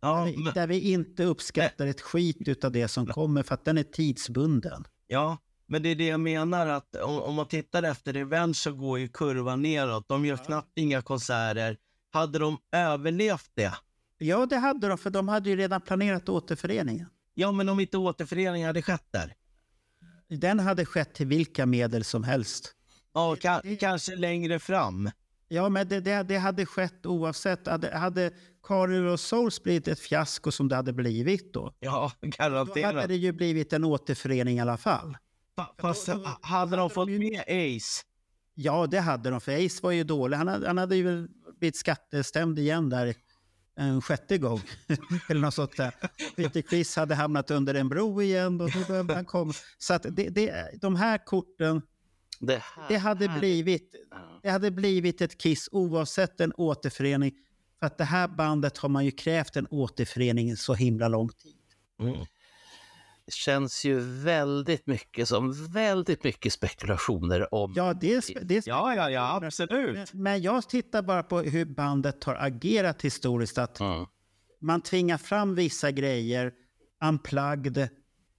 Ja, där, vi, där vi inte uppskattar ett skit utav det som kommer för att den är tidsbunden. Ja, men det är det jag menar att om, om man tittar efter Revenge så går ju kurvan neråt. De gör knappt inga konserter. Hade de överlevt det? Ja, det hade de, för de hade ju redan planerat återföreningen. Ja, men om inte återföreningen hade skett där? Den hade skett till vilka medel som helst. Ja, ka- kanske längre fram. Ja, men det, det, det hade skett oavsett. Hade, hade Karin och Souls blivit ett fiasko som det hade blivit då, Ja, då garanterat. hade det ju blivit en återförening i alla fall. Fast hade de fått med Ace? Ja, det hade de, för Ace var ju dålig. Han hade, han hade ju blivit skattestämd igen där en sjätte gång. Eller något sånt där. Peter Chris hade hamnat under en bro igen och då behövde han komma. Så att det, det, de här korten, Det, här, det hade, blivit, det hade blivit ett Kiss oavsett en återförening. För att det här bandet har man ju krävt en återförening så himla lång tid. Det känns ju väldigt mycket som väldigt mycket spekulationer om... Ja, det är, spe- det är Ja, ja, ja, absolut. Men, men jag tittar bara på hur bandet har agerat historiskt. Att Man tvingar fram vissa grejer, unplugged,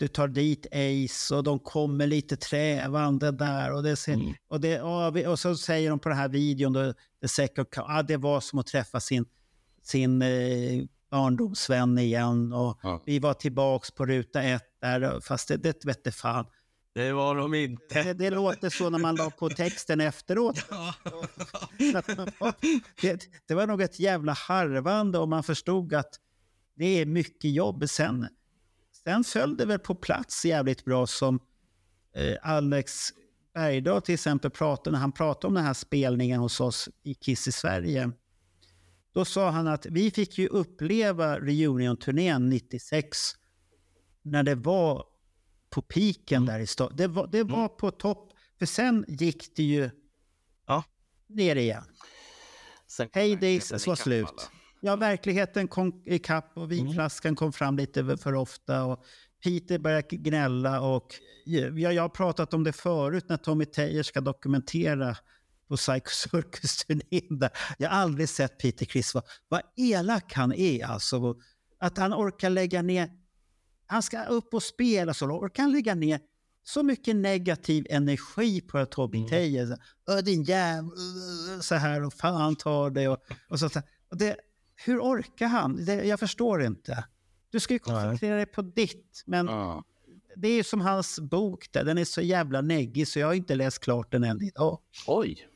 du tar dit Ace och de kommer lite trävande där. Och, det ser, och, det, ja, vi- och så säger de på den här videon, då, The Second ah, det var som att träffa sin, sin eh, barndomsvän igen. Och Vi var tillbaks på ruta ett där, fast det, det vette fan. Det var de inte. Det, det låter så när man la på texten efteråt. det, det var nog ett jävla harvande och man förstod att det är mycket jobb. Sen, sen föll det väl på plats jävligt bra som eh, Alex Bergdahl till exempel pratade, när han pratade om den här spelningen hos oss i Kiss i Sverige. Då sa han att vi fick ju uppleva reunion-turnén 96 när det var på piken där i stan. Det var, det var på topp, för sen gick det ju ja. ner igen. Heydays var slut. alla. Ja, verkligheten kom ikapp och vinflaskan kom fram lite för ofta. Och Peter börjar gnälla och jag, jag har pratat om det förut när Tommy Tejer ska dokumentera på Psycho Circus-turnén. där. Jag har aldrig sett Peter Criss vad, vad elak han är alltså. Att han orkar lägga ner, han ska upp och spela så orkar han lägga ner så mycket negativ energi på Tommy Mm. "Ö, din jävel, så här och fan tar det och, och så. Och det, hur orkar han? Det, jag förstår inte. Du ska ju koncentrera dig på ditt, men det är som hans bok där, den är så jävla neggig så jag har inte läst klart den än idag. Oj!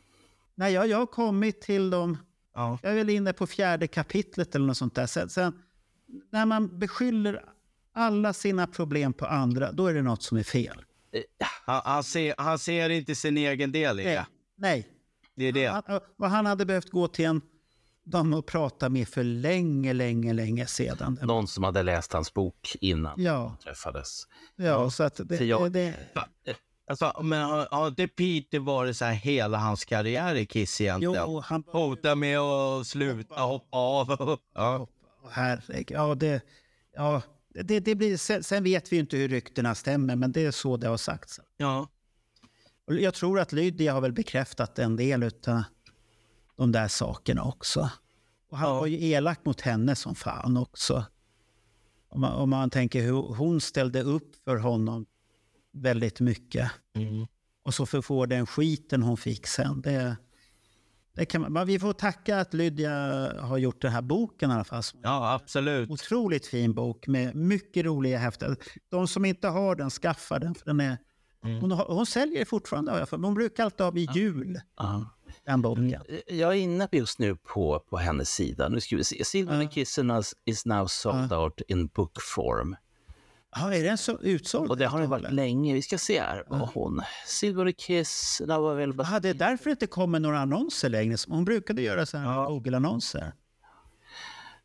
Nej, jag, jag har kommit till dem, jag är väl inne på fjärde kapitlet eller något sånt där. Sen, sen när man beskyller alla sina problem på andra, då är det något som är fel. Han, han, ser, han ser inte sin egen del i det. Nej. Det är det. Han, och han hade behövt gå till en de att prata med för länge, länge, länge sedan. Någon som hade läst hans bok innan Ja. de träffades. Ja, så att det, För jag- det, Alltså, men har, inte Peter varit så här hela hans karriär i Kiss egentligen? Jo, han... Hota med att sluta, hoppa av. ja. Herregud, ja det... Ja, det, det blir, sen, sen vet vi ju inte hur ryktena stämmer, men det är så det har sagts. Ja. Jag tror att Lydia har väl bekräftat en del av de där sakerna också. Och han var ju elak mot henne som fan också. Om man, om man tänker hur hon ställde upp för honom väldigt mycket. Och så för få den skiten hon fick sen. Det, det kan man, men vi får tacka att Lydia har gjort den här boken i alla fall. Ja, absolut. Otroligt fin bok med mycket roliga häften. De som inte har den, skaffa den. För den är, hon, har, hon säljer fortfarande, har jag för. Hon brukar alltid ha vid jul, Ja. Den boken. Jag är inne just nu på, på hennes sida. Nu ska vi se. Silver uh. Kisses is now sold out in book form. Ja, är den så utsåld? Och det har den varit länge. Vi ska se här vad hon... Silver Kiss, available. Ja, det är därför det inte kommer några annonser längre. Hon brukade göra så här Google-annonser.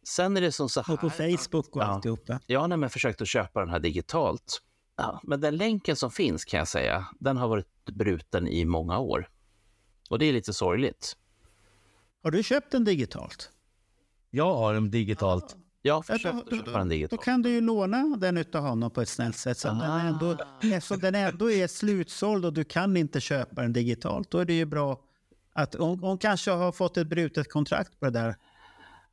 Sen är det som så här... Och på Facebook och ja. alltihopa. Jag har nämligen försökt att köpa den här digitalt. Ja, men den länken som finns kan jag säga, den har varit bruten i många år. Och det är lite sorgligt. Har du köpt den digitalt? Jag har den digitalt. Jag har försökt köpa den Då digitalt. kan du ju låna den utav honom på ett snällt sätt. Så att den Ah. ändå, eftersom den ändå är slutsåld och du kan inte köpa den digitalt, då är det ju bra att hon, hon kanske har fått ett brutet kontrakt på det där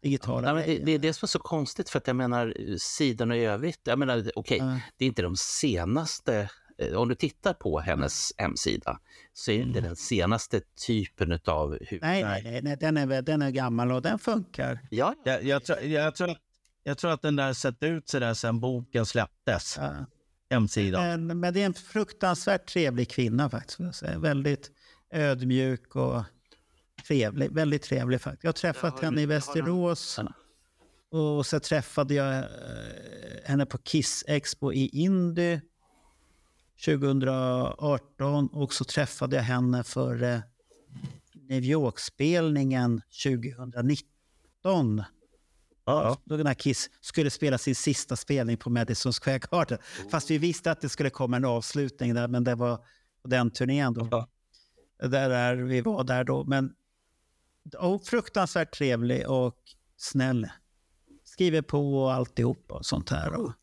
digitala. Ja, men det, det är det som är så konstigt, för att jag menar sidorna i övrigt, jag menar okej, det är inte de senaste, eh, om du tittar på hennes hemsida, så är det inte den senaste typen av hus. Nej, nej, nej, nej den, är, den är gammal och den funkar. Ja, Jag, jag, tror, jag, tror, att- jag tror att den där sett ut sådär sen boken släpptes. Hemsidan. Men, men det är en fruktansvärt trevlig kvinna faktiskt. Väldigt ödmjuk och trevlig. Väldigt trevlig faktiskt. Jag har träffat henne i Västerås. Och så träffade jag eh, henne på Kiss Expo i Indy 2018. Och så träffade jag henne för eh, New York-spelningen 2019. Ja. Då när Kiss skulle spela sin sista spelning på Madison Square Garden. Fast vi visste att det skulle komma en avslutning där, men det var på den turnén då. Där är, vi var där då. Men och fruktansvärt trevlig och snäll. Skriver på och alltihop och sånt här. Och,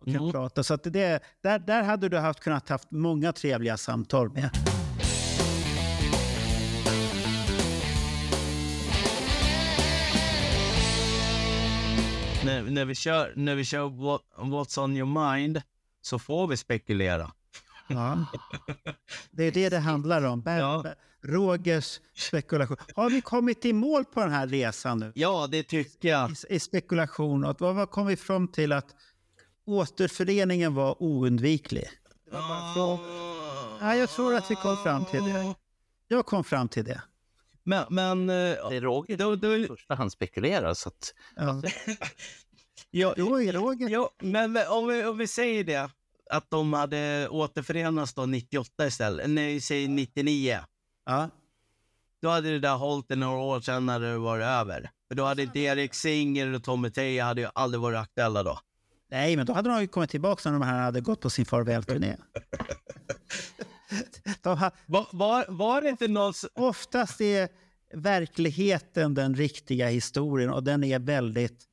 och kan prata. Så att det, där, där hade du haft, kunnat haft många trevliga samtal med. När, när, vi kör, när vi kör what, What's on your mind så får vi spekulera. Ja. Det är det det handlar om. Ber- Ber- Rogers spekulation. Har vi kommit i mål på den här resan nu? Ja, det tycker jag. I, i spekulation. Och vad, vad kom vi fram till? Att återföreningen var oundviklig. Det var bara från... ja, jag tror att vi kom fram till det. Jag kom fram till det. Men... men det är Roger då, då... i första hand spekulerar, så att... Ja. Ja, Roger, Roger. Ja, men om vi, om vi säger det, att de hade återförenats då 98 istället, nej, säg 99. Ja. Då hade det där hållit i några år sedan när det var över. För då hade Derek Singer och Tommy Teija hade ju aldrig varit aktuella då. Nej, men då hade de ju kommit tillbaka när de här hade gått på sin farvälturné. ha... var, var, var det inte någon... Oftast är verkligheten den riktiga historien och den är väldigt...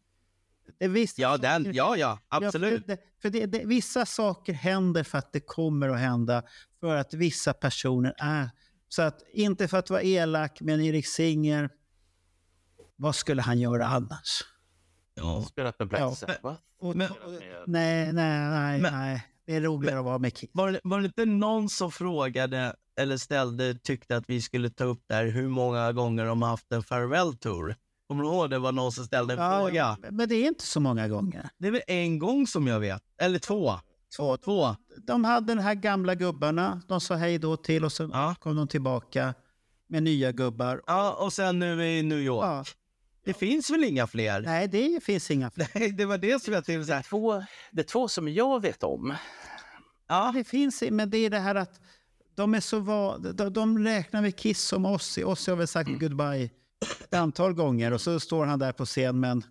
Det vissa Ja, den, ja, ja, absolut. för det, för det, det, vissa saker händer för att det kommer att hända. För att vissa personer är... Så att, inte för att vara elak, men Erik Singer, vad skulle han göra annars? Ja. Spelat med Black Ja. Sabbath. Och, Men- och, nej, nej, nej, nej. Det är roligare att vara med Kiss. Var det, var det inte någon som frågade eller ställde, tyckte att vi skulle ta upp där hur många gånger de har haft en farewell tour? Kommer du ihåg det var någon som ställde en Ja, fråga? Men det är inte så många gånger. Det är väl en gång som jag vet, eller två. Två. Två. De hade den här gamla gubbarna. De sa hej då till och sen kom de tillbaka med nya gubbar. Ja, och sen nu i New York. Ja. Det finns väl inga fler? Nej, det finns inga fler. Nej, det var det som jag tänkte säga. Två, det är två som jag vet om. Ja, det finns, men det är det här att de är så va, de, de räknar med Kiss som Ozzy. Ozzy har väl sagt goodbye ett antal gånger och så står han där på scen, men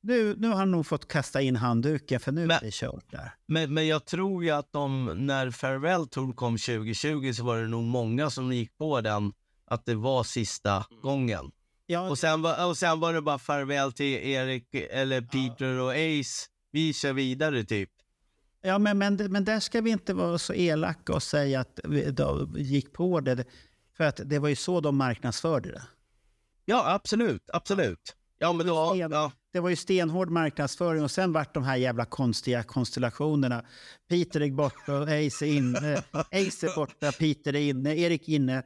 nu, nu har han nog fått kasta in handduken för nu är det kört där. Men, men jag tror ju att de, när Farewell Tour kom 2020 så var det nog många som gick på den, att det var sista gången. Ja. Och, sen var, och sen var det bara farväl till Erik, eller Peter och Ace. Vi kör vidare typ. Ja, men, men, men där ska vi inte vara så elaka och säga att vi gick på det. För att det var ju så de marknadsförde det. Ja, absolut. Absolut. Ja, men då, ja. Det var ju stenhård marknadsföring och sen vart de här jävla konstiga konstellationerna. Peter är borta Ace är inne. Ace är borta, Peter är inne, Erik inne.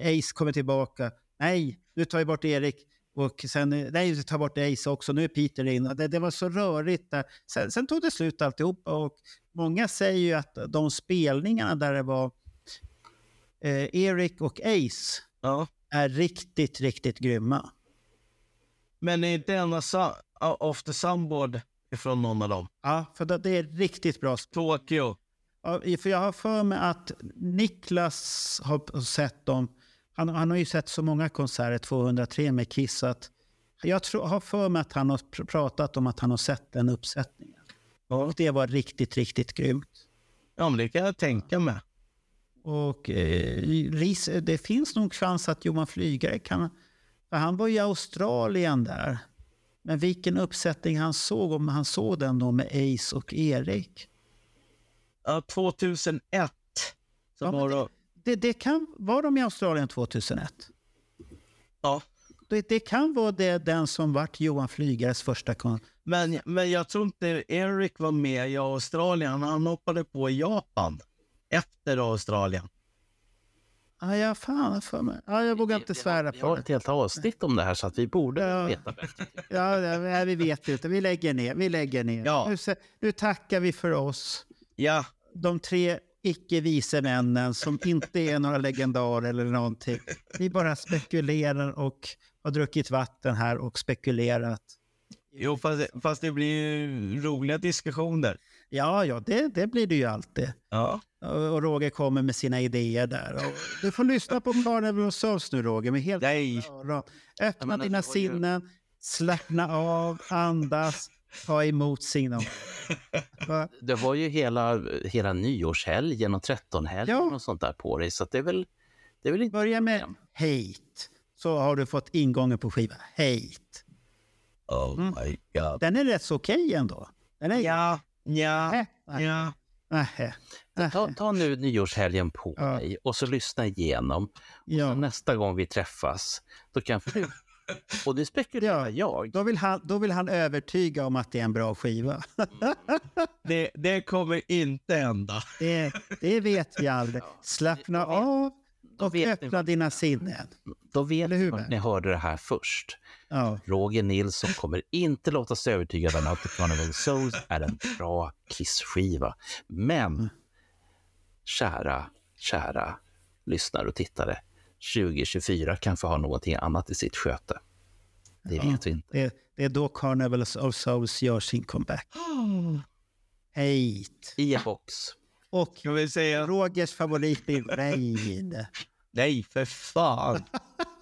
Ace kommer tillbaka. Nej, nu tar vi bort Erik. Och sen, nej, vi tar bort Ace också. Nu är Peter inne. Det, det var så rörigt där. Sen, sen tog det slut alltihopa. Och många säger ju att de spelningarna där det var eh, Erik och Ace är riktigt, riktigt grymma. Men är inte en the Sunboard ifrån någon av dem? Ja, för det, det är riktigt bra. Tokyo. Ja, för jag har för mig att Niklas har sett dem. Han, han har ju sett så många konserter, 203 med Kiss, att jag tror, har för mig att han har pr- pratat om att han har sett den uppsättningen. Och det var riktigt, riktigt grymt. Ja, men det kan jag tänka mig. Och eh, det finns nog chans att Johan Flygare kan... För han var ju i Australien där. Men vilken uppsättning han såg, om han såg den då med Ace och Erik. Ja, 2001. Så Ja, var det... Det, det kan, var de i Australien 2001? Ja. Det, det kan vara det, den som vart Johan Flygares första kon... Men, men jag tror inte Eric var med i Australien. Han hoppade på i Japan efter Australien. Ah, ja, fan jag för mig. Ah, jag vågar inte svära Vi på har det. ett helt avsnitt om det här så att vi borde veta bättre. Ja, ja, vi vet inte. Vi lägger ner. Vi lägger ner. Ja. Nu, nu tackar vi för oss. Ja. De tre icke-vise männen som inte är några legendarer eller någonting. Vi bara spekulerar och har druckit vatten här och spekulerat. Jo, fast, fast det blir ju roliga diskussioner. Ja, ja, det, det blir det ju alltid. Ja. Och och Roger kommer med sina idéer där. Och du får lyssna på Carnival of Souls nu Roger, med helt Nej. öron. Öppna men dina ju- sinnen, slappna av, andas, ta emot signal. Va? Det var ju hela, hela nyårshelgen och trettonhelgen Ja. och sånt där på dig. Så att det är väl, det är väl inte... Börja med hate, så har du fått ingången på skivan. Hate. Oh my god. Den är rätt så okej ändå. Den är... Ja, ja, ja. Nähä. Ta, ta nu nyårshelgen på Ja. dig och så lyssna igenom. Och Ja. så nästa gång vi träffas, då kan du... Och det spekulerar jag. Då vill, han, då vill han övertyga om att det är en bra skiva. Det, det kommer inte hända. Det, det vet vi aldrig. Slappna av och öppna dina sinnen. Då vet ni att ni hörde det här först. Ja. Roger Nilsson kommer inte låta sig övertygad om att The Carnival Souls är en bra Kiss-skiva. Men, Mm. kära, kära lyssnare och tittare, 2024 kanske har någonting annat i sitt sköte. Det vet vi inte. Det, det är då Carnival of Souls gör sin comeback. Hate. I en box. Och Kan vi säga... Rogers favorit blir Rain. Nej, för fan.